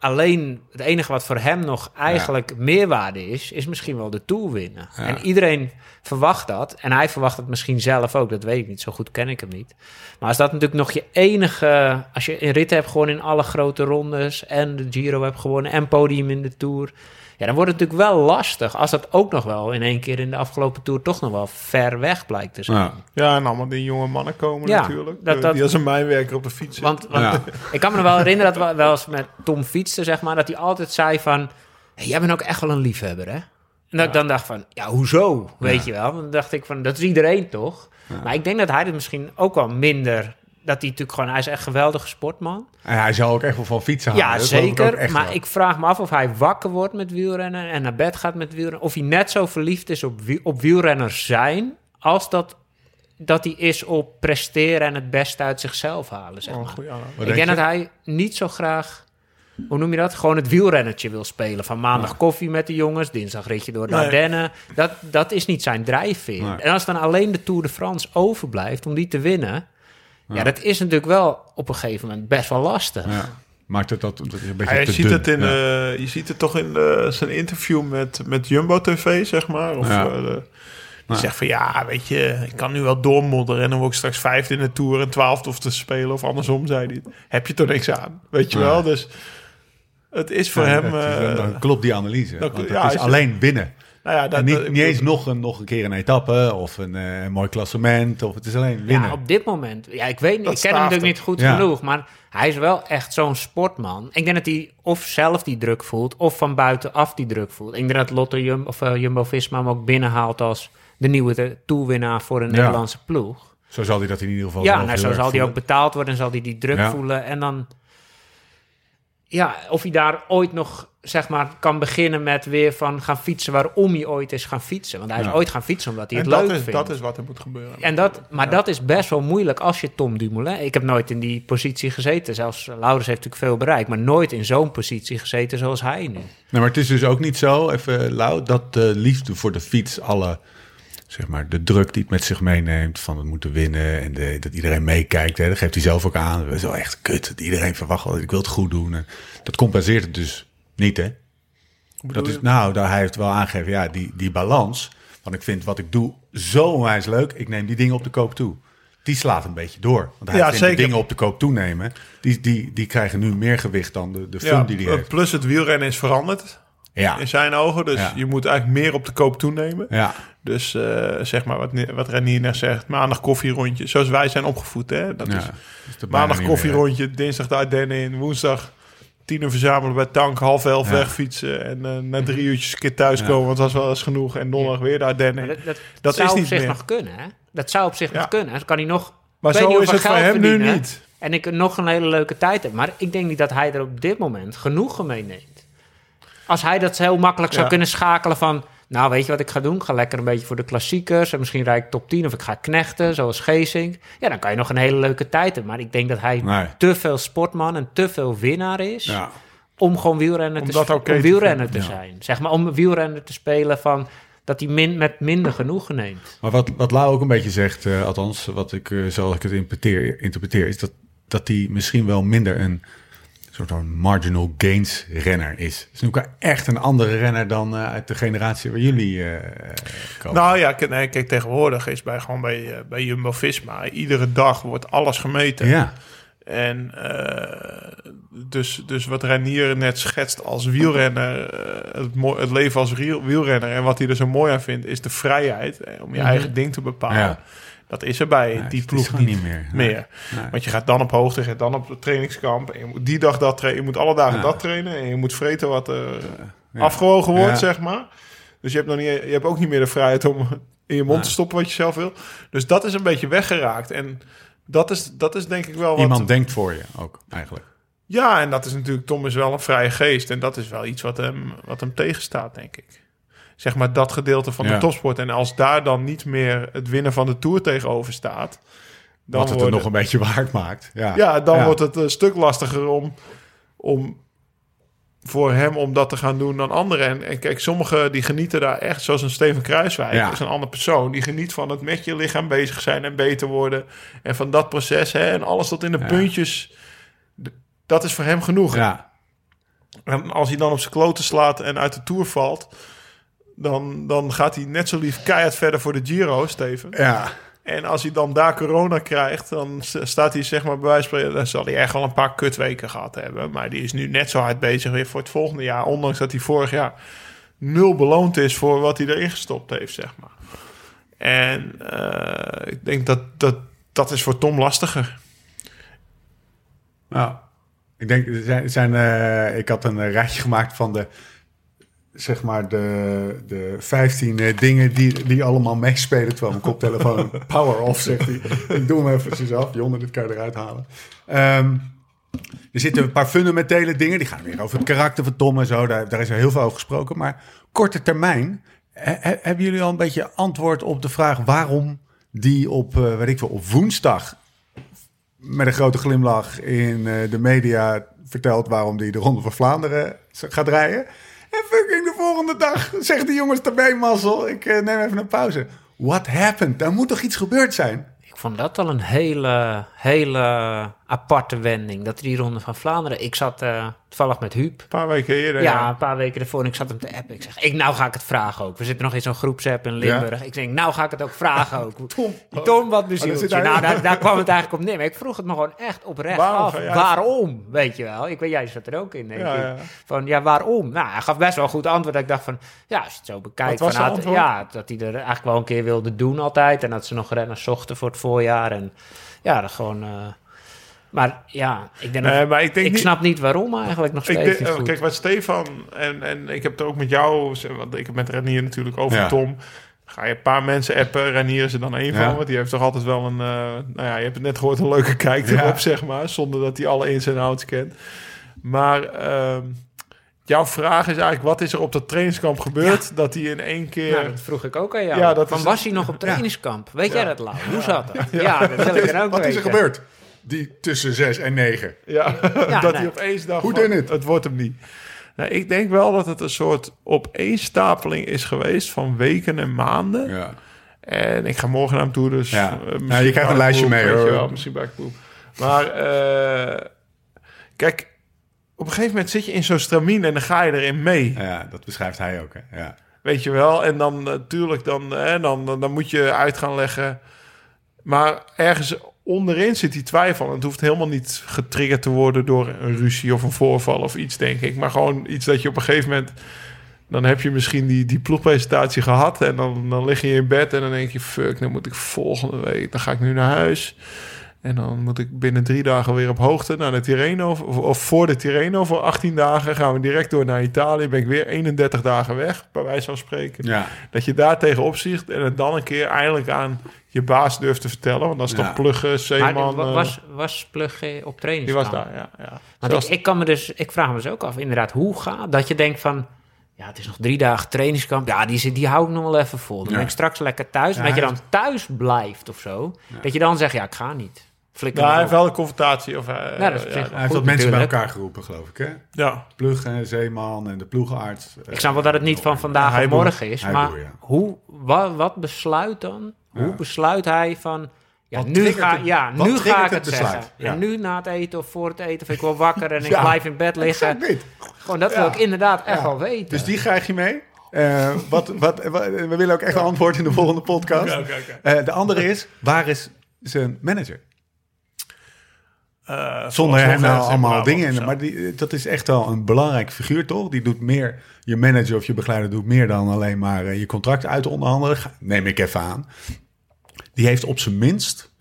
alleen het enige wat voor hem nog eigenlijk meerwaarde is, is misschien wel de Tour winnen. En iedereen verwacht dat. En hij verwacht het misschien zelf ook, dat weet ik niet. Zo goed ken ik hem niet. Maar als dat natuurlijk nog je enige, als je een rit hebt gewoon in alle grote rondes en de Giro hebt gewonnen en podium in de Tour. Ja, dan wordt het natuurlijk wel lastig als dat ook nog wel in één keer in de afgelopen Tour toch nog wel ver weg blijkt te zijn. Ja. Ja, en allemaal die jonge mannen komen Ja, natuurlijk. dat- dat- Die als een mijnwerker op de fiets. Want, want Ja. <laughs> ik kan me nog wel herinneren dat we wel eens met Tom fietsten, zeg maar, dat hij altijd zei van, hey, jij bent ook echt wel een liefhebber, hè? En dat ik dan dacht van, ja, hoezo? Weet je wel? Dan dacht ik van, dat is iedereen toch? Maar ik denk dat hij het misschien ook wel minder, dat hij natuurlijk gewoon, hij is echt een geweldige sportman. En hij zou ook echt wel van fietsen houden. ja, Dat ik zeker. Maar wel. ik vraag me af of hij wakker wordt met wielrennen en naar bed gaat met wielrennen. Of hij net zo verliefd is op, op wielrenners zijn, als dat, dat hij is op presteren en het beste uit zichzelf halen, zeg Oh, maar. goeie ik denk dat hij niet zo graag, hoe noem je dat? Gewoon het wielrennetje wil spelen. Van maandag koffie met de jongens, dinsdag ritje door de Nee. Ardennen. Dat, dat is niet zijn drijfveer. Nee. En als dan alleen de Tour de France overblijft om die te winnen... Ja, dat is natuurlijk wel op een gegeven moment best wel lastig. Ja. Maakt het dat, dat is een beetje Ja, je, te ziet dun. het in, Ja. eh, je ziet het toch in eh, zijn interview met, met Jumbo TV, zeg maar. Of, Ja. eh, de- die Ja. zegt van ja, weet je, ik kan nu wel doormodderen en dan word ik straks vijfde in de Tour en twaalfde of te spelen. Of andersom, zei hij. Heb je toch niks aan, weet je Ja. wel? Dus het is voor Ja, hem... is- eh, dan klopt die analyse. dat- want ja, het is alleen winnen. Nou ja, dat, En niet, dat- niet eens nog een, nog een keer een etappe of een, eh, een mooi klassement. Of het is alleen winnen. Ja, op dit moment. Ja, ik weet niet, ik ken hem natuurlijk niet goed Ja. genoeg, maar hij is wel echt zo'n sportman. Ik denk dat hij of zelf die druk voelt, of van buitenaf die druk voelt. Ik denk dat Lotto Jum, of, eh, Jumbo-Visma hem ook binnenhaalt als de nieuwe toerwinnaar voor een Ja. Nederlandse ploeg. Zo zal hij dat in ieder geval Ja, nou, zo zal hij ook betaald worden en zal hij die druk Ja. voelen. En dan, ja, of hij daar ooit nog, zeg maar, kan beginnen met weer van gaan fietsen waarom hij ooit is gaan fietsen. Want hij is Ja. ooit gaan fietsen omdat hij en het dat leuk is, vindt. dat is wat er moet gebeuren. En dat, maar dat is best wel moeilijk als je Tom Dumoulin... Ik heb nooit in die positie gezeten. Zelfs Laurens heeft natuurlijk veel bereikt. Maar nooit in zo'n positie gezeten zoals hij nu. Nee, maar het is dus ook niet zo, even Lau, dat de liefde voor de fiets alle, zeg maar, de druk die het met zich meeneemt van het moeten winnen en de, dat iedereen meekijkt, hè, dat geeft hij zelf ook aan. Dat is wel echt kut. dat Iedereen verwacht wel, ik wil het goed doen. En dat compenseert het dus niet, hè? Dat is, nou, daar hij heeft wel aangegeven, ja, die, die balans. Want ik vind wat ik doe zo onwijs leuk. Ik neem die dingen op de koop toe. Die slaat een beetje door. Want hij Ja, vindt de zeker. dingen op de koop toenemen. Die, die, die krijgen nu meer gewicht dan de, de fun Ja, die hij eh, heeft. plus het wielrennen is veranderd Ja, in zijn ogen. Dus Ja. je moet eigenlijk meer op de koop toenemen. ja. Dus eh, zeg maar wat, wat Renier net zegt, maandag koffierondje. Zoals wij zijn opgevoed. Hè? Dat ja. is Dat maandag meer, koffierondje, dinsdag de Ardennen in, woensdag tien uur verzamelen bij tank, half elf Ja. wegfietsen. En eh, na drie uurtjes een keer thuiskomen, want dat was wel eens genoeg. En donderdag weer de Ardennen. Dat, dat, Dat zou is op niet zich meer. nog kunnen, hè? Dat zou op zich Ja. nog kunnen. Dan kan hij nog... Maar zo niet is het voor hem nu niet. En ik nog een hele leuke tijd heb. Maar ik denk niet dat hij er op dit moment genoegen mee neemt. Als hij dat heel makkelijk zou Ja. kunnen schakelen van... Nou, weet je wat ik ga doen? Ik ga lekker een beetje voor de klassiekers. En misschien rijd ik top 10 of ik ga knechten, zoals Geesink. Ja, dan kan je nog een hele leuke tijd hebben. Maar ik denk dat hij Nee. te veel sportman en te veel winnaar is... Ja. om gewoon wielrenner Om te, om te wielrenner te ja. zijn. Zeg maar, om wielrenner te spelen van... dat hij min, met minder genoegen neemt. Maar wat, wat Lau ook een beetje zegt, eh, althans, wat ik, eh, zoals ik het interpreteer, interpreteer is dat, dat hij misschien wel minder een soort van marginal gains renner is. Ook echt een andere renner dan eh, uit de generatie waar jullie eh, komen. Nou ja, kijk, nee, kijk, tegenwoordig is bij, gewoon bij, eh, bij Jumbo-Visma... iedere dag wordt alles gemeten. ja, En dus, dus wat Renier net schetst als wielrenner, het, het leven als wielrenner en wat hij er zo mooi aan vindt, is de vrijheid om je Mhm. eigen ding te bepalen. Ja. Dat is er bij die ploeg niet, niet meer. meer. Nee. Want je gaat dan op hoogte, je gaat dan op het trainingskamp en je moet die dag dat trainen, je moet alle dagen dat trainen en je moet vreten wat Ja. afgewogen wordt, Ja. zeg maar. Dus je hebt, nog niet, je hebt ook niet meer de vrijheid om in je mond te stoppen wat je zelf wil. Dus dat is een beetje weggeraakt. En dat is, dat is denk ik wel wat... Iemand denkt voor je ook, eigenlijk. Ja, en dat is natuurlijk... Tom is wel een vrije geest. En dat is wel iets wat hem, wat hem tegenstaat, denk ik. Zeg maar dat gedeelte van Ja. de topsport. En als daar dan niet meer het winnen van de Tour tegenover staat... Dan Wat het er nog een beetje <laughs> waard maakt. Ja, Ja, dan Ja. wordt het een stuk lastiger om, om voor hem om dat te gaan doen dan anderen. En, en kijk, sommigen die genieten daar echt, zoals een Steven Kruiswijk, Ja. is een ander persoon. Die geniet van het met je lichaam bezig zijn en beter worden. En van dat proces, hè, en alles tot in de Ja. puntjes. Dat is voor hem genoeg. Ja, En als hij dan op zijn kloten slaat en uit de Tour valt... Dan, dan gaat hij net zo lief keihard verder voor de Giro, Steven. ja. En als hij dan daar corona krijgt, dan staat hij zeg maar bij wijze van dan zal hij echt wel een paar kutweken gehad hebben. Maar die is nu net zo hard bezig weer voor het volgende jaar. Ondanks dat hij vorig jaar nul beloond is voor wat hij erin gestopt heeft, zeg maar. En eh, ik denk dat, dat dat is voor Tom lastiger. Nou, ik denk, er zijn, er zijn, eh, ik had een eh, rijtje gemaakt van de, zeg maar, de, de 15 eh, dingen die, die allemaal meespelen. Terwijl mijn koptelefoon power off zegt hij. Ik doe hem even af. Jonne, dit kan je eruit halen. Ehm, er zitten een paar fundamentele dingen. Die gaan weer over het karakter van Tom en zo. Daar, daar is er heel veel over gesproken. Maar korte termijn. he- he- hebben jullie al een beetje antwoord op de vraag waarom die op, eh, weet ik veel, op woensdag met een grote glimlach in eh, de media vertelt waarom hij de Ronde van Vlaanderen gaat rijden. En fucking volgende dag zegt de jongens erbij, mazzel, ik eh, neem even een pauze. What happened? Daar moet toch iets gebeurd zijn? Ik vond dat al een hele, hele aparte wending. Dat die Ronde van Vlaanderen. Ik zat eh, toevallig met Huub. Een paar weken eerder. Ja, een paar weken ervoor. En ik zat hem te appen. Ik zeg, ik, nou ga ik het vragen ook. We zitten nog in zo'n groepsapp in Limburg. Ik denk, nou ga ik het ook vragen ook. <laughs> Tom. Tom wat Oh, bezieltje. zit daar- Nou, daar, daar kwam het eigenlijk op neer. Maar ik vroeg het me gewoon echt oprecht Waarom af. Waarom? Weet je wel. Ik weet, jij zat er ook in, denk Ja, ik. ja. Van, ja, waarom? Nou, hij gaf best wel een goed antwoord. Ik dacht van, ja, als je het zo bekijkt. Van, had-? Ja, dat hij er eigenlijk wel een keer wilde doen altijd. En dat ze nog renners zochten voor het voorjaar. En ja, dat gewoon... eh, maar ja, ik, denk Nee, nog- maar ik denk ik niet- snap niet waarom eigenlijk nog Ik steeds denk, niet goed. kijk, wat Stefan en, en ik heb het er ook met jou, want ik heb met Renier natuurlijk over Ja. Tom. Ga je een paar mensen appen, Renier is er dan één Ja. van, want die heeft toch altijd wel een, eh, nou ja, je hebt het net gehoord, een leuke kijk Ja. erop, zeg maar, zonder dat hij alle ins en outs kent. Maar ehm, jouw vraag is eigenlijk, wat is er op dat trainingskamp gebeurd, dat hij in één keer... Nou, dat vroeg ik ook aan jou. Ja, dat Van, is- was hij nog op trainingskamp? Weet jij Ja. dat, Lau? Hoe zat dat? <laughs> Ja, dat wil ik dan ook Wat is er gebeurd? Die tussen 6 en 9. Ja, Ja, <laughs> dat nee. hij opeens dacht, Hoe van, dan het? het wordt hem niet. Nou, ik denk wel dat het een soort opeenstapeling is geweest van weken en maanden. Ja. En ik ga morgen naar hem toe, dus... Ja. eh, misschien Nou, je krijgt een lijstje Poep, mee, weet je hoor. Wel, misschien bij. Maar eh, kijk, op een gegeven moment zit je in zo'n stramien en dan ga je erin mee. ja, dat beschrijft hij ook. Hè? Ja. Weet je wel? En dan natuurlijk, dan, hè, dan, dan, dan moet je uit gaan leggen. Maar ergens onderin zit die twijfel. En het hoeft helemaal niet getriggerd te worden door een ruzie of een voorval of iets, denk ik. Maar gewoon iets dat je op een gegeven moment... Dan heb je misschien die, die ploegpresentatie gehad. En dan, dan lig je in bed en dan denk je... Fuck, dan moet ik volgende week... Dan ga ik nu naar huis. En dan moet ik binnen drie dagen weer op hoogte naar de Tirreno. Of, of voor de Tirreno voor 18 dagen. Gaan we direct door naar Italië. Ben ik weer 31 dagen weg, bij wijze van spreken. ja. Dat je daar tegenop ziet en het dan een keer eindelijk aan je baas durft te vertellen. Want dat is Ja. toch pluggen, Maar Zeeman... wa- eh, was, was Plug eh, op die trainingskamp? was daar, ja. ja. Want Zoals- ik, ik kan me dus, ik vraag me dus ook af, inderdaad, hoe gaat dat je denkt van, ja, het is nog drie dagen trainingskamp, ja, die, zit- die hou ik nog wel even vol. Dan Ja. ben ik straks lekker thuis, Ja, en dat je dan thuis blijft of zo, dat je dan zegt, ja, ik ga niet. Flikker ja, hij maar heeft wel een confrontatie. Of, eh, Ja, dat is op ja, Hij heeft wat mensen bij elkaar geroepen, geloof ik. Hè? ja. Plug en Zeeman en de ploegenarts. Ik snap wel dat het niet van vandaag hij boer. morgen is, Hij maar ja. hoe, wat, wat besluit dan? Hoe Ja. besluit hij van, ja, Wat nu ga, het- ja, nu ga ik het het besluit? zeggen. Ja. En nu na het eten of voor het eten, of ik word wakker en <laughs> ik Ja. blijf in bed liggen. Dit. Gewoon, dat Ja. wil ik inderdaad echt wel weten. Dus die krijg je mee. Eh, wat, wat, wat- we willen ook echt een antwoord in de volgende podcast. Oké, oké, oké. Eh, de andere is, waar is zijn manager? Eh, Zonder hem nou allemaal dingen. in. Maar die, dat is echt wel een belangrijk figuur, toch? Die doet meer, je manager of je begeleider doet meer dan alleen maar eh, je contract uit onderhandelen. Neem ik even aan. Die heeft op zijn minst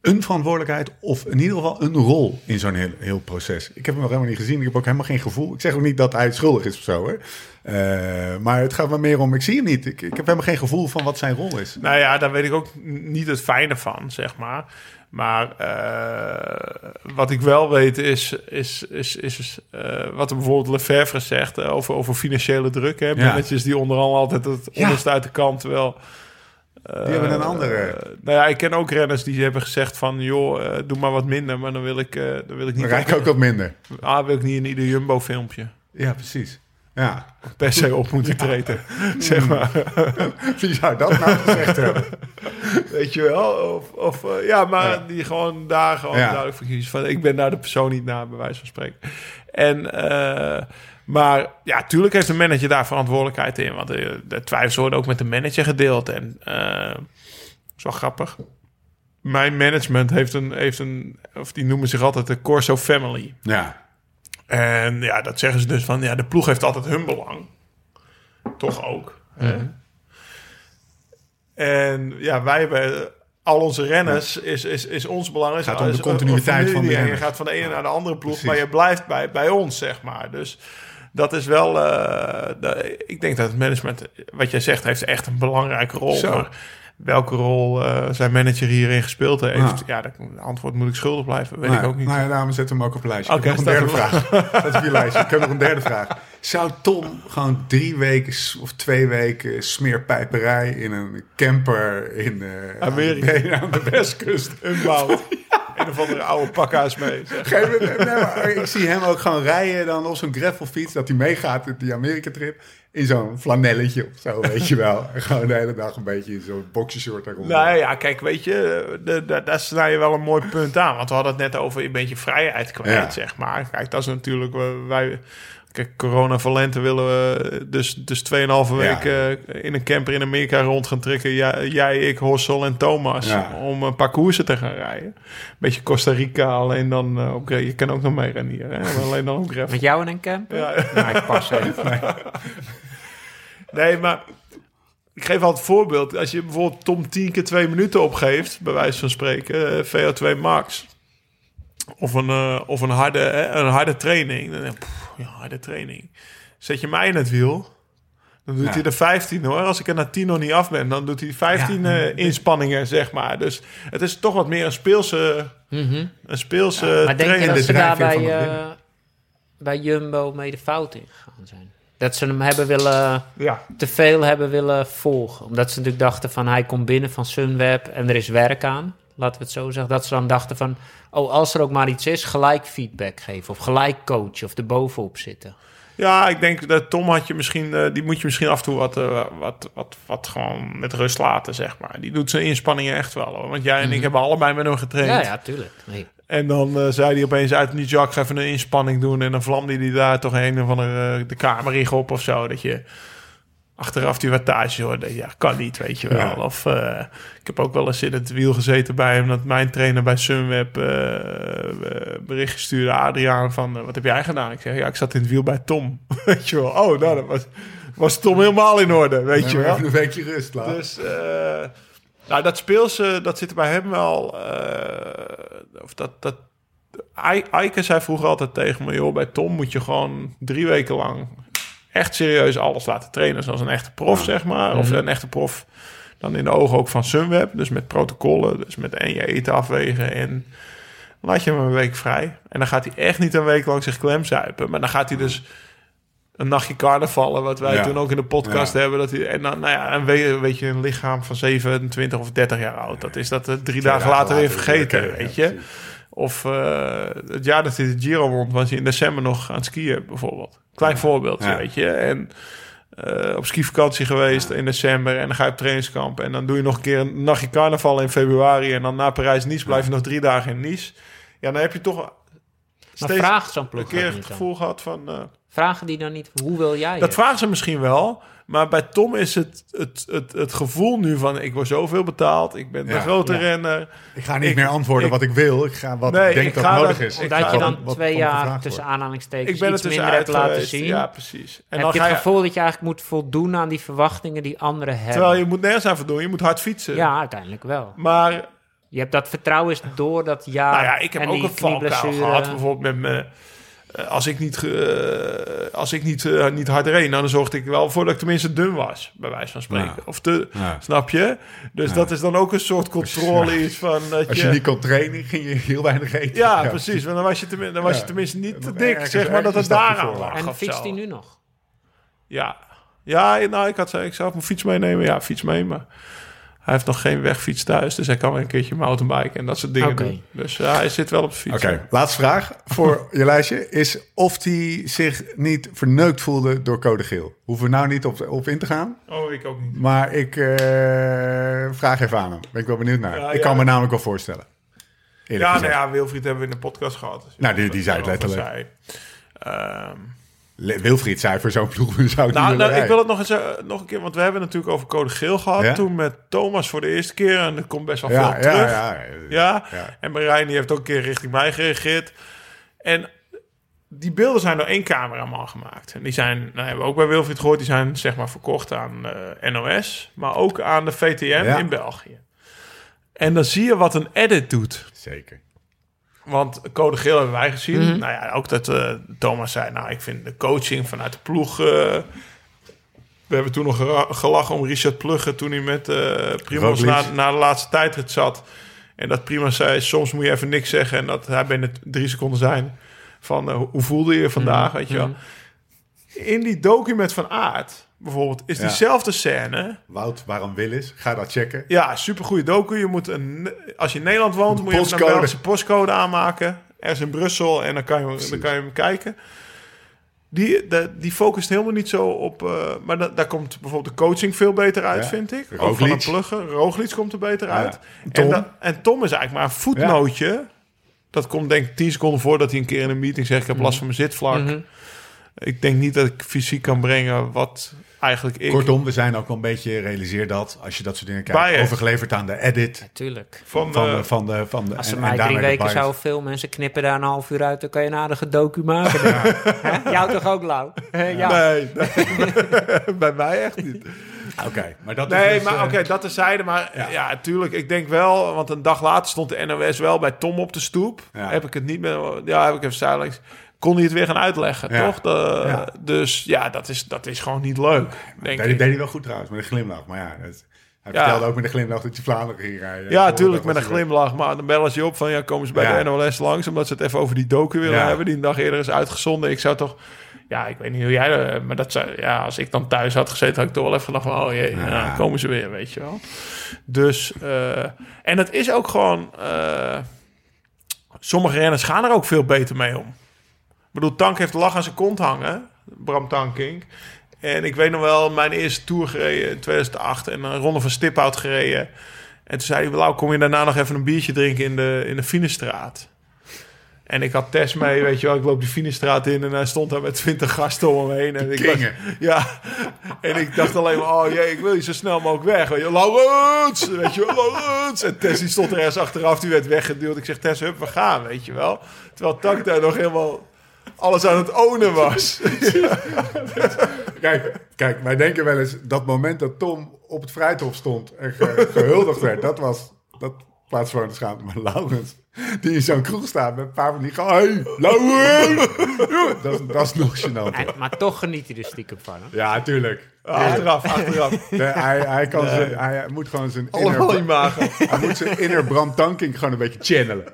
een verantwoordelijkheid of in ieder geval een rol in zo'n heel, heel proces. Ik heb hem nog helemaal niet gezien. Ik heb ook helemaal geen gevoel. Ik zeg ook niet dat hij schuldig is of zo. Hoor. Eh, maar het gaat me meer om, ik zie hem niet. Ik, ik heb helemaal geen gevoel van wat zijn rol is. Nou ja, daar weet ik ook niet het fijne van, zeg maar. Maar eh, wat ik wel weet is, is, is, is eh, wat er bijvoorbeeld Lefevre zegt eh, over, over financiële druk. Hè? Die onderal altijd het Ja. onderste uit de kant. Terwijl, Die hebben een andere. nou ja, ik ken ook renners die hebben gezegd van... joh, doe maar wat minder, maar dan wil ik, dan wil ik Dan niet... rijk ik ook wat minder. Ah, wil ik niet in ieder Jumbo-filmpje Ja, precies. Ja. per se op moeten treden, zeg maar. <laughs> Wie zou dat nou gezegd hebben? Weet je wel? Of, of eh, ja, maar Ja. die gewoon daar gewoon Ja. duidelijk voor kiezen van ik ben daar de persoon niet naar, bij wijze van spreken. En eh, maar ja, tuurlijk heeft de manager daar verantwoordelijkheid in, want eh, de twijfels worden ook met de manager gedeeld en eh is wel grappig. Mijn management heeft een, heeft een, of die noemen zich altijd de Corso Family. Ja. En ja, dat zeggen ze dus van, ja, de ploeg heeft altijd hun belang. Toch ook. En ja, wij hebben al onze renners, is, is, is ons belang. Is, Gaat om de continuïteit van de Je gaat van de ene naar de andere ploeg, Precies. maar je blijft bij, bij ons, zeg maar. Dus dat is wel, eh, de- ik denk dat het management, wat jij zegt, heeft echt een belangrijke rol. Zo. Maar welke rol eh, zijn manager hierin gespeeld heeft, Ja. ja, dat antwoord moet ik schuldig blijven, weet Nou, ik ook niet. Nou ja, daarom zetten we hem ook op een lijstje. Ik heb nog een derde vraag. <laughs> Dat is op je lijstje. Ik heb nog een derde vraag. Zou Tom gewoon drie weken of twee weken smeerpijperij in een camper in eh, Amerika. aan de- <laughs> aan de westkust Unbound. <laughs> Een of andere oude pakhuis mee. zeg. Geen- nee, ik zie hem ook gewoon rijden dan op zo'n gravelfiets, dat hij meegaat op die Amerika-trip. In zo'n flanelletje of zo, weet je wel. En gewoon de hele dag een beetje in zo'n boxershort eronder. Nou ja, kijk, weet je, daar snij je wel een mooi punt aan. Want we hadden het net over een beetje vrijheid kwijt, Ja. zeg maar. Kijk, dat is natuurlijk... wij, kijk, corona valente willen we dus, dus 2,5 week eh, in een camper in Amerika rond gaan trekken. Jij, jij ik, Hossel en Thomas. Ja. Om een paar koersen te gaan rijden. Beetje Costa Rica, alleen dan eh, op... Je kan ook nog mee rennen hier, hè? Maar alleen dan gravel. Met jou in een camp? Ja. Nou, ik pas even. <laughs> Nee, maar ik geef altijd een voorbeeld. Als je bijvoorbeeld Tom 10 keer 2 minuten opgeeft, bij wijze van spreken, eh, VO2 max. Of een, eh, of een, harde, hè, een harde training. Dan denk ik, pff, ja, harde training. Zet je mij in het wiel, dan doet Ja. hij er 15 hoor. Als ik er na 10 nog niet af ben, dan doet hij 15 Ja. eh, inspanningen, zeg maar. Dus het is toch wat meer een speelse, een speelse Mhm. Maar denk je training. dat ze daar bij, van het bij Jumbo mee de fout in gegaan zijn? Dat ze hem hebben willen, Ja, te veel hebben willen volgen. Omdat ze natuurlijk dachten van hij komt binnen van Sunweb en er is werk aan. Laten we het zo zeggen. Dat ze dan dachten van, oh als er ook maar iets is, gelijk feedback geven. Of gelijk coachen of er bovenop zitten. Ja, ik denk dat Tom had je misschien, eh, die moet je misschien af en toe wat, eh, wat, wat, wat gewoon met rust laten, zeg maar. Die doet zijn inspanningen echt wel hoor. Want jij en ik hebben allebei met hem getraind. Ja, ja, tuurlijk. Nee. En dan eh, zei hij opeens uit niet Jack, ga even een inspanning doen. En dan vlamde hij daar toch een of andere eh, de kamer op of zo. Dat je achteraf die wattage hoorde. Ja, kan niet, weet je wel. Ja. Of eh, ik heb ook wel eens in het wiel gezeten bij hem. Dat mijn trainer bij Sunweb bericht stuurde. Adriaan van, wat heb jij gedaan? Ik zeg, ja, ik zat in het wiel bij Tom. <laughs> weet je wel. Oh, nou, dat was, was Tom helemaal in orde, weet Nee, je wel. even een weekje rust laten. Dus nou, dat speelse, dat zit bij hem wel. eh, of dat, dat, Eike zei vroeger altijd tegen me... joh, bij Tom moet je gewoon drie weken lang... echt serieus alles laten trainen. Zoals een echte prof, zeg maar. Of een echte prof dan in de ogen ook van Sunweb. Dus met protocollen, dus met en je eten afwegen. En laat je hem een week vrij. En dan gaat hij echt niet een week lang zich klemzuipen. Maar dan gaat hij dus een nachtje carnavallen, wat wij Ja. toen ook in de podcast Ja. hebben. Dat hij, en dan, nou ja, en weet, weet je, een lichaam van 27 of 30 jaar oud. Dat is dat drie dagen dagen later weer vergeten, weer, weet je. Of eh, het jaar dat hij de Giro won, was hij in december nog aan het skiën, bijvoorbeeld. Klein voorbeeldje, Ja. weet je. En eh, op skivakantie geweest in december en dan ga je op trainingskamp. En dan doe je nog een keer een nachtje carnaval in februari. En dan na Parijs-Nice blijf je nog drie dagen in Nice. Ja, dan heb je toch Maar steeds vraagt zo'n een keer het gevoel gehad van... eh, Vragen die dan niet, hoe wil jij dat het? vragen ze misschien wel. Maar bij Tom is het, het, het, het gevoel nu van... ik word zoveel betaald, ik ben de Ja. grote Ja. renner. Ik ga niet Ik- meer antwoorden ik- wat ik wil. Ik ga wat Nee, ik denk ik dat nodig dat- is. ik Omdat ga je dan wat twee jaar tussen aanhalingstekens Ik ben iets minder hebt laten zien. Ja, precies. En heb dan je het je, gevoel dat je eigenlijk moet voldoen aan die verwachtingen die anderen hebben? terwijl je moet nergens aan voldoen. Je moet hard fietsen. Ja, uiteindelijk wel. Maar Je hebt dat vertrouwen is door dat jaar. Nou ja, ik heb en ook een valkuil knieblessure. gehad. Bijvoorbeeld met me. Eh, Als ik niet, eh, als ik niet, eh, niet hard reed, nou, dan zorgde ik wel voor dat ik tenminste dun was, bij wijze van spreken. Ja. Of te, Ja. snap je? Dus dat is dan ook een soort controle iets van dat Als je niet kon trainen, ging je heel weinig eten. Ja, precies. Want dan was je, tenmin- dan was je tenminste niet te dik, ergens- zeg maar, dat het daaraan voor. lag. En fietst hij nu nog? Ja. Ja, nou, ik had ik zou mijn fiets meenemen. Ja, fiets mee, maar hij heeft nog geen wegfiets thuis. Dus hij kan weer een keertje mountainbiken en dat soort dingen Oké. doen. Dus ja, hij zit wel op de fiets. Oké, laatste vraag voor <laughs> je lijstje is of hij zich niet verneukt voelde door code geel. Hoeven we nou niet op, op in te gaan, Oh, ik ook niet. maar ik eh, vraag even aan hem. Ben ik wel benieuwd naar. Ja, ik ja. kan me namelijk wel voorstellen. Eerlijk Ja, gezegd. nou ja, Wilfried hebben we in de podcast gehad. Dus Nou, die- die zei het letterlijk. zei. Ehm, Wilfried zei voor zo'n ploeg <laughs> zou het nou, nou, ik wil het nog eens eh, nog een keer, want we hebben natuurlijk over code geel gehad. Ja? Toen met Thomas voor de eerste keer en er komt best wel ja, veel terug. ja, ja, Ja, Ja. en Marijn die heeft ook een keer richting mij gereageerd. En die beelden zijn door één cameraman gemaakt. En die zijn, nou hebben we ook bij Wilfried gehoord, die zijn zeg maar verkocht aan eh, NOS, maar ook aan de VTM in België. En dan zie je wat een edit doet. Zeker. Want code geel hebben wij gezien. Nou ja, ook dat eh, Thomas zei, nou ik vind de coaching vanuit de ploeg... eh, we hebben toen nog gelachen om Richard Pluggen toen hij met eh Primoz na, na de laatste tijdrit zat. En dat Prima zei, soms moet je even niks zeggen. En dat hij binnen drie seconden zijn van hoe voelde je je vandaag, weet je wel. In die document van Aard, bijvoorbeeld, is Ja. diezelfde scène... Wout, waarom Willis? Ga dat checken. Ja, supergoeie docu. Je moet een, als je in Nederland woont, moet je een. Belgische postcode aanmaken. Ergens in Brussel en dan kan je, dan kan je hem kijken. Die, de, die focust helemaal niet zo op... eh, maar da- daar komt bijvoorbeeld de coaching veel beter uit, Ja. vind ik. Ook van het pluggen. Roglic komt er beter uit. Tom. En, da- en Tom is eigenlijk maar een voetnootje. Dat komt denk ik tien seconden voordat hij een keer in een meeting zegt... ik heb last van mijn zitvlak. Mhm. Ik denk niet dat ik fysiek kan brengen wat eigenlijk ik... Kortom, we zijn ook wel een beetje, realiseer dat, als je dat soort dingen kijkt, Bias. overgeleverd aan de edit Tuurlijk. van, van de- van de, van de Als ze en- mij en drie weken zouden filmen en ze knippen daar een half uur uit, dan kan je een aardige docu maken. Hè? Jou toch ook, Lau? <laughs> ja. Nee, nee. <laughs> bij mij echt niet. Oké, maar dat is Nee, dus, maar eh, oké, dat terzijde. Maar Ja. ja. tuurlijk. Ik denk wel, want een dag later stond de NOS wel bij Tom op de stoep. Ja. Heb ik het niet meer... Ja, heb ik even zijdelings... Kon hij het weer gaan uitleggen, Ja. toch? De- Ja. Dus ja, dat is, dat is gewoon niet leuk, denk deed, ik. deed hij wel goed trouwens, met een glimlach. Maar ja, hij Ja. vertelde ook met een glimlach dat je Vlaanderen ging rijden. Ja, tuurlijk, met een dat glimlach. Maar dan bellen ze je op van... Ja, komen ze bij de NOS langs... omdat ze het even over die docu willen hebben... die een dag eerder is uitgezonden. Ik zou toch... Ja, ik weet niet hoe jij... eh, Maar dat zou, ja, als ik dan thuis had gezeten... had ik toch wel even gedacht van... Oh jee, komen ze weer, weet je wel. Dus... eh, en het is ook gewoon... eh, sommige renners gaan er ook veel beter mee om. Bedoel, Tank heeft lach aan zijn kont hangen. Bram Tankink. En ik weet nog wel, mijn eerste tour gereden in 2008 en een ronde van Stiphout gereden. En toen zei hij, Lau, kom je daarna nog even een biertje drinken in de, in de Finestraat? En ik had Tess mee, weet je wel. Ik loop die Finestraat in en hij stond daar met twintig gasten om me heen. En ik was- ja, en ik dacht alleen maar, oh jee, ik wil je zo snel mogelijk weg. Weet je, Laurens, weet je wel, Laurens. En Tess die stond er ergens achteraf, die werd weggeduwd. Ik zeg, Tess, hup, we gaan, weet je wel. Terwijl Tak daar nog helemaal alles aan het ownen was. <laughs> Kijk, kijk, wij denken wel eens dat moment dat Tom op het Vrijthof stond en ge- gehuldigd werd, dat was dat plaats voor de schaamte. Maar Laurens, die in zo'n kroeg staat met een paar van die gaan, hey, Laurens! dat, is, dat is nog gênant. En- maar toch geniet hij er stiekem van. Hè? Ja, tuurlijk. Achteraf, achteraf. Nee, hij, hij, kan zijn, hij moet gewoon zijn Allemaal inner, imago. hij moet zijn inner Bram Tankink gewoon een beetje channelen.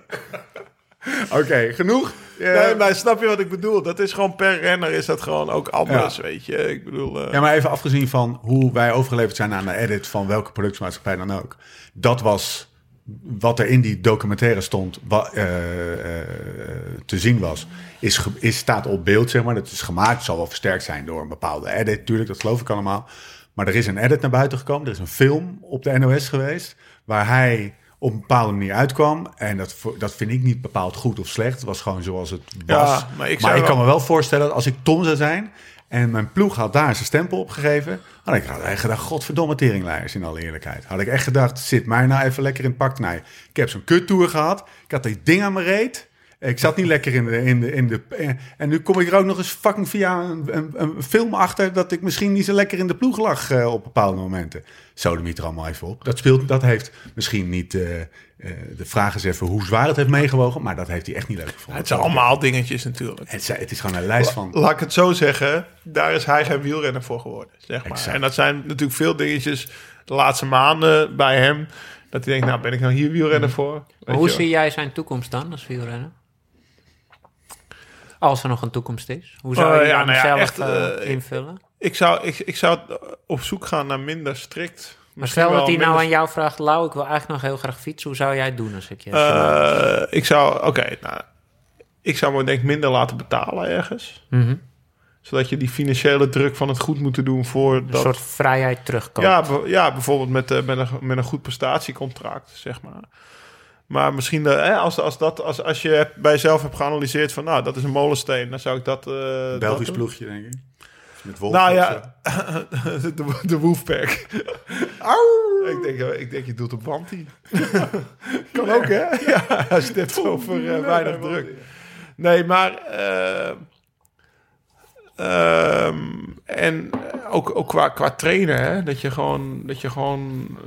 <laughs> Oké, genoeg. Nee, maar snap je wat ik bedoel? Dat is gewoon per renner is dat gewoon ook anders, weet je. Ik bedoel... eh, Ja, maar even afgezien van hoe wij overgeleverd zijn aan de edit van welke productiemaatschappij dan ook. Dat was wat er in die documentaire stond, wat, eh, eh, te zien was, is, is, staat op beeld, zeg maar. Dat is gemaakt, zal wel versterkt zijn door een bepaalde edit, tuurlijk, dat geloof ik allemaal. Maar er is een edit naar buiten gekomen, er is een film op de NOS geweest, waar hij op een bepaalde manier uitkwam. En dat, dat vind ik niet bepaald goed of slecht. Het was gewoon zoals het was. maar maar ik ik, zou wel- kan me wel voorstellen dat als ik Tom zou zijn... en mijn ploeg had daar zijn stempel op gegeven... had ik echt gedacht, godverdomme teringleiers in alle eerlijkheid. Had ik echt gedacht, zit mij nou even lekker in pak knijden. Ik heb zo'n kuttour gehad. Ik had die ding aan mijn reet. Ik zat niet lekker in de, in de, in de... En nu kom ik er ook nog eens fucking via een, een, een film achter... dat ik misschien niet zo lekker in de ploeg lag eh, op bepaalde momenten. Zo de er allemaal even op. Dat, speelt, dat heeft misschien niet... eh, eh, de vraag is even hoe zwaar het heeft meegewogen... maar dat heeft hij echt niet leuk gevonden. Het zijn allemaal dingetjes natuurlijk. Het, is- het is gewoon een lijst van... Laat ik het zo zeggen, daar is hij geen wielrenner voor geworden. Zeg maar. Exact. En dat zijn natuurlijk veel dingetjes de laatste maanden bij hem. Dat hij denkt, nou ben ik nou hier wielrenner voor? Maar Weet hoe zie jij zijn toekomst dan als wielrenner? Als er nog een toekomst is. Hoe zou je Eh, die ja, nou ja, zelf echt, eh, eh, invullen? Ik zou, ik, ik zou op zoek gaan naar minder strikt. Maar stel dat hij nou aan jou vraagt... Lau, ik wil eigenlijk nog heel graag fietsen. Hoe zou jij het doen als ik je... Eh, ik zou, oké, nou, ik zou me denk ik minder laten betalen ergens. Mhm. Zodat je die financiële druk van het goed moeten doen voor Een dat... soort vrijheid terugkomt. Ja, ja bijvoorbeeld met, eh, met, een, met een goed prestatiecontract, zeg maar. Maar misschien eh, hè, als, als, dat, als, als je bij jezelf hebt geanalyseerd van... nou, dat is een molensteen, dan zou ik dat... eh, Belgisch ploegje, denk ik. Met Wolf Nou ja, <laughs> de, de Wolfpack. ik, denk, eh, ik denk, je doet op Wanty. <laughs> kan ook, hè? <laughs> Ja, als je het hebt over weinig druk. Nee, maar... eh, ehm, en ook, ook qua, qua trainen, hè? Dat je gewoon... Dat je gewoon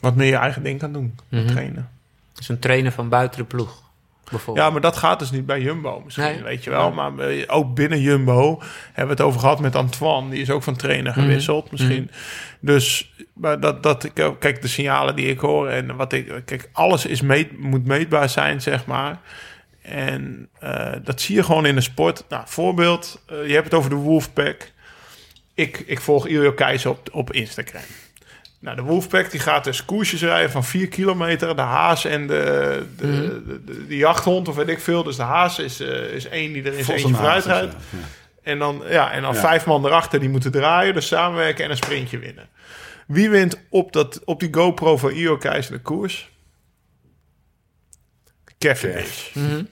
wat meer je eigen ding kan doen. Mhm. Trainen. Dus een trainer van buiten de ploeg, bijvoorbeeld. Ja, maar dat gaat dus niet bij Jumbo misschien, Nee. weet je wel. Maar eh, ook binnen Jumbo hebben we het over gehad met Antoine. Die is ook van trainer Mhm. gewisseld misschien. Dus maar dat, dat ik, eh, kijk, de signalen die ik hoor en wat ik... Kijk, alles is meet, moet meetbaar zijn, zeg maar. En eh, dat zie je gewoon in de sport. Nou, voorbeeld, je hebt het over de Wolfpack. Ik, ik volg Iljo Keizer op, op Instagram. Nou, de Wolfpack die gaat dus koersjes rijden van 4 kilometer. De haas en de, de, de, de, de jachthond of weet ik veel. Dus de haas is, eh, is één die er zijn eentje vooruit rijdt. En dan, ja, en dan Ja. vijf man erachter die moeten draaien. Dus samenwerken en een sprintje winnen. Wie wint op, dat, op die GoPro van Io Keizer de koers? Cavendish. Mhm.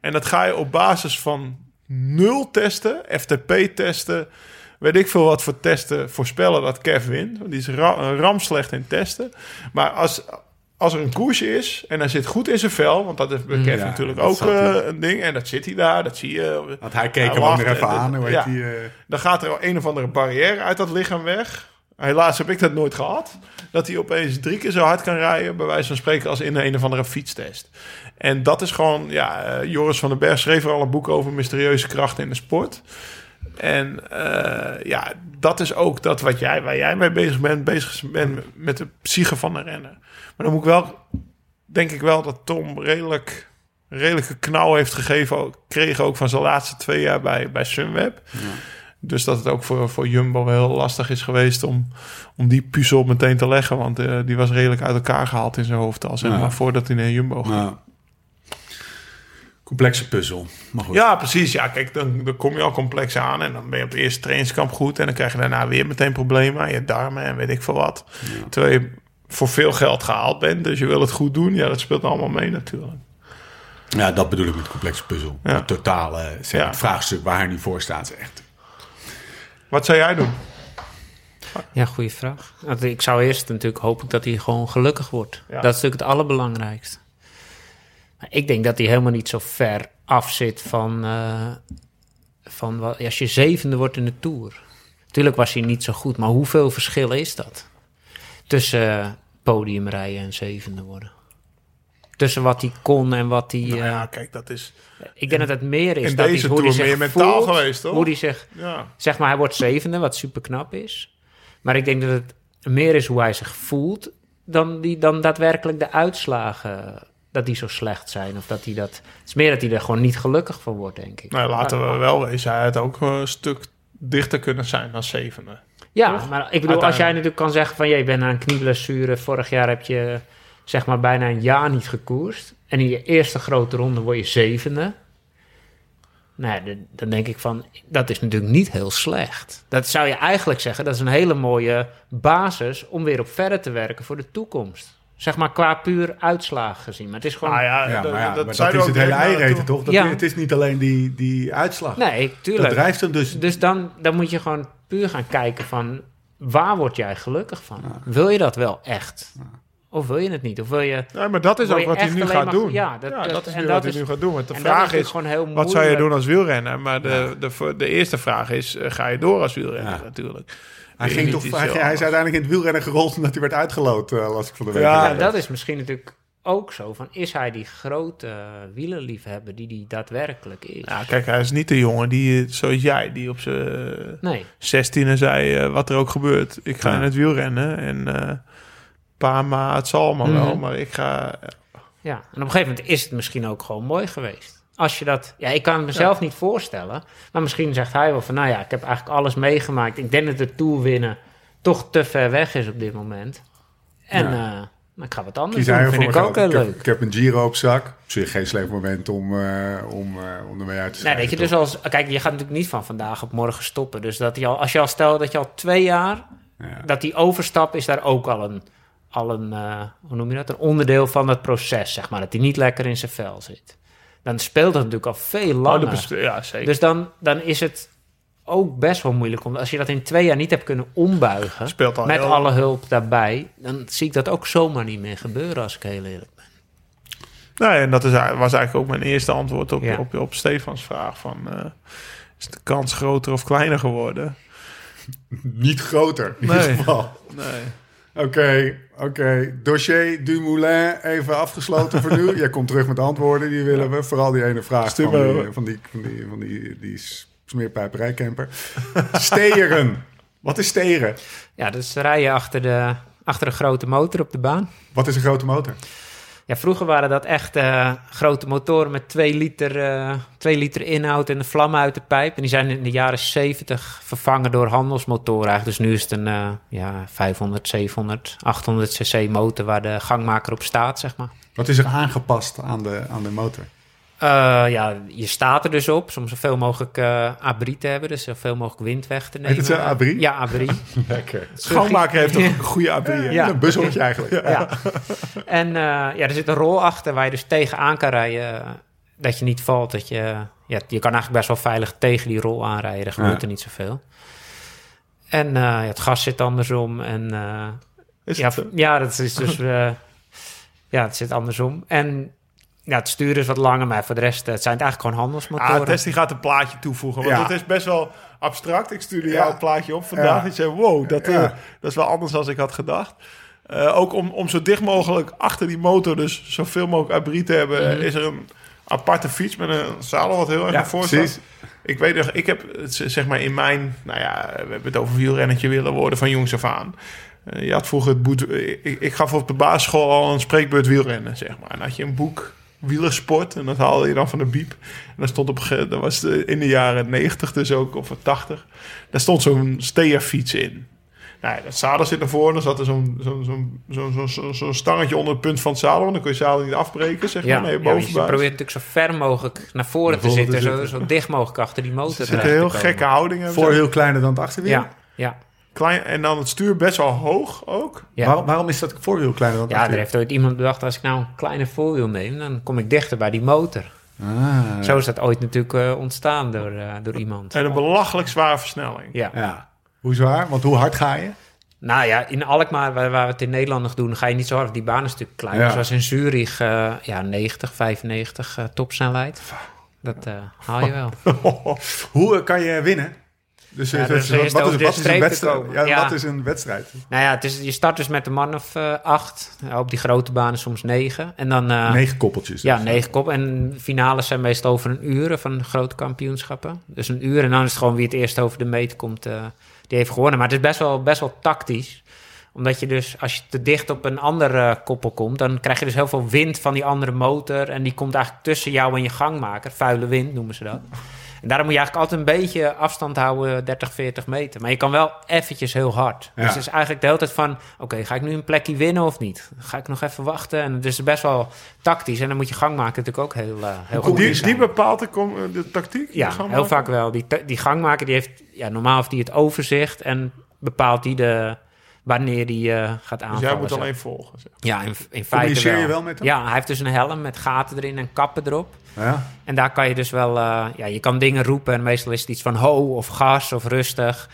En dat ga je op basis van nul testen, FTP-testen, weet ik veel wat voor testen voorspellen dat Kev wint. Want die is ra ramslecht in testen. Maar als, als er een koersje is en hij zit goed in zijn vel, want dat is bij Kev Ja, natuurlijk ook eh, een ding. En dat zit hij daar, dat zie je. Want hij keek Hij hem ook nog even en- aan. Hoe heet ja. die, eh, Dan gaat er een of andere barrière uit dat lichaam weg. Helaas heb ik dat nooit gehad. Dat hij opeens drie keer zo hard kan rijden, bij wijze van spreken, als in een of andere fietstest. En dat is gewoon, ja, eh, Joris van den Berg schreef er al een boek over mysterieuze krachten in de sport. En eh, ja, dat is ook dat wat jij, waar jij mee bezig bent, bezig bent met de psyche van de renner. Maar dan moet ik wel, denk ik wel dat Tom redelijk, redelijke knauw heeft gegeven, kreeg ook van zijn laatste twee jaar bij, bij Sunweb. Dus dat het ook voor, voor Jumbo wel heel lastig is geweest om, om die puzzel meteen te leggen. Want eh, die was redelijk uit elkaar gehaald in zijn hoofd al, zeg Ja. maar, voordat hij naar Jumbo ging. Complexe puzzel. Maar goed. Ja, precies. Ja, kijk, dan, dan kom je al complex aan en dan ben je op de eerste trainingskamp goed. En dan krijg je daarna weer meteen problemen aan je darmen en weet ik veel wat. Terwijl je voor veel geld gehaald bent, dus je wil het goed doen. Ja, dat speelt allemaal mee natuurlijk. Ja, dat bedoel ik met complexe puzzel. Ja. Het totale zeg, Ja. het vraagstuk waar hij nu voor staat. is echt. Wat zou jij doen? Ja, goede vraag. Want Ik zou eerst natuurlijk hopen dat hij gewoon gelukkig wordt. Ja. Dat is natuurlijk het allerbelangrijkste. Ik denk dat hij helemaal niet zo ver af zit van, eh, van wat, als je zevende wordt in de Tour. Tuurlijk was hij niet zo goed, maar hoeveel verschil is dat? Tussen eh, podiumrijden en zevende worden. Tussen wat hij kon en wat hij... Nou eh, ja, kijk, dat is... ik denk dat het meer is in dat deze hij, hoe hij zich meer mentaal voelt, geweest, toch? Hoe hij zich Ja. zeg maar, hij wordt zevende, wat super knap is. Maar ik denk dat het meer is hoe hij zich voelt dan, die, dan daadwerkelijk de uitslagen dat die zo slecht zijn. Of dat hij dat. Het is meer dat hij er gewoon niet gelukkig van wordt, denk ik. Nou, laten we wel wezen, hij had ook een stuk dichter kunnen zijn dan zevende. Ja, Toch? maar ik bedoel, als jij natuurlijk kan zeggen van... je bent aan een knieblessure, vorig jaar heb je zeg maar bijna een jaar niet gekoerst... en in je eerste grote ronde word je zevende... Nou, ja, dan- dan denk ik van, dat is natuurlijk niet heel slecht. Dat zou je eigenlijk zeggen, dat is een hele mooie basis... om weer op verder te werken voor de toekomst. Zeg maar qua puur uitslagen gezien. Maar het is gewoon... Ah ja, Ja, dat, maar ja, dat, maar dat is ook het hele toe. toch? Dat, Ja. Het is niet alleen die, die uitslag. Nee, dat tuurlijk. drijft hem dus... Dus dan, dan moet je gewoon puur gaan kijken van... waar word jij gelukkig van? Wil je dat wel echt? Of wil je het niet? Of wil je... Ja, maar dat is ook je wat hij nu gaat maar- doen. ja, dat- dat- dat is en nu dat wat hij is- nu gaat doen. Want de en dat vraag is, gewoon heel wat zou je doen als wielrenner? Maar de, de, de, eerste vraag is, eh, ga je door als wielrenner Ja. natuurlijk. Hij, ging toch, hij, hij is uiteindelijk in het wielrennen gerold omdat hij werd uitgeloot, eh, las ik van de week. Ja, Ja, dat is misschien natuurlijk ook zo. Van, is hij die grote wielerliefhebber die die daadwerkelijk is? Ja, kijk, hij is niet de jongen die, eh, zoals jij, die op zijn Nee. zestiende zei, eh, wat er ook gebeurt. Ik ga Ja. in het wielrennen en eh pa, ma, het zal allemaal Mhm. wel, maar ik ga... Ja, en op een gegeven moment is het misschien ook gewoon mooi geweest. Als je dat, ja, ik kan het mezelf niet voorstellen, maar misschien zegt hij wel van, nou ja, ik heb eigenlijk alles meegemaakt. Ik denk dat de Tour winnen toch te ver weg is op dit moment. En Ja. eh, maar ik ga wat anders Kies doen, vind ik ook heel ik, heb, leuk. ik heb een Giro op zak. Op zich geen slecht moment om, eh, om, om ermee uit te Nee, stijgen. weet je, toch? dus als, kijk, je gaat natuurlijk niet van vandaag op morgen stoppen. Dus dat je al, als je al stelt dat je al twee jaar, Ja. dat die overstap is daar ook al een, al een hoe noem je dat, een onderdeel van het proces, zeg maar. Dat hij niet lekker in zijn vel zit. Dan speelt dat natuurlijk al veel Oh, langer. ja, zeker. Dus dan, dan is het ook best wel moeilijk. Om, als je dat in twee jaar niet hebt kunnen ombuigen, Speelt al met heel- alle hulp daarbij, dan zie ik dat ook zomaar niet meer gebeuren, als ik heel eerlijk ben. Nou, en dat is, was eigenlijk ook mijn eerste antwoord op, Ja. op, op Stefans vraag van... eh, is de kans groter of kleiner geworden? Niet groter, in Nee. ieder geval. Nee. Oké, oké. Dossier Dumoulin even afgesloten voor nu. <laughs> Jij komt terug met antwoorden, die willen we. Vooral die ene vraag van die, van die, van die, van die, die smeerpijperijcamper. Steren. Wat is steren? Ja, dus rijden achter, de, achter een grote motor op de baan. Wat is een grote motor? Ja, vroeger waren dat echt eh, grote motoren met 2 liter, 2 liter inhoud en de vlammen uit de pijp. En die zijn in de jaren 70 vervangen door handelsmotoren. Eigenlijk. Dus nu is het een eh, ja, 500, 700, 800 cc motor waar de gangmaker op staat, zeg maar. Wat is er aangepast aan de, aan de motor? Eh, ja, je staat er dus op om zoveel mogelijk eh abri te hebben. Dus zoveel mogelijk wind weg te nemen. het zo, abri? Ja, abri. <laughs> Lekker. Schoonmaker heeft ook een goede abri. Ja. Een bushokje eigenlijk. ja. En eh, ja, er zit een rol achter waar je dus tegenaan kan rijden. Dat je niet valt. Dat je, ja, je kan eigenlijk best wel veilig tegen die rol aanrijden. Er gebeurt Ja. er niet zoveel. En eh, ja, het gas zit andersom. En eh, Is ja, het, ja, dat is dus... ja, het zit andersom. En ja, het stuur is wat langer. Maar voor de rest, het zijn eigenlijk gewoon handelsmotoren. Ah, Tess die gaat een plaatje toevoegen. Want Ja. het is best wel abstract. Ik stuurde Ja. jou een plaatje op vandaag. Ja. Ik zei, wow, dat, eh, Ja. dat is wel anders dan ik had gedacht. Eh, ook om, om zo dicht mogelijk achter die motor, dus zoveel mogelijk abri te hebben, Mhm. is er een aparte fiets met een zadel wat heel erg Ja, naar voren staat. precies. Ik weet nog, ik heb het, zeg maar in mijn, nou ja, we hebben het over wielrennetje willen worden van jongs af aan. Eh, je had vroeger het boet, ik, ik gaf op de basisschool al een spreekbeurt wielrennen, zeg maar. En dan had je een boek wielersport en dat haalde je dan van de biep. En daar stond op, dat was de, in de jaren 90 dus ook, of 80. Daar stond zo'n steerfiets in. Nou ja, dat zadel zit naar voren, dan zat er zo'n zo'n zo'n zo'n zo'n zo'n zo'n stangetje onder het punt van het zadel. Want dan kun je zadel niet afbreken, zeg maar. Ja, nee, ja, je probeert natuurlijk zo ver mogelijk naar voren Naar te voren zitten. te Zo, zitten. zo dicht mogelijk achter die motor Er zitten te heel gekke houdingen. Voor heel kleiner dan het achterwiel? Ja, ja. Klein, en dan het stuur best wel hoog ook. ja. Waarom, waarom is dat voorwiel kleiner dan het Ja, er heeft ooit iemand bedacht, als ik nou een kleine voorwiel neem, dan kom ik dichter bij die motor. Ah, Zo is dat ooit natuurlijk eh, ontstaan door, eh, door iemand. En een belachelijk zware versnelling. Ja. ja. Hoe zwaar? Want hoe hard ga je? Nou ja, in Alkmaar, waar, waar we het in Nederland nog doen, ga je niet zo hard. Die baan is stuk kleiner. Ja. Zoals in Zurich, eh, ja, 90, 95 eh, topsnelheid. Dat eh, haal je wel. <laughs> Hoe kan je winnen? Dus, Ja, eh, dus wat- wat, is, de wat is een wedstrijd? Ja, Ja. Wat is een wedstrijd? nou ja, het is, je start dus met een man of eh, acht. Ja, op die grote banen soms negen. En dan... eh, Negen koppeltjes. Ja, dus. negen kop. En finales zijn meestal over een uur van grote kampioenschappen. Dus een uur en dan is het gewoon wie het eerst over de meet komt, die heeft gewonnen. Maar het is best wel, best wel tactisch. Omdat je dus, als je te dicht op een andere koppel komt, dan krijg je dus heel veel wind van die andere motor. En die komt eigenlijk tussen jou en je gangmaker. Vuile wind noemen ze dat. En daarom moet je eigenlijk altijd een beetje afstand houden, 30, 40 meter. Maar je kan wel eventjes heel hard. Ja. Dus het is eigenlijk de hele tijd van... oké, ga ik nu een plekje winnen of niet? Ga ik nog even wachten? En het is best wel tactisch. En dan moet je gangmaker natuurlijk ook heel, eh heel goed Die, die bepaalt de, de tactiek? Ja, de heel vaak wel. Die, die gangmaker die heeft... Ja, normaal heeft hij het overzicht... en bepaalt die de, wanneer die eh, gaat aanvallen. Dus jij moet alleen volgen. Zeg. Ja, in, in feite wel. je wel met hem? Ja, hij heeft dus een helm met gaten erin en kappen erop. Ja. En daar kan je dus wel, eh, ja, je kan dingen roepen en meestal is het iets van ho of gas of rustig.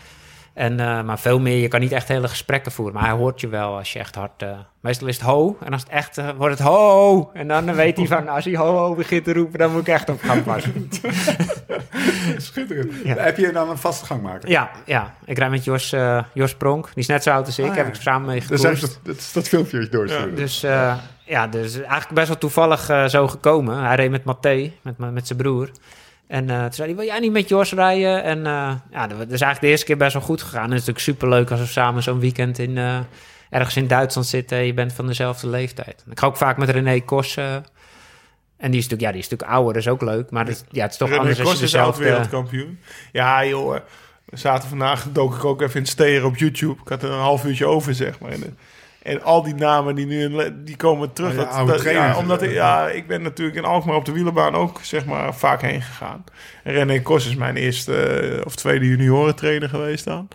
En, eh, maar veel meer, je kan niet echt hele gesprekken voeren. Maar hij hoort je wel als je echt hard... eh, meestal is het ho. En als het echt eh, wordt het ho. En dan weet hij van, als hij ho ho begint te roepen... dan moet ik echt op gang passen. <laughs> Schitterend. Ja. Heb je dan een vaste gangmaker? ja, ja, ik rijd met Jos, Jos Pronk. Die is net zo oud als ik. Ah, ja. Heb ik samen mee Dus gekoerst. heeft dat, dat, is dat filmpje doorsturen. Dus eh, ja, dus eigenlijk best wel toevallig zo gekomen. Hij reed met Matthé, met, met zijn broer. En eh, toen zei hij, wil jij niet met Jos rijden? En eh, ja, dat is eigenlijk de eerste keer best wel goed gegaan. En het is natuurlijk superleuk als we samen zo'n weekend in, eh, ergens in Duitsland zitten... en je bent van dezelfde leeftijd. Ik ga ook vaak met René Kos... eh, en die is natuurlijk, ja, die is natuurlijk ouder, dat is ook leuk. Maar dat, ja, het is toch René anders als je Kos is oud dezelfde... wereldkampioen. Ja, joh. We zaten vandaag, dook ik ook even in steren op YouTube. Ik had er een half uurtje over, zeg maar. En, en al die namen die nu in die komen terug. Oh ja, dat, oude dat- trainers. ja, omdat ik, ja, ik ben natuurlijk in Alkmaar op de wielerbaan ook zeg maar, vaak heen gegaan. En René Kos is mijn eerste eh, of tweede juniorentrainer geweest dan.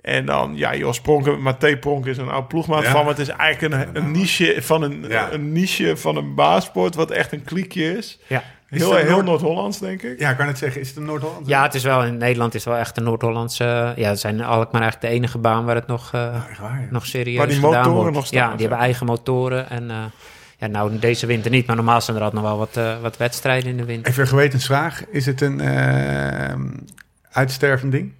En dan, ja, Jos Pronk, Matthé Pronk is een oud ploegmaat Ja. van. Maar het is eigenlijk een, een niche van een, een niche van een baasport, wat echt een kliekje is. Ja. Is Heel, heel Noord- Noord-Hollands, denk ik. Ja, ik kan het zeggen. Is het een Noord-Holland? Ja, het is wel in Nederland is het wel echt een Noord-Hollandse. Ja, het zijn Alkmaar eigenlijk de enige baan waar het nog, eh, waar, ja. nog serieus Waar die gedaan motoren wordt. nog staan, Ja, die zeg. hebben eigen motoren. En eh, ja, nou deze winter niet, maar normaal zijn er altijd nog wel wat, eh, wat wedstrijden in de winter. Even een gewetensvraag. Is het een eh, uitstervend ding?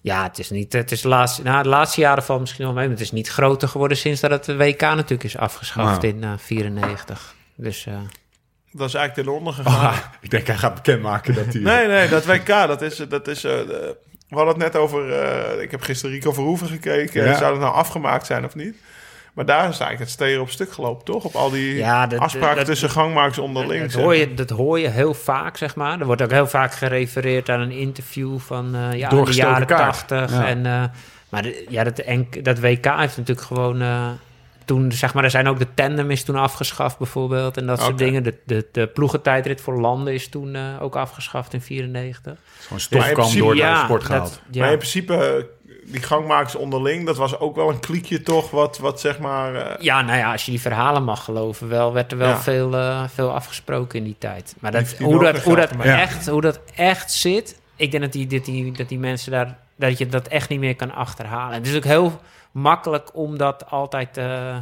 Ja, het is niet. Het is de laatste, nou, de laatste jaren valt misschien wel mee, maar het is niet groter geworden sinds dat het de WK natuurlijk is afgeschaft Wauw. in eh 94. Dus eh, Dat is eigenlijk ten onder <laughs> gegaan. Ik denk hij gaat bekendmaken dat hij... Nee, nee, dat WK, dat is... Dat is eh, de- we hadden het net over... eh, ik heb gisteren Rico Verhoeven gekeken. Ja. Zou het nou afgemaakt zijn of niet? Maar daar is eigenlijk het steren op stuk gelopen, toch? Op al die Ja, dat- afspraken dat- tussen gangmakers onderling. dat, hoor je, dat hoor je heel vaak, zeg maar. Er wordt ook heel vaak gerefereerd aan een interview van eh ja, de jaren. 80. Ja. En, eh, maar de- ja, dat, dat WK heeft natuurlijk gewoon... toen, zeg maar, er zijn ook de tandem is toen afgeschaft bijvoorbeeld. En dat soort dingen. De, de, de ploegentijdrit voor landen is toen eh, ook afgeschaft in 94. Gewoon Maar in stofkam principe- door de ja, sport dat- gehaald. ja. Maar in principe, eh, die gangmakers onderling... dat was ook wel een kliekje, toch? Wat, wat zeg maar... eh, Ja, nou ja, als je die verhalen mag geloven, wel, werd er wel Ja. veel, eh, veel afgesproken in die tijd. Maar dat, Die hoe, dat, hoe, dat echt, hoe dat echt zit, ik denk dat die, dat die, dat die mensen daar, dat je dat echt niet meer kan achterhalen. Het is ook heel makkelijk om dat altijd, eh,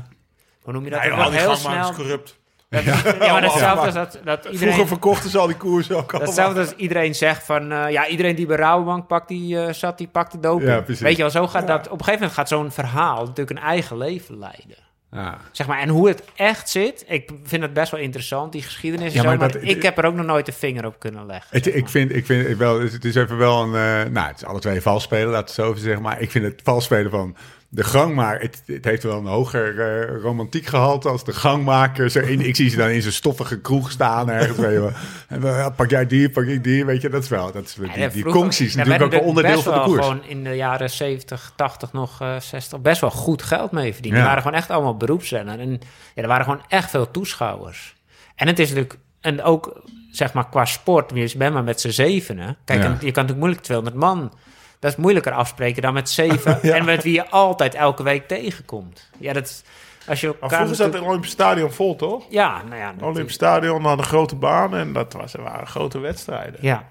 hoe noem je dat? nee, al heel snel. corrupt. Dat, ja, maar hetzelfde als dat, dat Vroeger verkochten ze al die koersen ook allemaal. Hetzelfde als iedereen zegt van... eh, ja, iedereen die bij Rabobank pakt, die, eh, zat, die pakt de doping. Ja. Weet je wel, zo gaat dat... Op een gegeven moment gaat zo'n verhaal natuurlijk een eigen leven leiden. Ja. Zeg maar, en hoe het echt zit, ik vind het best wel interessant, die geschiedenis. zo, maar dat- ik heb er ook nog nooit de vinger op kunnen leggen. Het, zeg ik, vind, ik vind het wel, het is even wel een, eh, nou, het is alle twee vals spelen, laten we het zo even zeggen. Maar ik vind het vals spelen van de gangmaker, het, het heeft wel een hoger eh, romantiek gehalte als de gangmaker. Zo in, ik zie ze dan in zijn stoffige kroeg staan ergens. je. En pak jij die, pak ik die, weet je, dat is wel, dat is, die, die concties daar natuurlijk ook een onderdeel van de koers. gewoon in de jaren 70, 80, nog eh 60, best wel goed geld mee verdiend. Ja. Die waren gewoon echt allemaal beroepsrenners. En ja, er waren gewoon echt veel toeschouwers. En het is natuurlijk, en ook zeg maar qua sport, je bent maar met z'n zevenen. Kijk, Ja. en je kan natuurlijk moeilijk 200 man. Dat is moeilijker afspreken dan met zeven. <laughs> En met wie je altijd elke week tegenkomt. Ja, dat als je Maar vroeger zat het Olympisch Stadion vol, toch? Ja, nou ja. Olympisch Stadion had een grote baan en dat was, er waren grote wedstrijden. Ja,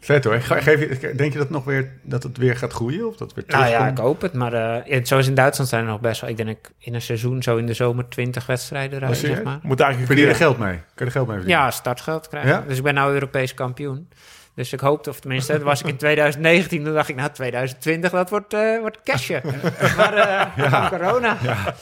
Vet hoor. Ge- Geef je, denk je dat, nog weer, dat het weer gaat groeien? Of dat het weer nou terugkomt? ja, ik hoop het. Maar eh, zoals in Duitsland zijn er nog best wel... Ik denk dat ik in een seizoen zo in de zomer 20 wedstrijden rijd, serieus? zeg maar. Moet eigenlijk Verdien je er geld mee? Kan je er geld mee verdienen? Ja, startgeld krijgen. Ja? Dus ik ben nou Europees kampioen. Dus ik hoopte, of tenminste, dat was ik in 2019. Toen dacht ik, nou, 2020, dat wordt, eh wordt cashje. <laughs> maar eh corona. Ja.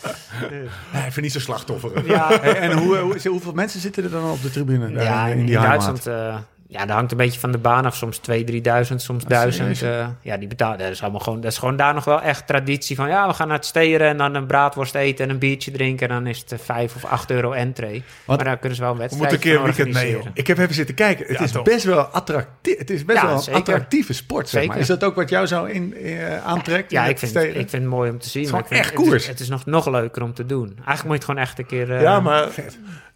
Nee, ik vind niet zo slachtoffer. Ja. Hey, en hoe, hoe, hoeveel mensen zitten er dan op de tribune? Ja, in, in, in? Duitsland, eh, ja, dat hangt een beetje van de baan af. Soms 2.000, 3.000, soms 1000. serieus? eh, ja, die betalen. Dat is, allemaal gewoon, dat is gewoon daar nog wel echt traditie van. Ja, we gaan naar het steren en dan een braadworst eten en een biertje drinken. En dan is het 5 of 8 euro entree. Want- maar daar kunnen ze wel moeten wedstrijden een keer een van weekend mee, organiseren. Ik heb even zitten kijken. Het Ja, is toch? best wel attractief. Het is best Ja, wel een zeker. attractieve sport, zeg maar. Zeker. Is dat ook wat jou zo in, eh, aantrekt? Ja, in ik vind, het ik vind het mooi om te zien. is maar ik vind- echt koers. Het is, het is nog, nog leuker om te doen. Eigenlijk moet je het gewoon echt een keer... eh, Ja, maar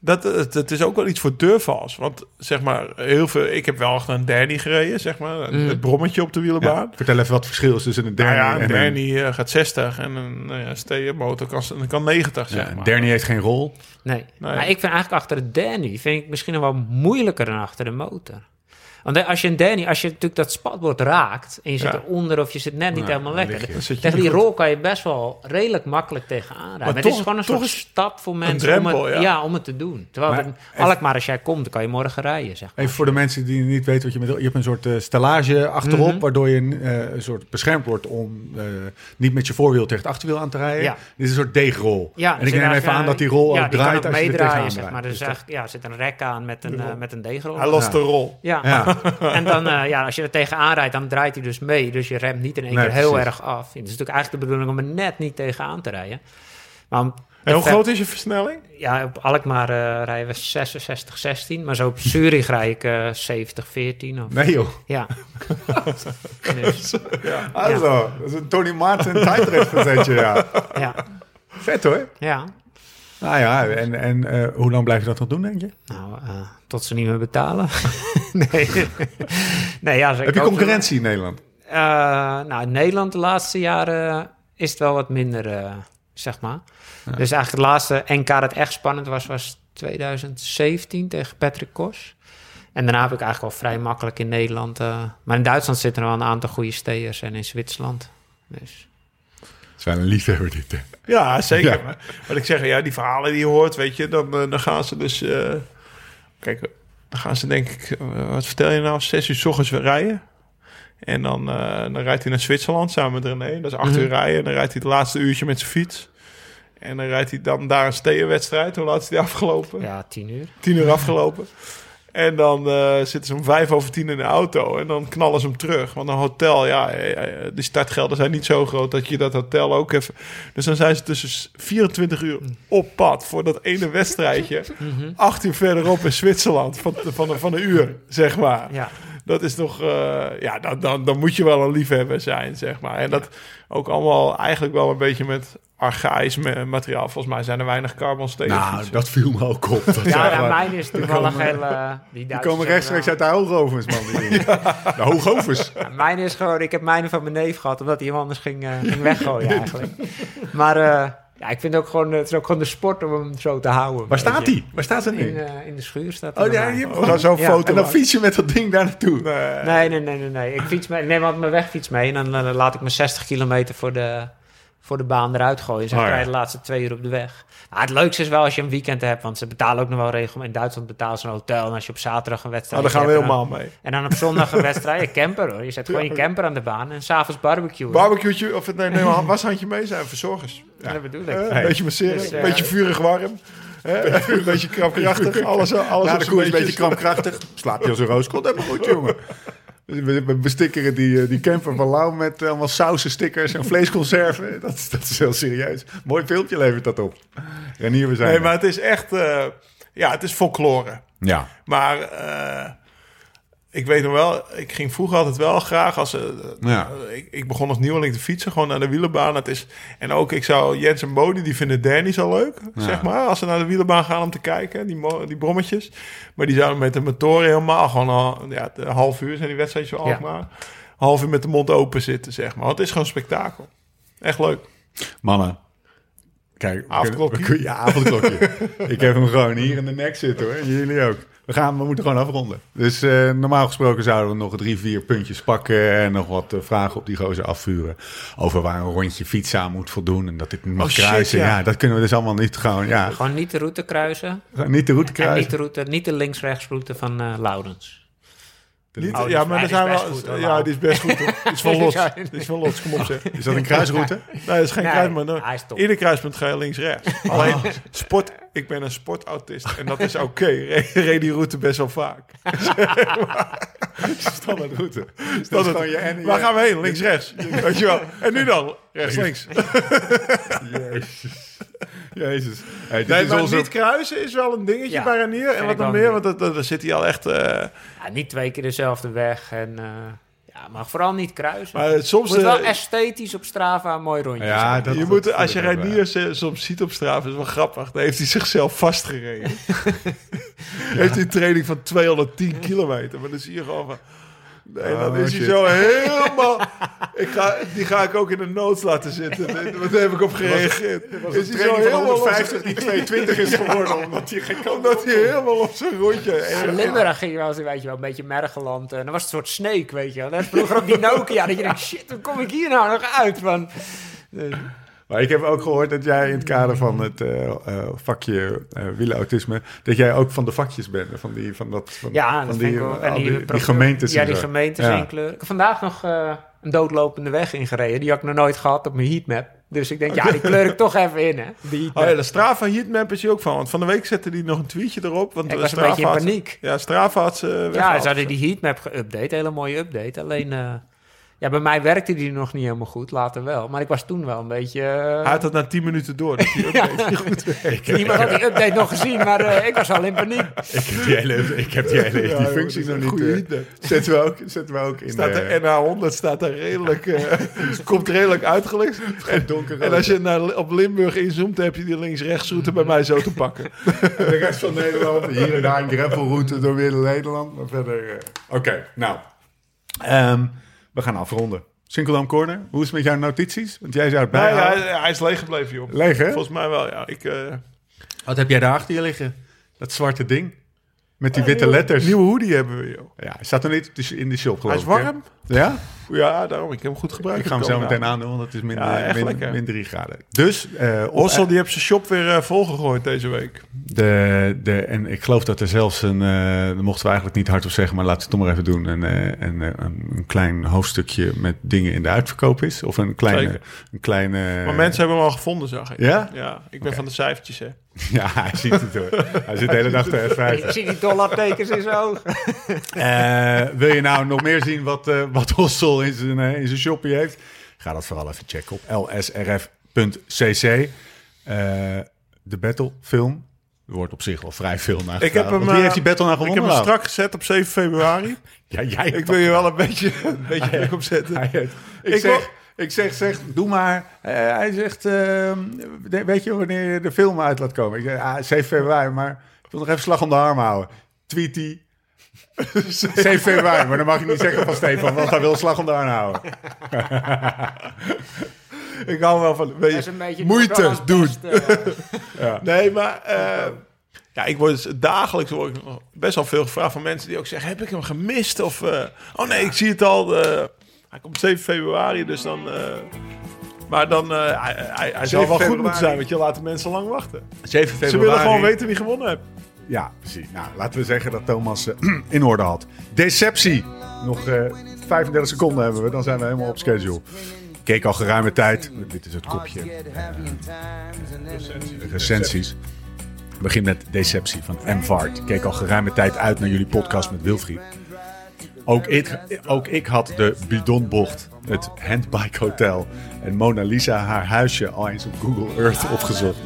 dat, het, het is ook wel iets voor deurvals. Want zeg maar, heel veel... Ik heb wel achter een Danny gereden, zeg maar. een- Mm. Het brommetje op de Ja, wielerbaan. vertel even wat het verschil is tussen een Nou ja, een en een... Danny eh, gaat 60 en een nou ja, kan, kan 90, zeg Ja, een maar. Derny heeft geen rol. Nee. Nee. Maar ik vind eigenlijk achter de Danny vind ik misschien nog wel moeilijker dan achter de motor. Want als je een Danny, als je natuurlijk dat spatbord raakt en je zit Ja. eronder of je zit net niet Ja, helemaal lekker. je. Dan zit je Tegen die rol kan je best wel redelijk makkelijk tegenaan rijden. Maar het toch- is gewoon een soort stap voor mensen drempel, om, het, ja. om het te doen. Terwijl Maar Alkmaar, als jij komt, dan kan je morgen rijden, zeg maar. Even voor de mensen die niet weten wat je bedoelt. Je hebt een soort eh, stellage achterop, Mhm. waardoor je eh, een soort beschermd wordt om eh, niet met je voorwiel tegen het achterwiel aan te rijden. Ja. Dit is een soort deegrol. Ja, en ik neem even aan dat die rol ja, ook die kan draait als je er tegenaan zeg maar. rijdt. Dus Dus ja, er zit een rek aan met een, met een deegrol. Hij lost Ja. de rol. Ja, Ja, <laughs> <laughs> en dan, eh, ja, als je er tegenaan rijdt, dan draait hij dus mee. Dus je remt niet in één Nee, keer heel precies. erg af. Het is natuurlijk eigenlijk de bedoeling om er net niet tegenaan te rijden. Maar En hoe groot is je versnelling? Ja, op Alkmaar eh, rijden we 66, 16. Maar zo op Zurich rijd ik eh 70, 14. Of, nee joh. Ja. <laughs> Dus, Also, dat is een Tony Martin tijdritverzetje, ja. ja, Vet hoor. ja. Nou ja, en, en eh, hoe lang blijf je dat nog doen, denk je? Nou, eh, tot ze niet meer betalen. <laughs> nee. <laughs> nee ja, Heb je concurrentie in Nederland? Eh, nou, in Nederland de laatste jaren is het wel wat minder, zeg maar. Dus eigenlijk het laatste NK dat echt spannend was, was 2017 tegen Patrick Kos. En daarna heb ik eigenlijk wel vrij makkelijk in Nederland. maar in Duitsland zitten er wel een aantal goede steers en in Zwitserland. Dus Wel een liefhebber dit, hè? Ja, zeker. Ja. Maar wat ik zeg, ja, die verhalen die je hoort, weet je, dan, eh, dan gaan ze dus... eh, kijk, dan gaan ze denk ik, eh, wat vertel je nou, zes uur s ochtends weer rijden. En dan, eh, dan rijdt hij naar Zwitserland samen met René. Dat is acht Mhm. uur rijden. En dan rijdt hij het laatste uurtje met zijn fiets. En dan rijdt hij dan daar een steeënwedstrijd. Hoe laat is die afgelopen? ja, tien uur. Tien uur afgelopen. <laughs> En dan eh, zitten ze om vijf over tien in de auto. En dan knallen ze hem terug. Want een hotel, ja, eh, eh, de startgelden zijn niet zo groot dat je dat hotel ook even. Dus dan zijn ze tussen 24 uur op pad voor dat ene wedstrijdje. <laughs> Mhm. Acht uur verderop in Zwitserland. Van, van, een- van een uur, zeg maar. Ja. Dat is toch, ja, dan, dan, dan moet je wel een liefhebber zijn, zeg maar. En dat ook allemaal eigenlijk wel een beetje met archaïs ma- materiaal. Volgens mij zijn er weinig carbon steel. Nou, dat viel me ook op. Dat Ja, ja, mijn is toevallig heel... eh, die Die komen rechtstreeks wel- uit de hoogovens, man. Die. <laughs> De hoogovens. Ja, mijn is gewoon, ik heb mijn van mijn neef gehad, omdat hij hem anders ging, eh, ging weggooien <laughs> eigenlijk. Maar eh, ja, ik vind ook gewoon, het is ook gewoon de sport om hem zo te houden. Waar staat die? Waar staat ze In, nu? eh, in de schuur staat hij Oh ja, je zo'n Ja, foto En dan fiets je met dat ding daar naartoe. Nee. Nee, nee, nee, nee, nee. Ik, fiets mee, ik neem altijd mijn wegfiets mee en dan eh, laat ik me 60 kilometer voor de, voor de baan eruit gooien. Zeg Oh, ja. rij de laatste twee uur op de weg. Nou, het leukste is wel als je een weekend hebt, want ze betalen ook nog wel regelmatig. In Duitsland betalen ze een hotel en als je op zaterdag een wedstrijd Nou, daar gaan we helemaal mee. En dan op zondag een <laughs> wedstrijd, je camper hoor. Je zet gewoon je camper aan de baan en s'avonds barbecue. Barbecue, of het nee, nee, washandje mee zijn, verzorgers. Ja. Dat bedoel ik. Eh, Hey. Een beetje masseren, Dus, een eh, beetje vurig warm. Hè? <laughs> Een beetje krapkrachtig, alles, alles Ja, de koers een beetje krampkrachtig. Slaap je als een rooskot. Helemaal goed, jongen. <laughs> We bestikkeren die, eh, die camper van Lau met eh, allemaal sausenstickers en vleesconserven. <laughs> Dat, is- dat is heel serieus. Mooi filmpje levert dat op. Renier, we zijn Nee, er. maar het is echt, eh, ja, het is folklore. Ja. Maar ik weet nog wel, ik ging vroeger altijd wel graag als... eh, Ja. eh, ik, ik begon als nieuweling te fietsen, gewoon naar de wielenbaan. Het is, en ook, ik zou Jens en Bodie, die vinden Danny zo leuk, zeg maar. Als ze naar de wielenbaan gaan om te kijken, die, die brommetjes. Maar die zouden met de motoren helemaal gewoon al, ja, een half uur zijn die wedstrijdjes al Ja. maar. Half uur met de mond open zitten, zeg maar. Want het is gewoon spektakel. Echt leuk. Mannen. Kijk, Avondklokje? Ja, avondklokje. <laughs> ik heb hem gewoon hier in de nek zitten hoor. En jullie ook. We, gaan, we moeten gewoon afronden. Dus eh, normaal gesproken zouden we nog drie, vier puntjes pakken. En nog wat eh, vragen op die gozer afvuren. Over waar een rondje fiets aan moet voldoen. En dat dit niet mag Oh, shit, kruisen. ja. ja. dat kunnen we dus allemaal niet gewoon. Ja, Gewoon niet de route kruisen. niet de route En kruisen. niet de, route, niet de links-rechts route van eh Laurens. Niet, Oh, ja, maar er is zijn wel... goed, ja, die is best goed. hoor. <laughs> Die is van. Ja. Die is van kom op zeg. <laughs> Is dat een kruisroute? Nee, dat is geen Nee, kruis, maar dan- hij is top. ieder kruispunt ga je links-rechts. Alleen sport, ik ben een sportautist en dat is oké. <laughs> Re- Reed die route best wel vaak. Standaard route. Dat Dat is het- gewoon je en Waar gaan we heen? Links-rechts. Weet je wel. En nu dan? Rechts-links. Jezus. Jezus. Hey, dit Nee, is maar onze... niet kruisen is wel een dingetje Ja, bij Ranier. En wat dan meer? Want dat- dat- daar zit hij al echt... eh, Ja, niet twee keer dezelfde weg. En, eh, ja, maar vooral niet kruisen. maar soms... Het moet wel eh, esthetisch op Strava een mooi rondje Ja, zijn. dat, je dat moet, als je Reinier eh, soms ziet op straat, is wel grappig. Dan heeft hij zichzelf vastgereden. <laughs> heeft hij een training van 210 <laughs> kilometer. Maar dan zie je gewoon van... Nee, dan Oh, is hij zo helemaal... Ik ga, die ga ik ook in de notes laten zitten. <laughs> Wat heb ik op gereageerd? Is hij zo helemaal op zijn- die 22 is geworden, omdat hij geen Omdat hij helemaal op zijn rondje... Limburg ging je wel eens, weet je wel, een beetje Mergeland. En dan was het een soort snake, weet je wel. Net vroeger op die Nokia, dat je denkt, shit, hoe kom ik hier nou nog uit? Van, Maar ik heb ook gehoord dat jij in het kader van het eh, eh, vakje eh wielenautisme, dat jij ook van de vakjes bent. Van die, van dat, van, ja, van dat die, vind ik wel. al die, die gemeentes. Ja, en die gemeentes Ja. inkleuren. Ik heb vandaag nog eh, een doodlopende weg ingereden. Die had ik nog nooit gehad op mijn heatmap. Dus ik denk, ja, die kleur ik toch even in, hè. De heatmap. Oh ja, de Strava heatmap is hij ook van. Want van de week zette hij nog een tweetje erop. Want ik de was een beetje in had paniek. Ja, Strava had ze Ja, ze hadden die heatmap geüpdate. Hele mooie update. Alleen, eh, ja, bij mij werkte die nog niet helemaal goed. Later wel. Maar ik was toen wel een beetje... eh, Hij had het na 10 minuten door. Dat die <laughs> update niet goed. <laughs> Niemand had die update nog gezien, maar eh, ik was al in paniek. <laughs> Ik heb die hele, ik heb die, hele, die functie nog is niet. eh, zetten, we ook, zetten we ook in Staat de, de NH100 staat daar redelijk, eh, komt redelijk uitgelicht. En, donker en als je naar, op Limburg inzoomt, dan heb je die links-rechtsroute bij mij zo te pakken. de rest van Nederland. Hier en daar een gravelroute door weer Nederland. Maar verder... eh, Oké, nou. Ehm, we gaan afronden. Sinkeldam Corner, hoe is het met jouw notities? Want jij zou het Nee, bijhouden. hij, hij is leeg gebleven, joh. Leeg, hè? Volgens mij wel, ja. Ik, eh, Wat heb jij daar achter je liggen? Dat zwarte ding? Met die witte letters. nieuwe hoodie hebben we, joh. Ja, hij staat nog niet in de shop, geloof Hij is ik, hè? Ja? Ja, daarom. Ik heb hem goed gebruikt. Ik ga hem zo meteen aandoen, want het is min, Ja, echt min, lekker. min 3 graden. Dus, eh, op- Ossel, die heeft zijn shop weer eh, volgegooid deze week. de, de, en ik geloof dat er zelfs een, eh dat mochten we eigenlijk niet hardop zeggen, maar laten we het toch maar even doen, een, eh, een, eh, een, een klein hoofdstukje met dingen in de uitverkoop is. Of een kleine... Een kleine Maar mensen hebben hem al gevonden, zag ik. Ja? Ja, ik ben van de cijfertjes, hè. <laughs> Ja, hij ziet het hoor. Hij zit de hele dag te <laughs> Ik F5. zie die dollartekens in zijn ogen. Eh, wil je nou nog meer zien wat, eh <laughs> wat Hossel in zijn, eh, in zijn shoppie heeft? Ga dat vooral even checken op lsrf.cc. Eh, de Battle film. Er wordt op zich wel vrij veel naar Ik heb hem, Wie eh, heeft die Battle nou Ik gewonnen? heb hem strak gezet op 7 februari. <laughs> Ja, jij ik wil je wel een beetje, <laughs> een beetje druk op zetten. Hij heeft- ik, Ik zeg, wil- ik zeg, zeg, doe maar. Eh, hij zegt, ehm, weet je wanneer je de film uit laat komen? Ik zeg, ah, 7 februari, maar ik wil nog even slag om de arm houden. Tweet die. <laughs> 7 februari, maar dan mag je niet zeggen van Stefan, want hij wil slag om de arm houden. <laughs> Ik hou wel van... Weet Dat is je, een beetje moeite doen. eh, Nee, maar... eh, ja, ik word dus dagelijks word ik best wel veel gevraagd van mensen die ook zeggen... Heb ik hem gemist? Of... eh, oh nee, ik zie het al. eh, hij komt 7 februari, dus dan... eh, maar dan... eh, hij, hij, hij zal 7 wel goed moeten zijn, want je laat de mensen lang wachten. 7 februari. Ze willen gewoon weten wie gewonnen heeft. Ja, precies. Nou, laten we zeggen dat Thomas eh, <clears throat> in orde had. Deceptie. Nog eh 35 seconden hebben we, dan zijn we helemaal op schedule. Keek al geruime tijd. Dit is het kopje. De recensies. We beginnen met Deceptie van M. Vart. Keek al geruime tijd uit naar jullie podcast met Wilfried. Ook ik, ook ik had de bidonbocht, het Handbike Hotel en Mona Lisa haar huisje al eens op Google Earth opgezocht.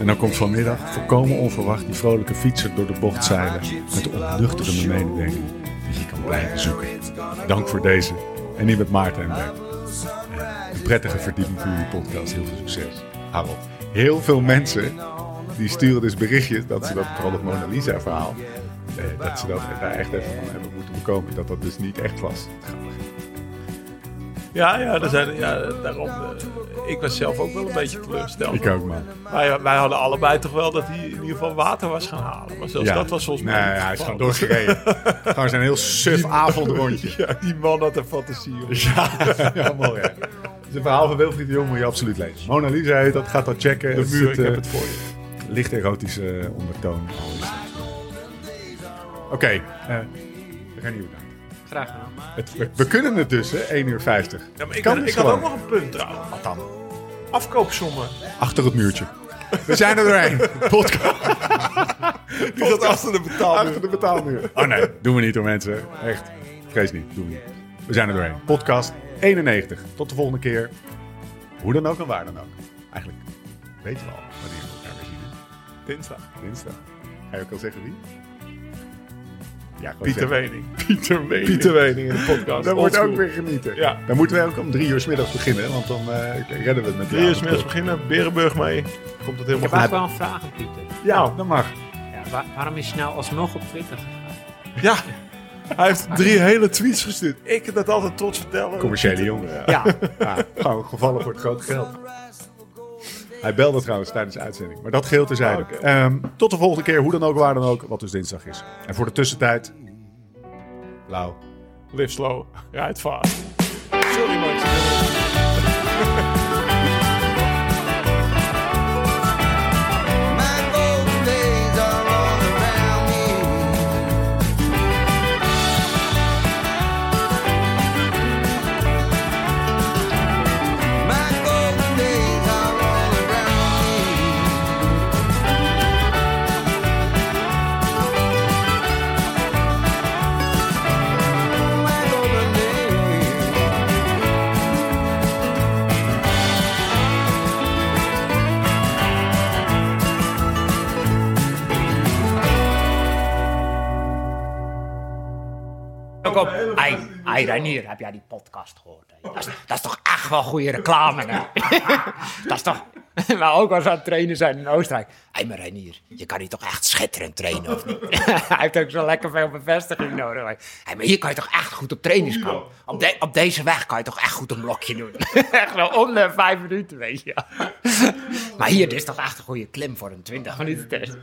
En dan komt vanmiddag, volkomen onverwacht, die vrolijke fietser door de bocht zeilen. Met de opnuchterende mededeling dat je kan blijven zoeken. Dank voor deze. En niet met Maarten en Bert. Eh, Een prettige verdieping voor jullie podcast. Heel veel succes. Harold. Heel veel mensen die sturen dus berichtjes dat ze dat, vooral Mona Lisa verhaal, eh, dat ze dat daar echt even van hebben moeten bekomen. Dat dat dus niet echt was. Ja, ja, er ja daarom. eh, ik was zelf ook wel een beetje teleurgesteld. Ik ook, man. Wij, wij hadden allebei toch wel dat hij in ieder geval water was gaan halen. Maar zelfs dat was volgens Nee, mij. niet hij is gewoon doorgereden. gewoon zijn heel suf avondrondje. <laughs> Ja, die man had een fantasie. Ja, ja mooi. hè. Het is een verhaal van Wilfried de Jong, moet je absoluut lezen. Mona Lisa heet dat, gaat dat checken. De muur, zit, ik heb eh, het voor je. Licht erotische eh, ondertoon. Oké, eh, we gaan hier. Graag gedaan. Het, we, we kunnen het dus, hè, 1 uur 50. Ja, maar ik, Kan had, dus ik had ook nog een punt trouwens. Wat dan? Afkoopsommen. Achter het muurtje. We zijn er doorheen. Podcast. Die gaat achter de betaalmuur. Achter de betaalmuur. Oh nee, doen we niet hoor mensen. Echt. Vrees niet, doen we niet. We zijn er doorheen. Podcast 91. Tot de volgende keer. Hoe dan ook en waar dan ook. Eigenlijk weten we al wanneer we elkaar weer zien. Dinsdag. Dinsdag. Ga je ook al zeggen wie? Ja, Pieter zeggen. Wening. <laughs> Pieter Wening. Pieter Wening in de podcast. Dat wordt ook weer genieten. Ja. Dan moeten we ook om drie uur 's middags beginnen, want dan eh, redden we het met Drie uur 's middags beginnen, Berenburg mee. Komt het helemaal Ik heb goed. ook wel een vraag aan Pieter. Ja, dat mag. Ja, waar- waarom is je nou alsnog op Twitter gegaan? Ja, <laughs> Hij heeft drie hele tweets gestuurd. Ik heb dat altijd trots vertellen. Commerciële jongen. Ja, Ja, gewoon gevallen voor het grote geld. Hij belde trouwens tijdens de uitzending. Maar dat geheel terzijde. Oké. Ehm, tot de volgende keer, hoe dan ook, waar dan ook. Wat dus dinsdag is. En voor de tussentijd... Lau. Live slow, ride fast. Sorry, man. Ook op. Heb jij die podcast gehoord? Dat is, dat is toch echt wel goede reclame, hè? <laughs> dat is toch... <laughs> Maar ook als we aan het trainen zijn in Oostenrijk. Hé, maar Reinier, je kan hier toch echt schitterend trainen, of niet? <laughs> Hij heeft ook zo lekker veel bevestiging nodig. Hé, maar hier kan je toch echt goed op trainingskamp? Op, op deze weg kan je toch echt goed een blokje doen? echt wel om de vijf minuten, weet je. maar hier, dit is toch echt een goede klim voor een 20 minuten test.